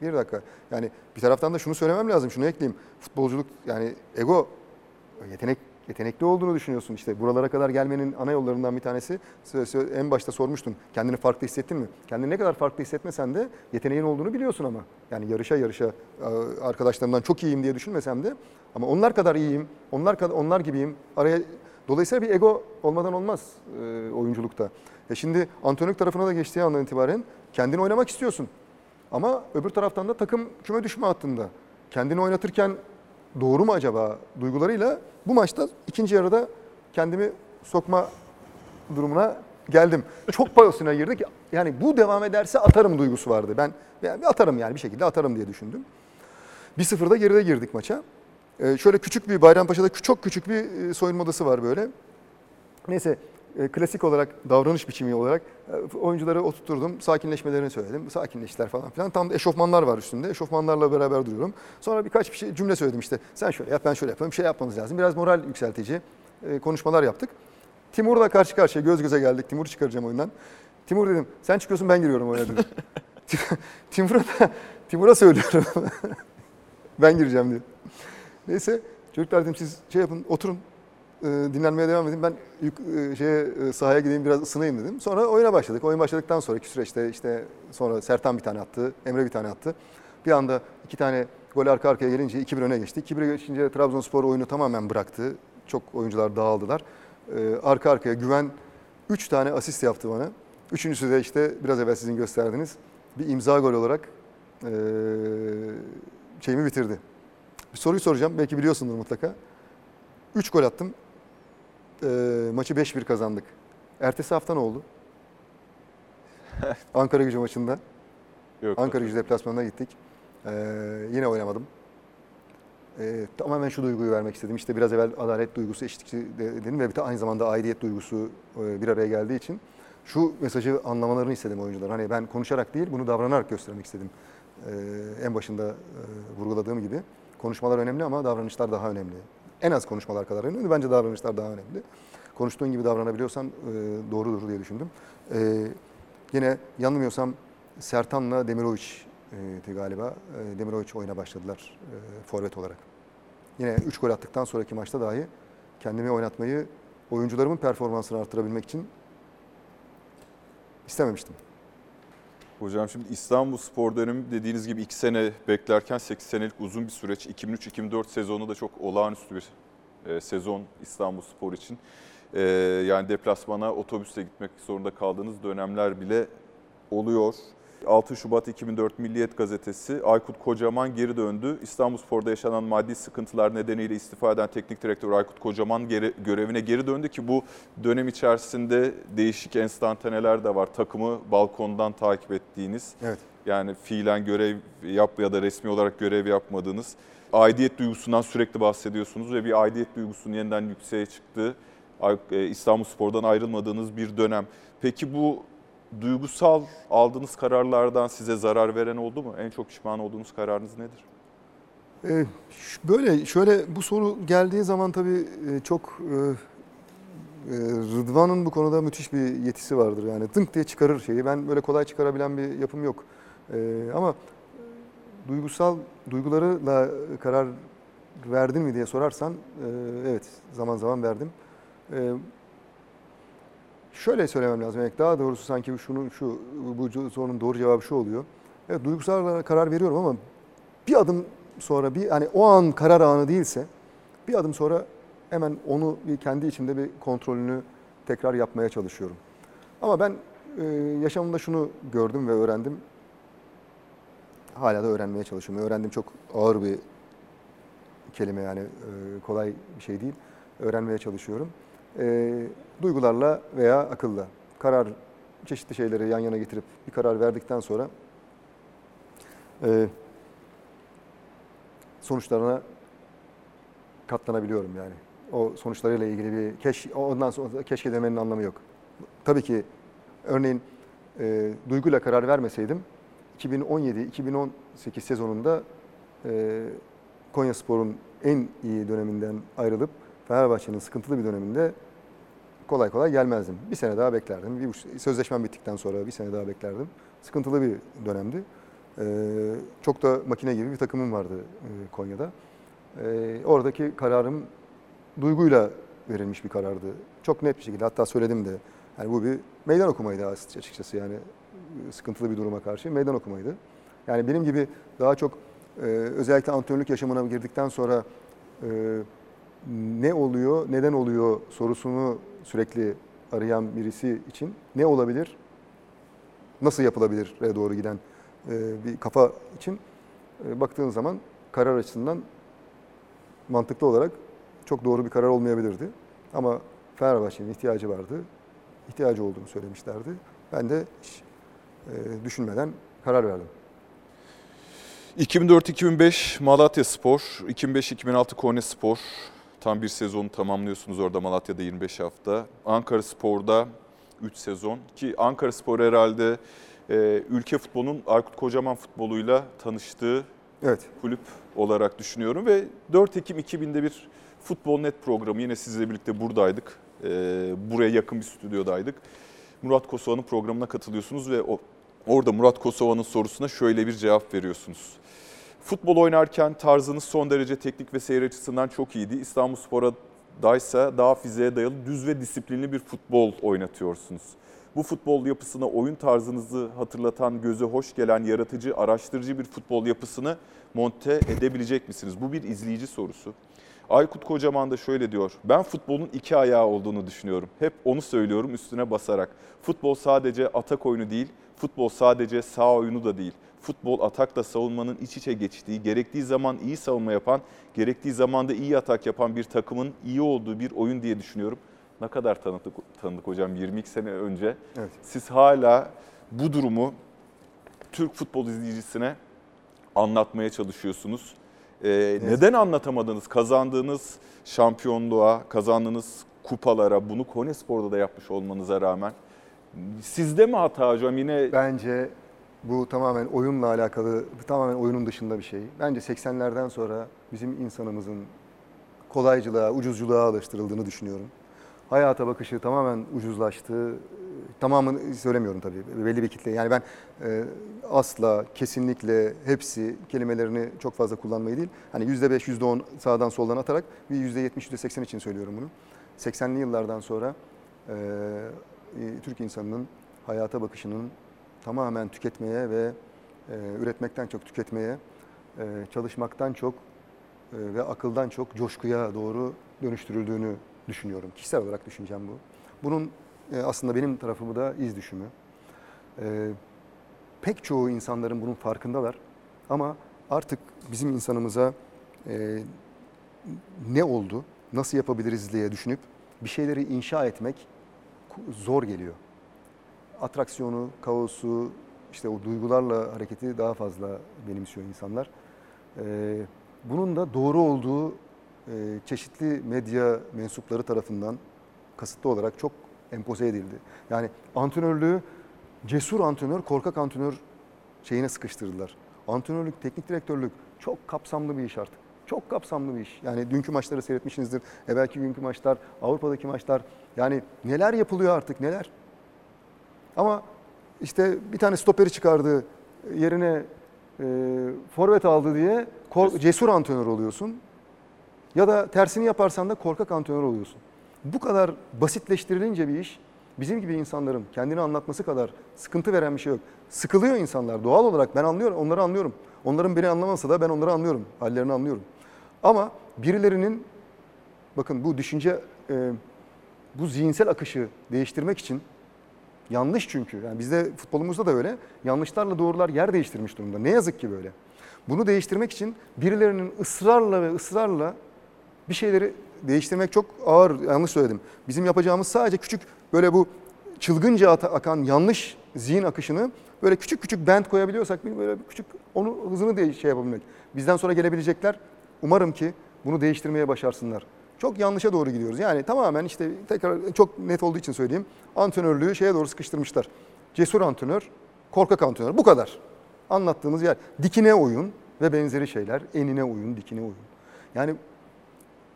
[SPEAKER 2] Bir dakika. Yani bir taraftan da şunu söylemem lazım, şunu ekleyeyim. Futbolculuk yani ego, yetenek Yetenekli olduğunu düşünüyorsun. İşte buralara kadar gelmenin ana yollarından bir tanesi en başta sormuştun. Kendini farklı hissettin mi? Kendini ne kadar farklı hissetmesen de yeteneğin olduğunu biliyorsun ama. Yani yarışa yarışa e, arkadaşlarımdan çok iyiyim diye düşünmesem de ama onlar kadar iyiyim, onlar kadar onlar gibiyim. Araya dolayısıyla bir ego olmadan olmaz e, oyunculukta. E şimdi antrenörlük tarafına da geçtiği andan itibaren kendini oynamak istiyorsun. Ama öbür taraftan da takım küme düşme hattında. Kendini oynatırken doğru mu acaba duygularıyla bu maçta ikinci yarıda kendimi sokma durumuna geldim. Çok payosuna girdik. Yani bu devam ederse atarım duygusu vardı. Ben yani atarım yani bir şekilde atarım diye düşündüm. 1-0'da geride girdik maça. Ee, şöyle küçük bir Bayrampaşa'da çok küçük bir e, soyunma odası var böyle. Neyse e, klasik olarak davranış biçimi olarak e, oyuncuları oturtturdum. Sakinleşmelerini söyledim. Sakinleştiler falan filan. Tam da eşofmanlar var üstünde. Eşofmanlarla beraber duruyorum. Sonra birkaç bir şey cümle söyledim işte. Sen şöyle yap ben şöyle yapayım. Bir şey yapmamız lazım. Biraz moral yükseltici e, konuşmalar yaptık. Timur'la karşı karşıya göz göze geldik. Timur'u çıkaracağım oyundan. Timur dedim sen çıkıyorsun ben giriyorum oyuna dedim. Timur'a da Timur'a söylüyorum. ben gireceğim diye. Neyse çocuklar dedim siz şey yapın oturun e, dinlenmeye devam edin. Ben yük, e, şeye e, sahaya gideyim biraz ısınayım dedim. Sonra oyuna başladık. Oyun başladıktan sonraki süreçte işte sonra Sertan bir tane attı, Emre bir tane attı. Bir anda iki tane gol arka arkaya gelince 2-1 öne geçtik. 2-1'e geçince Trabzonspor oyunu tamamen bıraktı. Çok oyuncular dağıldılar. E, arka arkaya güven 3 tane asist yaptı bana. Üçüncüsü de işte biraz evvel sizin gösterdiğiniz bir imza gol olarak e, şeyimi bitirdi. Bir soruyu soracağım. Belki biliyorsundur mutlaka. 3 gol attım. Ee, maçı 5-1 kazandık. Ertesi hafta ne oldu? Ankara gücü maçında.
[SPEAKER 1] Yok,
[SPEAKER 2] Ankara gücü deplasmanına gittik. Ee, yine oynamadım. Ee, tamamen şu duyguyu vermek istedim. İşte biraz evvel adalet duygusu, eşitlikçi de- dedim ve bir de aynı zamanda aidiyet duygusu e, bir araya geldiği için şu mesajı anlamalarını istedim oyuncular. Hani ben konuşarak değil, bunu davranarak göstermek istedim. Ee, en başında e, vurguladığım gibi konuşmalar önemli ama davranışlar daha önemli. En az konuşmalar kadar önemli, bence davranışlar daha önemli. Konuştuğun gibi davranabiliyorsan e, doğrudur diye düşündüm. Ee, yine yanılmıyorsam Sertan'la Demirovic e, galiba. E, Demirovic oyuna başladılar e, forvet olarak. Yine 3 gol attıktan sonraki maçta dahi kendimi oynatmayı oyuncularımın performansını artırabilmek için istememiştim.
[SPEAKER 1] Hocam şimdi İstanbul Spor dönemi dediğiniz gibi 2 sene beklerken 8 senelik uzun bir süreç. 2003-2004 sezonu da çok olağanüstü bir e, sezon İstanbul Spor için. E, yani deplasmana otobüsle gitmek zorunda kaldığınız dönemler bile oluyor. 6 Şubat 2004 Milliyet Gazetesi Aykut Kocaman geri döndü. İstanbulspor'da yaşanan maddi sıkıntılar nedeniyle istifa eden teknik direktör Aykut Kocaman geri, görevine geri döndü ki bu dönem içerisinde değişik enstantaneler de var. Takımı balkondan takip ettiğiniz,
[SPEAKER 2] Evet.
[SPEAKER 1] yani fiilen görev yap ya da resmi olarak görev yapmadığınız aidiyet duygusundan sürekli bahsediyorsunuz ve bir aidiyet duygusunun yeniden yükseğe çıktığı e, İstanbulspor'dan ayrılmadığınız bir dönem. Peki bu duygusal aldığınız kararlardan size zarar veren oldu mu? En çok pişman olduğunuz kararınız nedir?
[SPEAKER 2] Ee, böyle şöyle bu soru geldiği zaman tabii e, çok e, e, Rıdvan'ın bu konuda müthiş bir yetisi vardır. Yani dınk diye çıkarır şeyi. Ben böyle kolay çıkarabilen bir yapım yok. Ee, ama duygusal duygularıyla karar verdin mi diye sorarsan e, evet zaman zaman verdim. E, şöyle söylemem lazım. Yani daha doğrusu sanki şunu şu bu sorunun doğru cevabı şu oluyor. Evet duygusal karar veriyorum ama bir adım sonra bir hani o an karar anı değilse bir adım sonra hemen onu bir kendi içimde bir kontrolünü tekrar yapmaya çalışıyorum. Ama ben e, yaşamımda şunu gördüm ve öğrendim. Hala da öğrenmeye çalışıyorum. Öğrendim çok ağır bir kelime yani e, kolay bir şey değil. Öğrenmeye çalışıyorum. E, duygularla veya akılla karar çeşitli şeyleri yan yana getirip bir karar verdikten sonra e, sonuçlarına katlanabiliyorum yani. O sonuçlarıyla ilgili bir keş, ondan sonra keşke demenin anlamı yok. Tabii ki örneğin e, duyguyla karar vermeseydim 2017-2018 sezonunda e, Konyaspor'un en iyi döneminden ayrılıp Fenerbahçe'nin sıkıntılı bir döneminde kolay kolay gelmezdim. Bir sene daha beklerdim. Bir, sözleşmem bittikten sonra bir sene daha beklerdim. Sıkıntılı bir dönemdi. Ee, çok da makine gibi bir takımım vardı e, Konya'da. Ee, oradaki kararım duyguyla verilmiş bir karardı. Çok net bir şekilde hatta söyledim de. Yani bu bir meydan okumaydı açıkçası yani sıkıntılı bir duruma karşı meydan okumaydı. Yani benim gibi daha çok e, özellikle antrenörlük yaşamına girdikten sonra e, ne oluyor, neden oluyor sorusunu sürekli arayan birisi için ne olabilir, nasıl yapılabilir doğru giden e, bir kafa için e, baktığın zaman karar açısından mantıklı olarak çok doğru bir karar olmayabilirdi. Ama Fenerbahçe'nin ihtiyacı vardı. İhtiyacı olduğunu söylemişlerdi. Ben de hiç e, düşünmeden karar verdim.
[SPEAKER 1] 2004-2005 Malatya Spor, 2005-2006 Konya Spor. Tam bir sezonu tamamlıyorsunuz orada Malatya'da 25 hafta. Ankara Spor'da 3 sezon ki Ankara Spor herhalde e, ülke futbolunun Aykut Kocaman futboluyla tanıştığı
[SPEAKER 2] evet.
[SPEAKER 1] kulüp olarak düşünüyorum ve 4 Ekim 2000'de bir Futbol Net programı yine sizle birlikte buradaydık. E, buraya yakın bir stüdyodaydık. Murat Kosova'nın programına katılıyorsunuz ve o, orada Murat Kosova'nın sorusuna şöyle bir cevap veriyorsunuz. Futbol oynarken tarzınız son derece teknik ve seyir açısından çok iyiydi. İstanbul Spor'a daysa daha fiziğe dayalı düz ve disiplinli bir futbol oynatıyorsunuz. Bu futbol yapısına oyun tarzınızı hatırlatan, göze hoş gelen, yaratıcı, araştırıcı bir futbol yapısını monte edebilecek misiniz? Bu bir izleyici sorusu. Aykut Kocaman da şöyle diyor. Ben futbolun iki ayağı olduğunu düşünüyorum. Hep onu söylüyorum üstüne basarak. Futbol sadece atak oyunu değil, futbol sadece sağ oyunu da değil. Futbol atakla savunmanın iç içe geçtiği, gerektiği zaman iyi savunma yapan, gerektiği zaman da iyi atak yapan bir takımın iyi olduğu bir oyun diye düşünüyorum. Ne kadar tanıdık, tanıdık hocam 22 sene önce.
[SPEAKER 2] Evet.
[SPEAKER 1] Siz hala bu durumu Türk futbol izleyicisine anlatmaya çalışıyorsunuz. Ee, evet. Neden anlatamadınız? Kazandığınız şampiyonluğa, kazandığınız kupalara, bunu Konyaspor'da da yapmış olmanıza rağmen. Sizde mi hata hocam? Yine
[SPEAKER 2] Bence bu tamamen oyunla alakalı, tamamen oyunun dışında bir şey. Bence 80'lerden sonra bizim insanımızın kolaycılığa, ucuzculuğa alıştırıldığını düşünüyorum. Hayata bakışı tamamen ucuzlaştı. Tamamını söylemiyorum tabii. Belli bir kitle. Yani ben e, asla, kesinlikle hepsi kelimelerini çok fazla kullanmayı değil. Hani %5, %10 sağdan soldan atarak bir %70, %80 için söylüyorum bunu. 80'li yıllardan sonra e, Türk insanının hayata bakışının tamamen tüketmeye ve e, üretmekten çok tüketmeye, e, çalışmaktan çok e, ve akıldan çok coşkuya doğru dönüştürüldüğünü düşünüyorum. Kişisel olarak düşüneceğim bu. Bunun e, aslında benim tarafımı da iz düşümü. E, pek çoğu insanların bunun farkındalar ama artık bizim insanımıza e, ne oldu, nasıl yapabiliriz diye düşünüp bir şeyleri inşa etmek zor geliyor atraksiyonu, kaosu, işte o duygularla hareketi daha fazla benimsiyor insanlar. Ee, bunun da doğru olduğu e, çeşitli medya mensupları tarafından kasıtlı olarak çok empoze edildi. Yani antrenörlüğü cesur antrenör, korkak antrenör şeyine sıkıştırdılar. Antrenörlük, teknik direktörlük çok kapsamlı bir iş artık. Çok kapsamlı bir iş. Yani dünkü maçları seyretmişsinizdir. Evvelki günkü maçlar, Avrupa'daki maçlar. Yani neler yapılıyor artık neler. Ama işte bir tane stoperi çıkardı yerine e, forvet aldı diye kor- cesur antrenör oluyorsun. Ya da tersini yaparsan da korkak antrenör oluyorsun. Bu kadar basitleştirilince bir iş bizim gibi insanların kendini anlatması kadar sıkıntı veren bir şey yok. Sıkılıyor insanlar doğal olarak ben anlıyorum onları anlıyorum. Onların beni anlamasa da ben onları anlıyorum. Hallerini anlıyorum. Ama birilerinin bakın bu düşünce e, bu zihinsel akışı değiştirmek için Yanlış çünkü. Yani bizde futbolumuzda da öyle. Yanlışlarla doğrular yer değiştirmiş durumda. Ne yazık ki böyle. Bunu değiştirmek için birilerinin ısrarla ve ısrarla bir şeyleri değiştirmek çok ağır. Yanlış söyledim. Bizim yapacağımız sadece küçük böyle bu çılgınca akan yanlış zihin akışını böyle küçük küçük band koyabiliyorsak böyle küçük onu hızını şey yapabilmek. Bizden sonra gelebilecekler umarım ki bunu değiştirmeye başarsınlar çok yanlışa doğru gidiyoruz. Yani tamamen işte tekrar çok net olduğu için söyleyeyim. Antrenörlüğü şeye doğru sıkıştırmışlar. Cesur antrenör, korkak antrenör. Bu kadar. Anlattığımız yer. Dikine oyun ve benzeri şeyler. Enine oyun, dikine oyun. Yani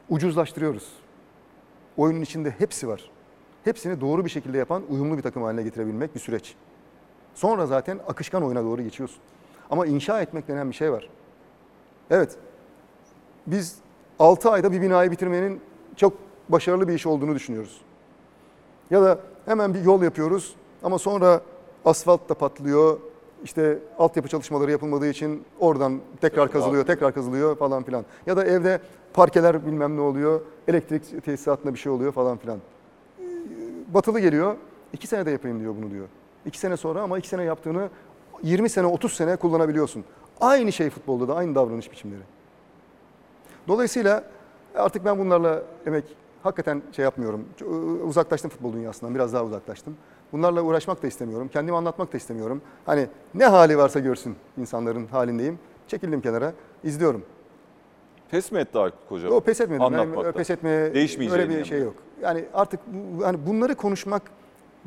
[SPEAKER 2] ucuzlaştırıyoruz. Oyunun içinde hepsi var. Hepsini doğru bir şekilde yapan uyumlu bir takım haline getirebilmek bir süreç. Sonra zaten akışkan oyuna doğru geçiyorsun. Ama inşa etmek denen bir şey var. Evet. Biz 6 ayda bir binayı bitirmenin çok başarılı bir iş olduğunu düşünüyoruz. Ya da hemen bir yol yapıyoruz ama sonra asfalt da patlıyor. İşte altyapı çalışmaları yapılmadığı için oradan tekrar kazılıyor, tekrar kazılıyor falan filan. Ya da evde parkeler bilmem ne oluyor, elektrik tesisatında bir şey oluyor falan filan. Batılı geliyor, iki senede yapayım diyor bunu diyor. İki sene sonra ama iki sene yaptığını 20 sene, 30 sene kullanabiliyorsun. Aynı şey futbolda da, aynı davranış biçimleri. Dolayısıyla artık ben bunlarla emek hakikaten şey yapmıyorum. Uzaklaştım futbol dünyasından, biraz daha uzaklaştım. Bunlarla uğraşmak da istemiyorum, kendimi anlatmak da istemiyorum. Hani ne hali varsa görsün insanların halindeyim. Çekildim kenara, izliyorum.
[SPEAKER 1] Pes mi etti Aykut Koca?
[SPEAKER 2] O pes etmedim. Yani
[SPEAKER 1] Anlatmakta.
[SPEAKER 2] pes etmeye öyle bir
[SPEAKER 1] yani.
[SPEAKER 2] şey yok. Yani artık bu- hani bunları konuşmak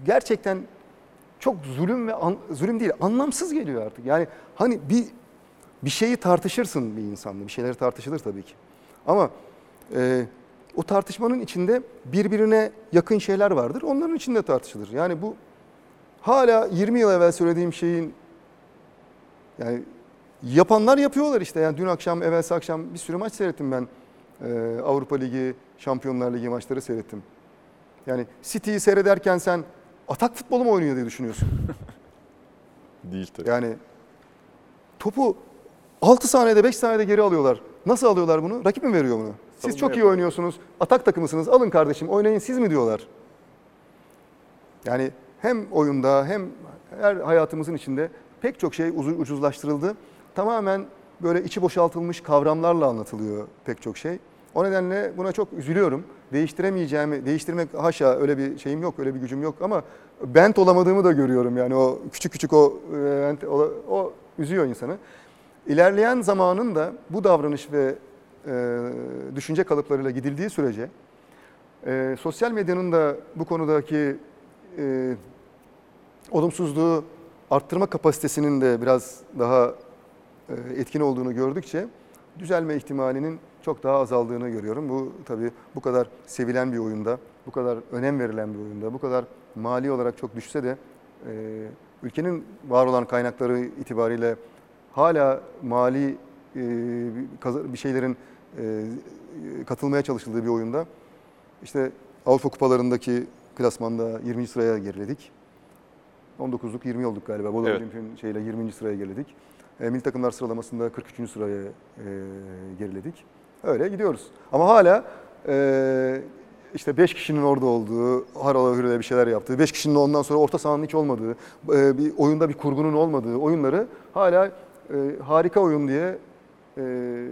[SPEAKER 2] gerçekten çok zulüm ve an- zulüm değil, anlamsız geliyor artık. Yani hani bir bir şeyi tartışırsın bir insanla, bir şeyleri tartışılır tabii ki. Ama e, o tartışmanın içinde birbirine yakın şeyler vardır. Onların içinde tartışılır. Yani bu hala 20 yıl evvel söylediğim şeyin yani yapanlar yapıyorlar işte. Yani dün akşam, evvelsi akşam bir sürü maç seyrettim ben. Ee, Avrupa Ligi, Şampiyonlar Ligi maçları seyrettim. Yani City'yi seyrederken sen atak futbolu mu oynuyor diye düşünüyorsun.
[SPEAKER 1] Değil tabii.
[SPEAKER 2] Yani topu 6 saniyede 5 saniyede geri alıyorlar. Nasıl alıyorlar bunu? Rakip mi veriyor bunu? Siz
[SPEAKER 1] Savunma
[SPEAKER 2] çok iyi
[SPEAKER 1] yapıyor.
[SPEAKER 2] oynuyorsunuz. Atak takımısınız. Alın kardeşim oynayın siz mi diyorlar? Yani hem oyunda hem her hayatımızın içinde pek çok şey ucuzlaştırıldı. Tamamen böyle içi boşaltılmış kavramlarla anlatılıyor pek çok şey. O nedenle buna çok üzülüyorum. Değiştiremeyeceğimi, değiştirmek haşa öyle bir şeyim yok, öyle bir gücüm yok ama bent olamadığımı da görüyorum. Yani o küçük küçük o, e, o, o üzüyor insanı. İlerleyen zamanın da bu davranış ve e, düşünce kalıplarıyla gidildiği sürece e, sosyal medyanın da bu konudaki e, olumsuzluğu arttırma kapasitesinin de biraz daha e, etkin olduğunu gördükçe düzelme ihtimalinin çok daha azaldığını görüyorum. Bu tabii bu kadar sevilen bir oyunda, bu kadar önem verilen bir oyunda, bu kadar mali olarak çok düşse de e, ülkenin var olan kaynakları itibariyle hala mali e, bir şeylerin e, katılmaya çalışıldığı bir oyunda işte Avrupa kupalarındaki klasmanda 20. sıraya geriledik. 19'luk 20 olduk galiba. Bolu
[SPEAKER 1] Evet.
[SPEAKER 2] Olimpiyatın şeyle 20. sıraya geriledik. E, milli takımlar sıralamasında 43. sıraya e, geriledik. Öyle gidiyoruz. Ama hala e, işte 5 kişinin orada olduğu, harala hürele bir şeyler yaptığı, 5 kişinin ondan sonra orta sahanın hiç olmadığı, e, bir oyunda bir kurgunun olmadığı oyunları hala e, harika oyun diye e,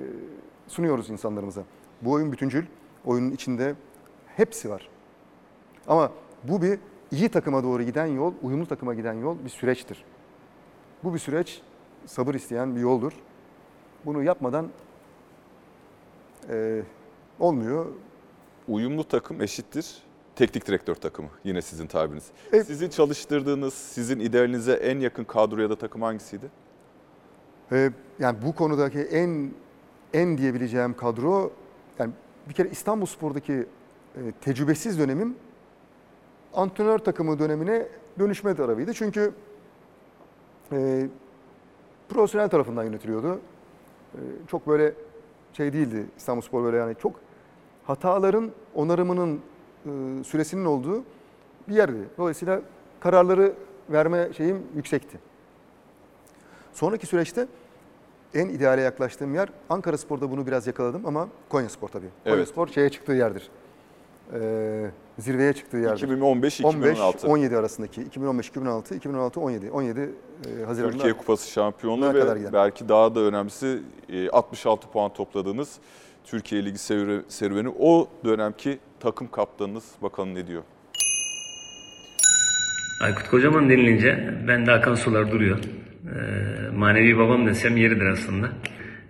[SPEAKER 2] sunuyoruz insanlarımıza. Bu oyun bütüncül, oyunun içinde hepsi var. Ama bu bir iyi takıma doğru giden yol, uyumlu takıma giden yol bir süreçtir. Bu bir süreç sabır isteyen bir yoldur. Bunu yapmadan e, olmuyor.
[SPEAKER 1] Uyumlu takım eşittir teknik direktör takımı. Yine sizin tabiriniz.
[SPEAKER 2] Evet.
[SPEAKER 1] Sizin çalıştırdığınız, sizin idealinize en yakın kadro ya da takım hangisiydi?
[SPEAKER 2] E, yani bu konudaki en en diyebileceğim kadro, yani bir kere İstanbulspor'daki e, tecrübesiz dönemim antrenör takımı dönemine dönüşme tarafıydı. Çünkü e, profesyonel tarafından yönetiliyordu. E, çok böyle şey değildi İstanbulspor böyle yani çok hataların onarımının e, süresinin olduğu bir yerdi. Dolayısıyla kararları verme şeyim yüksekti. Sonraki süreçte en ideale yaklaştığım yer Ankara Spor'da bunu biraz yakaladım ama Konya Spor tabii. Konya
[SPEAKER 1] Evet.
[SPEAKER 2] Spor şeye çıktığı yerdir. Ee, zirveye çıktığı yerdir.
[SPEAKER 1] 2015-2016.
[SPEAKER 2] 17 arasındaki 2015 2016 2016 17 17 e, Haziran'da
[SPEAKER 1] Türkiye Kupası şampiyonluğu
[SPEAKER 2] Bunlara kadar
[SPEAKER 1] ve
[SPEAKER 2] giden.
[SPEAKER 1] belki daha da önemlisi e, 66 puan topladığınız Türkiye Ligi serü- serüveni. O dönemki takım kaptanınız bakalım ne diyor?
[SPEAKER 13] Aykut Kocaman denilince bende akan sular duruyor. Ee, manevi babam desem yeridir aslında.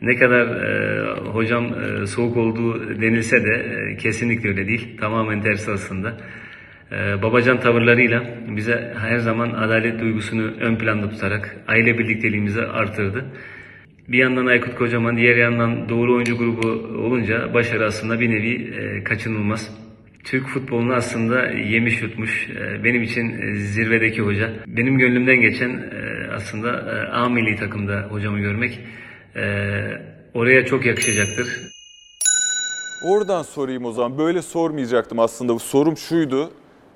[SPEAKER 13] Ne kadar e, hocam e, soğuk olduğu denilse de e, kesinlikle öyle değil. Tamamen tersi aslında. Babacan tavırlarıyla bize her zaman adalet duygusunu ön planda tutarak aile birlikteliğimizi artırdı. Bir yandan Aykut Kocaman, diğer yandan Doğru Oyuncu Grubu olunca başarı aslında bir nevi kaçınılmaz. Türk futbolunu aslında yemiş yutmuş. Benim için zirvedeki hoca. Benim gönlümden geçen aslında e, A milli takımda hocamı görmek e, oraya çok yakışacaktır.
[SPEAKER 1] Oradan sorayım o zaman. Böyle sormayacaktım aslında. Sorum şuydu.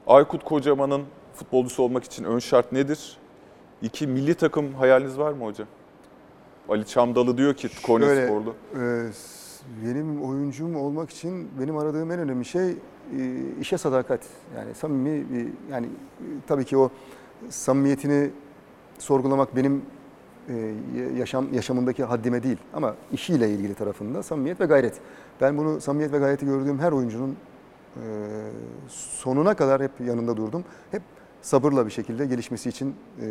[SPEAKER 1] Aykut Kocaman'ın futbolcusu olmak için ön şart nedir? İki, milli takım hayaliniz var mı hocam? Ali Çamdalı diyor ki Konya
[SPEAKER 2] Şöyle,
[SPEAKER 1] Sporlu.
[SPEAKER 2] e, benim oyuncum olmak için benim aradığım en önemli şey e, işe sadakat. Yani samimi bir yani e, tabii ki o samimiyetini sorgulamak benim e, yaşam yaşamındaki haddime değil ama işiyle ilgili tarafında samimiyet ve gayret. Ben bunu samimiyet ve gayreti gördüğüm her oyuncunun e, sonuna kadar hep yanında durdum. Hep sabırla bir şekilde gelişmesi için e,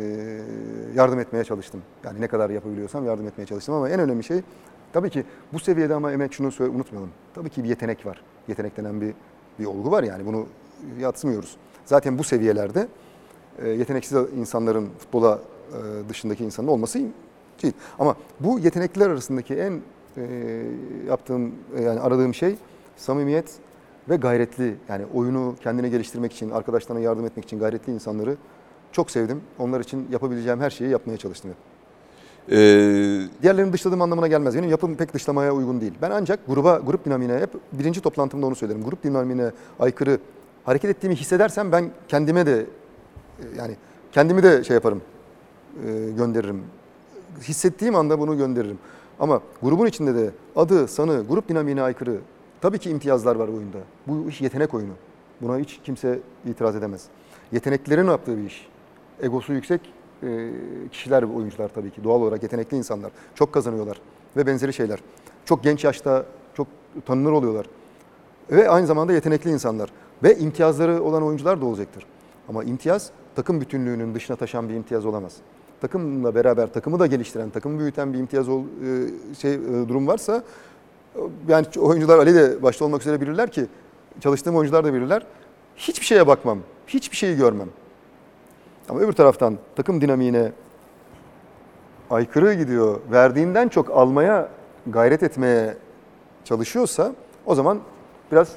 [SPEAKER 2] yardım etmeye çalıştım. Yani ne kadar yapabiliyorsam yardım etmeye çalıştım ama en önemli şey tabii ki bu seviyede ama emek şunu unutmayalım. Tabii ki bir yetenek var. Yetenek denen bir bir olgu var yani bunu yatsımıyoruz. Zaten bu seviyelerde yeteneksiz insanların futbola dışındaki insanın olması değil. Ama bu yetenekliler arasındaki en e, yaptığım e, yani aradığım şey samimiyet ve gayretli yani oyunu kendine geliştirmek için, arkadaşlarına yardım etmek için gayretli insanları çok sevdim. Onlar için yapabileceğim her şeyi yapmaya çalıştım.
[SPEAKER 1] Ee,
[SPEAKER 2] Diğerlerini dışladığım anlamına gelmez. Benim yapım pek dışlamaya uygun değil. Ben ancak gruba, grup dinamiğine hep birinci toplantımda onu söylerim. Grup dinamiğine aykırı hareket ettiğimi hissedersem ben kendime de e, yani kendimi de şey yaparım, e, gönderirim. Hissettiğim anda bunu gönderirim. Ama grubun içinde de adı, sanı, grup dinamiğine aykırı tabii ki imtiyazlar var oyunda. Bu iş yetenek oyunu. Buna hiç kimse itiraz edemez. Yeteneklilerin yaptığı bir iş. Egosu yüksek e, kişiler, oyuncular tabii ki. Doğal olarak yetenekli insanlar. Çok kazanıyorlar ve benzeri şeyler. Çok genç yaşta çok tanınır oluyorlar. Ve aynı zamanda yetenekli insanlar. Ve imtiyazları olan oyuncular da olacaktır. Ama imtiyaz takım bütünlüğünün dışına taşan bir imtiyaz olamaz. Takımla beraber takımı da geliştiren, takımı büyüten bir imtiyaz ol, e, şey e, durum varsa e, yani oyuncular Ali de başta olmak üzere bilirler ki çalıştığım oyuncular da bilirler. Hiçbir şeye bakmam. Hiçbir şeyi görmem. Ama öbür taraftan takım dinamiğine aykırı gidiyor. Verdiğinden çok almaya gayret etmeye çalışıyorsa o zaman biraz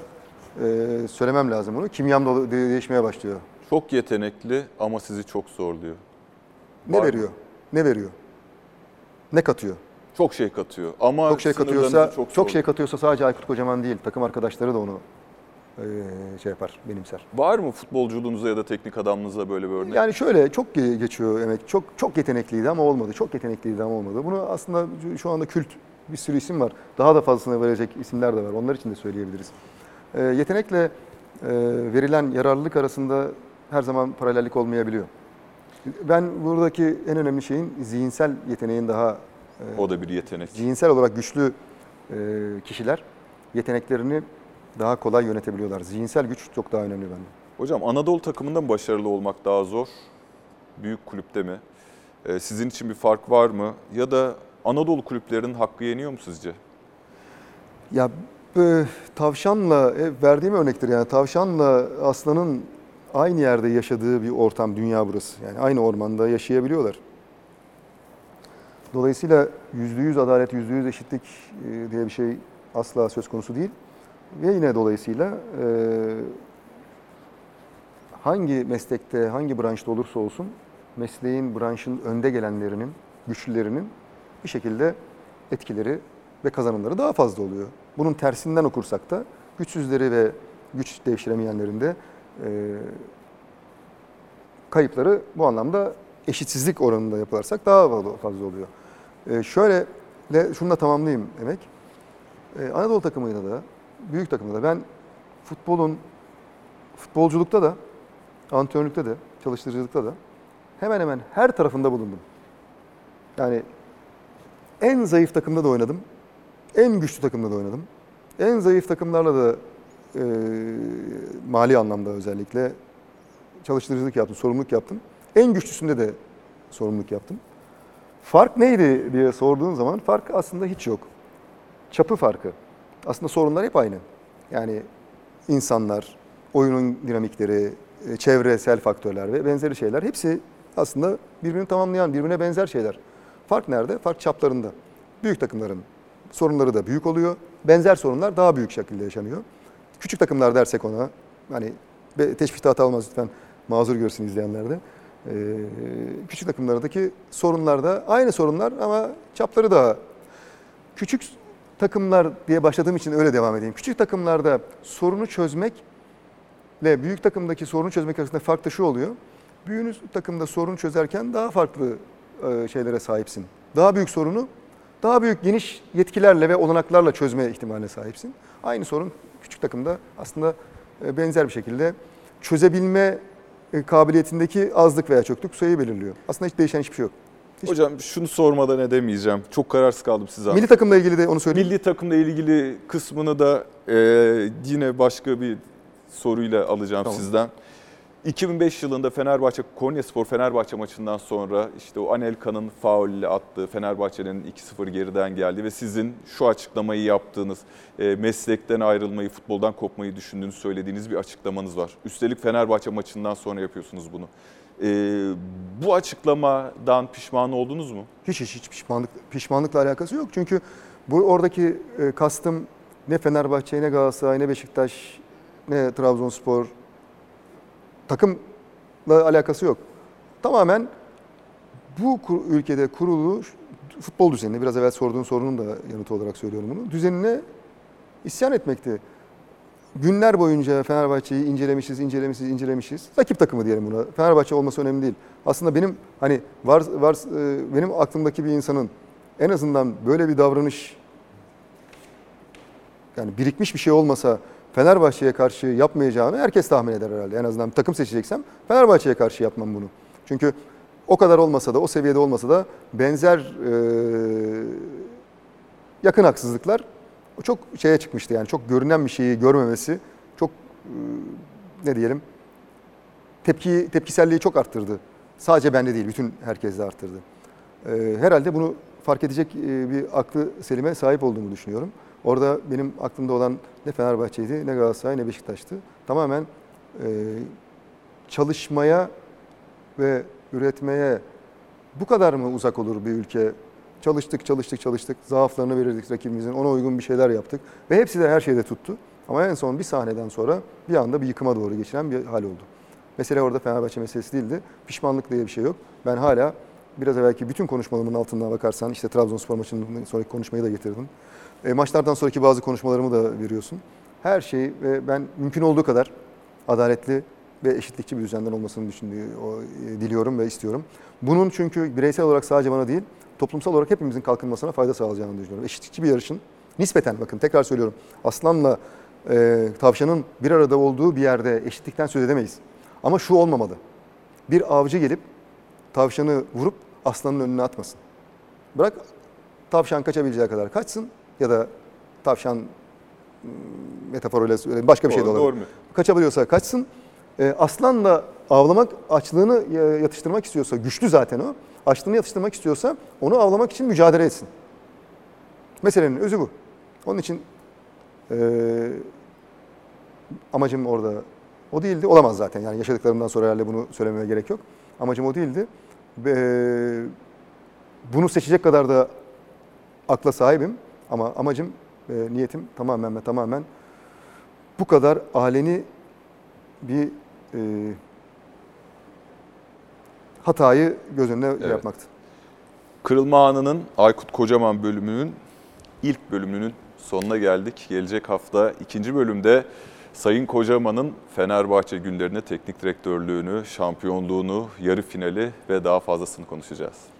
[SPEAKER 2] e, söylemem lazım bunu. Kimyam da değişmeye başlıyor.
[SPEAKER 1] çok yetenekli ama sizi çok zorluyor.
[SPEAKER 2] Ne
[SPEAKER 1] Var mı?
[SPEAKER 2] veriyor? Ne veriyor? Ne katıyor?
[SPEAKER 1] Çok şey katıyor ama
[SPEAKER 2] Çok şey katıyorsa,
[SPEAKER 1] çok,
[SPEAKER 2] çok, şey katıyorsa sadece Aykut Kocaman değil, takım arkadaşları da onu e, şey yapar, benimser.
[SPEAKER 1] Var mı futbolculuğunuzda ya da teknik adamlığınızda böyle bir örnek?
[SPEAKER 2] Yani şöyle çok ge- geçiyor emek. Çok çok yetenekliydi ama olmadı. Çok yetenekliydi ama olmadı. Bunu aslında şu anda kült bir sürü isim var. Daha da fazlasını verecek isimler de var. Onlar için de söyleyebiliriz. Ee, yetenekle e, verilen yararlılık arasında her zaman paralellik olmayabiliyor. Ben buradaki en önemli şeyin zihinsel yeteneğin daha e,
[SPEAKER 1] O da bir yetenek.
[SPEAKER 2] zihinsel olarak güçlü e, kişiler yeteneklerini daha kolay yönetebiliyorlar. Zihinsel güç çok daha önemli bende.
[SPEAKER 1] Hocam Anadolu takımında mı başarılı olmak daha zor? Büyük kulüpte mi? Ee, sizin için bir fark var mı? Ya da Anadolu kulüplerinin hakkı yeniyor mu sizce?
[SPEAKER 2] Ya e, tavşanla e, verdiğim örnektir yani tavşanla aslanın aynı yerde yaşadığı bir ortam dünya burası. Yani aynı ormanda yaşayabiliyorlar. Dolayısıyla yüzde yüz adalet, yüzde yüz eşitlik e, diye bir şey asla söz konusu değil. Ve yine dolayısıyla e, hangi meslekte, hangi branşta olursa olsun mesleğin, branşın önde gelenlerinin, güçlülerinin bir şekilde etkileri ve kazanımları daha fazla oluyor. Bunun tersinden okursak da güçsüzleri ve güç devşiremeyenlerin de kayıpları bu anlamda eşitsizlik oranında yapılarsak daha fazla oluyor. E, şöyle şunu da tamamlayayım Emek. E, Anadolu takımıyla da, büyük takımda da ben futbolun, futbolculukta da, antrenörlükte de, çalıştırıcılıkta da hemen hemen her tarafında bulundum. Yani en zayıf takımda da oynadım. En güçlü takımda da oynadım. En zayıf takımlarla da e, mali anlamda özellikle çalıştırıcılık yaptım, sorumluluk yaptım. En güçlüsünde de sorumluluk yaptım. Fark neydi diye sorduğun zaman fark aslında hiç yok. Çapı farkı. Aslında sorunlar hep aynı. Yani insanlar, oyunun dinamikleri, e, çevresel faktörler ve benzeri şeyler hepsi aslında birbirini tamamlayan, birbirine benzer şeyler. Fark nerede? Fark çaplarında. Büyük takımların sorunları da büyük oluyor. Benzer sorunlar daha büyük şekilde yaşanıyor. Küçük takımlar dersek ona, hani teşbihte hata olmaz lütfen mazur görsün izleyenler de. Ee, küçük takımlardaki sorunlar da aynı sorunlar ama çapları daha küçük takımlar diye başladığım için öyle devam edeyim. Küçük takımlarda sorunu çözmekle büyük takımdaki sorunu çözmek arasında fark da şu oluyor. Büyük takımda sorun çözerken daha farklı e, şeylere sahipsin. Daha büyük sorunu daha büyük geniş yetkilerle ve olanaklarla çözme ihtimaline sahipsin. Aynı sorun küçük takımda aslında e, benzer bir şekilde çözebilme e, kabiliyetindeki azlık veya çokluk sayıyı belirliyor. Aslında hiç değişen hiçbir şey yok.
[SPEAKER 1] Hocam şunu sormadan edemeyeceğim. Çok kararsız kaldım size.
[SPEAKER 2] Milli takımla ilgili de onu söyleyeyim.
[SPEAKER 1] Milli takımla ilgili kısmını da e, yine başka bir soruyla alacağım
[SPEAKER 2] Tamam.
[SPEAKER 1] sizden. 2005 yılında Fenerbahçe Konyaspor Fenerbahçe maçından sonra işte o Anelka'nın faulle attığı Fenerbahçe'nin 2-0 geriden geldi ve sizin şu açıklamayı yaptığınız e, meslekten ayrılmayı, futboldan kopmayı düşündüğünüzü söylediğiniz bir açıklamanız var. Üstelik Fenerbahçe maçından sonra yapıyorsunuz bunu. E, bu açıklamadan pişman oldunuz mu?
[SPEAKER 2] Hiç hiç hiç pişmanlık pişmanlıkla alakası yok. Çünkü bu oradaki e, kastım ne Fenerbahçe ne Galatasaray ne Beşiktaş ne Trabzonspor takımla alakası yok. Tamamen bu ülkede kurulu futbol düzenine biraz evvel sorduğun sorunun da yanıtı olarak söylüyorum bunu. Düzenine isyan etmekti. Günler boyunca Fenerbahçe'yi incelemişiz, incelemişiz, incelemişiz. Rakip takımı diyelim buna. Fenerbahçe olması önemli değil. Aslında benim hani var var e, benim aklımdaki bir insanın en azından böyle bir davranış yani birikmiş bir şey olmasa Fenerbahçe'ye karşı yapmayacağını herkes tahmin eder herhalde. En azından takım seçeceksem Fenerbahçe'ye karşı yapmam bunu. Çünkü o kadar olmasa da, o seviyede olmasa da benzer e, yakın haksızlıklar çok şeye çıkmıştı yani çok görünen bir şeyi görmemesi çok e, ne diyelim tepki tepkiselliği çok arttırdı. Sadece bende değil, bütün herkeste arttırdı. E, herhalde bunu fark edecek e, bir aklı selime sahip olduğumu düşünüyorum. Orada benim aklımda olan ne Fenerbahçe'ydi, ne Galatasaray, ne Beşiktaş'tı. Tamamen e, çalışmaya ve üretmeye bu kadar mı uzak olur bir ülke? Çalıştık, çalıştık, çalıştık. Zaaflarını verirdik rakibimizin. Ona uygun bir şeyler yaptık. Ve hepsi de her şeyde tuttu. Ama en son bir sahneden sonra bir anda bir yıkıma doğru geçilen bir hal oldu. Mesele orada Fenerbahçe meselesi değildi. Pişmanlık diye bir şey yok. Ben hala biraz evvelki bütün konuşmalarımın altından bakarsan işte Trabzonspor maçının sonraki konuşmayı da getirdim. E, maçlardan sonraki bazı konuşmalarımı da veriyorsun. Her şey ve ben mümkün olduğu kadar adaletli ve eşitlikçi bir düzenden olmasını düşündüğü, o, e, diliyorum ve istiyorum. Bunun çünkü bireysel olarak sadece bana değil, toplumsal olarak hepimizin kalkınmasına fayda sağlayacağını düşünüyorum. Eşitlikçi bir yarışın nispeten bakın tekrar söylüyorum. Aslanla e, tavşanın bir arada olduğu bir yerde eşitlikten söz edemeyiz. Ama şu olmamalı. Bir avcı gelip tavşanı vurup aslanın önüne atmasın. Bırak tavşan kaçabileceği kadar kaçsın ya da tavşan m, metaforuyla söyleyeyim başka bir şey de
[SPEAKER 1] Doğru,
[SPEAKER 2] olabilir.
[SPEAKER 1] doğru mu?
[SPEAKER 2] Kaçabiliyorsa kaçsın. E, aslanla avlamak açlığını e, yatıştırmak istiyorsa güçlü zaten o. Açlığını yatıştırmak istiyorsa onu avlamak için mücadele etsin. Meselenin özü bu. Onun için e, amacım orada o değildi. Olamaz zaten. Yani yaşadıklarımdan sonra herhalde bunu söylememe gerek yok. Amacım o değildi. Ve bunu seçecek kadar da akla sahibim. Ama amacım, e, niyetim tamamen ve tamamen bu kadar aleni bir e, hatayı göz önüne
[SPEAKER 1] Evet.
[SPEAKER 2] yapmaktı.
[SPEAKER 1] Kırılma Anı'nın Aykut Kocaman bölümünün ilk bölümünün sonuna geldik. Gelecek hafta ikinci bölümde Sayın Kocaman'ın Fenerbahçe günlerine teknik direktörlüğünü, şampiyonluğunu, yarı finali ve daha fazlasını konuşacağız.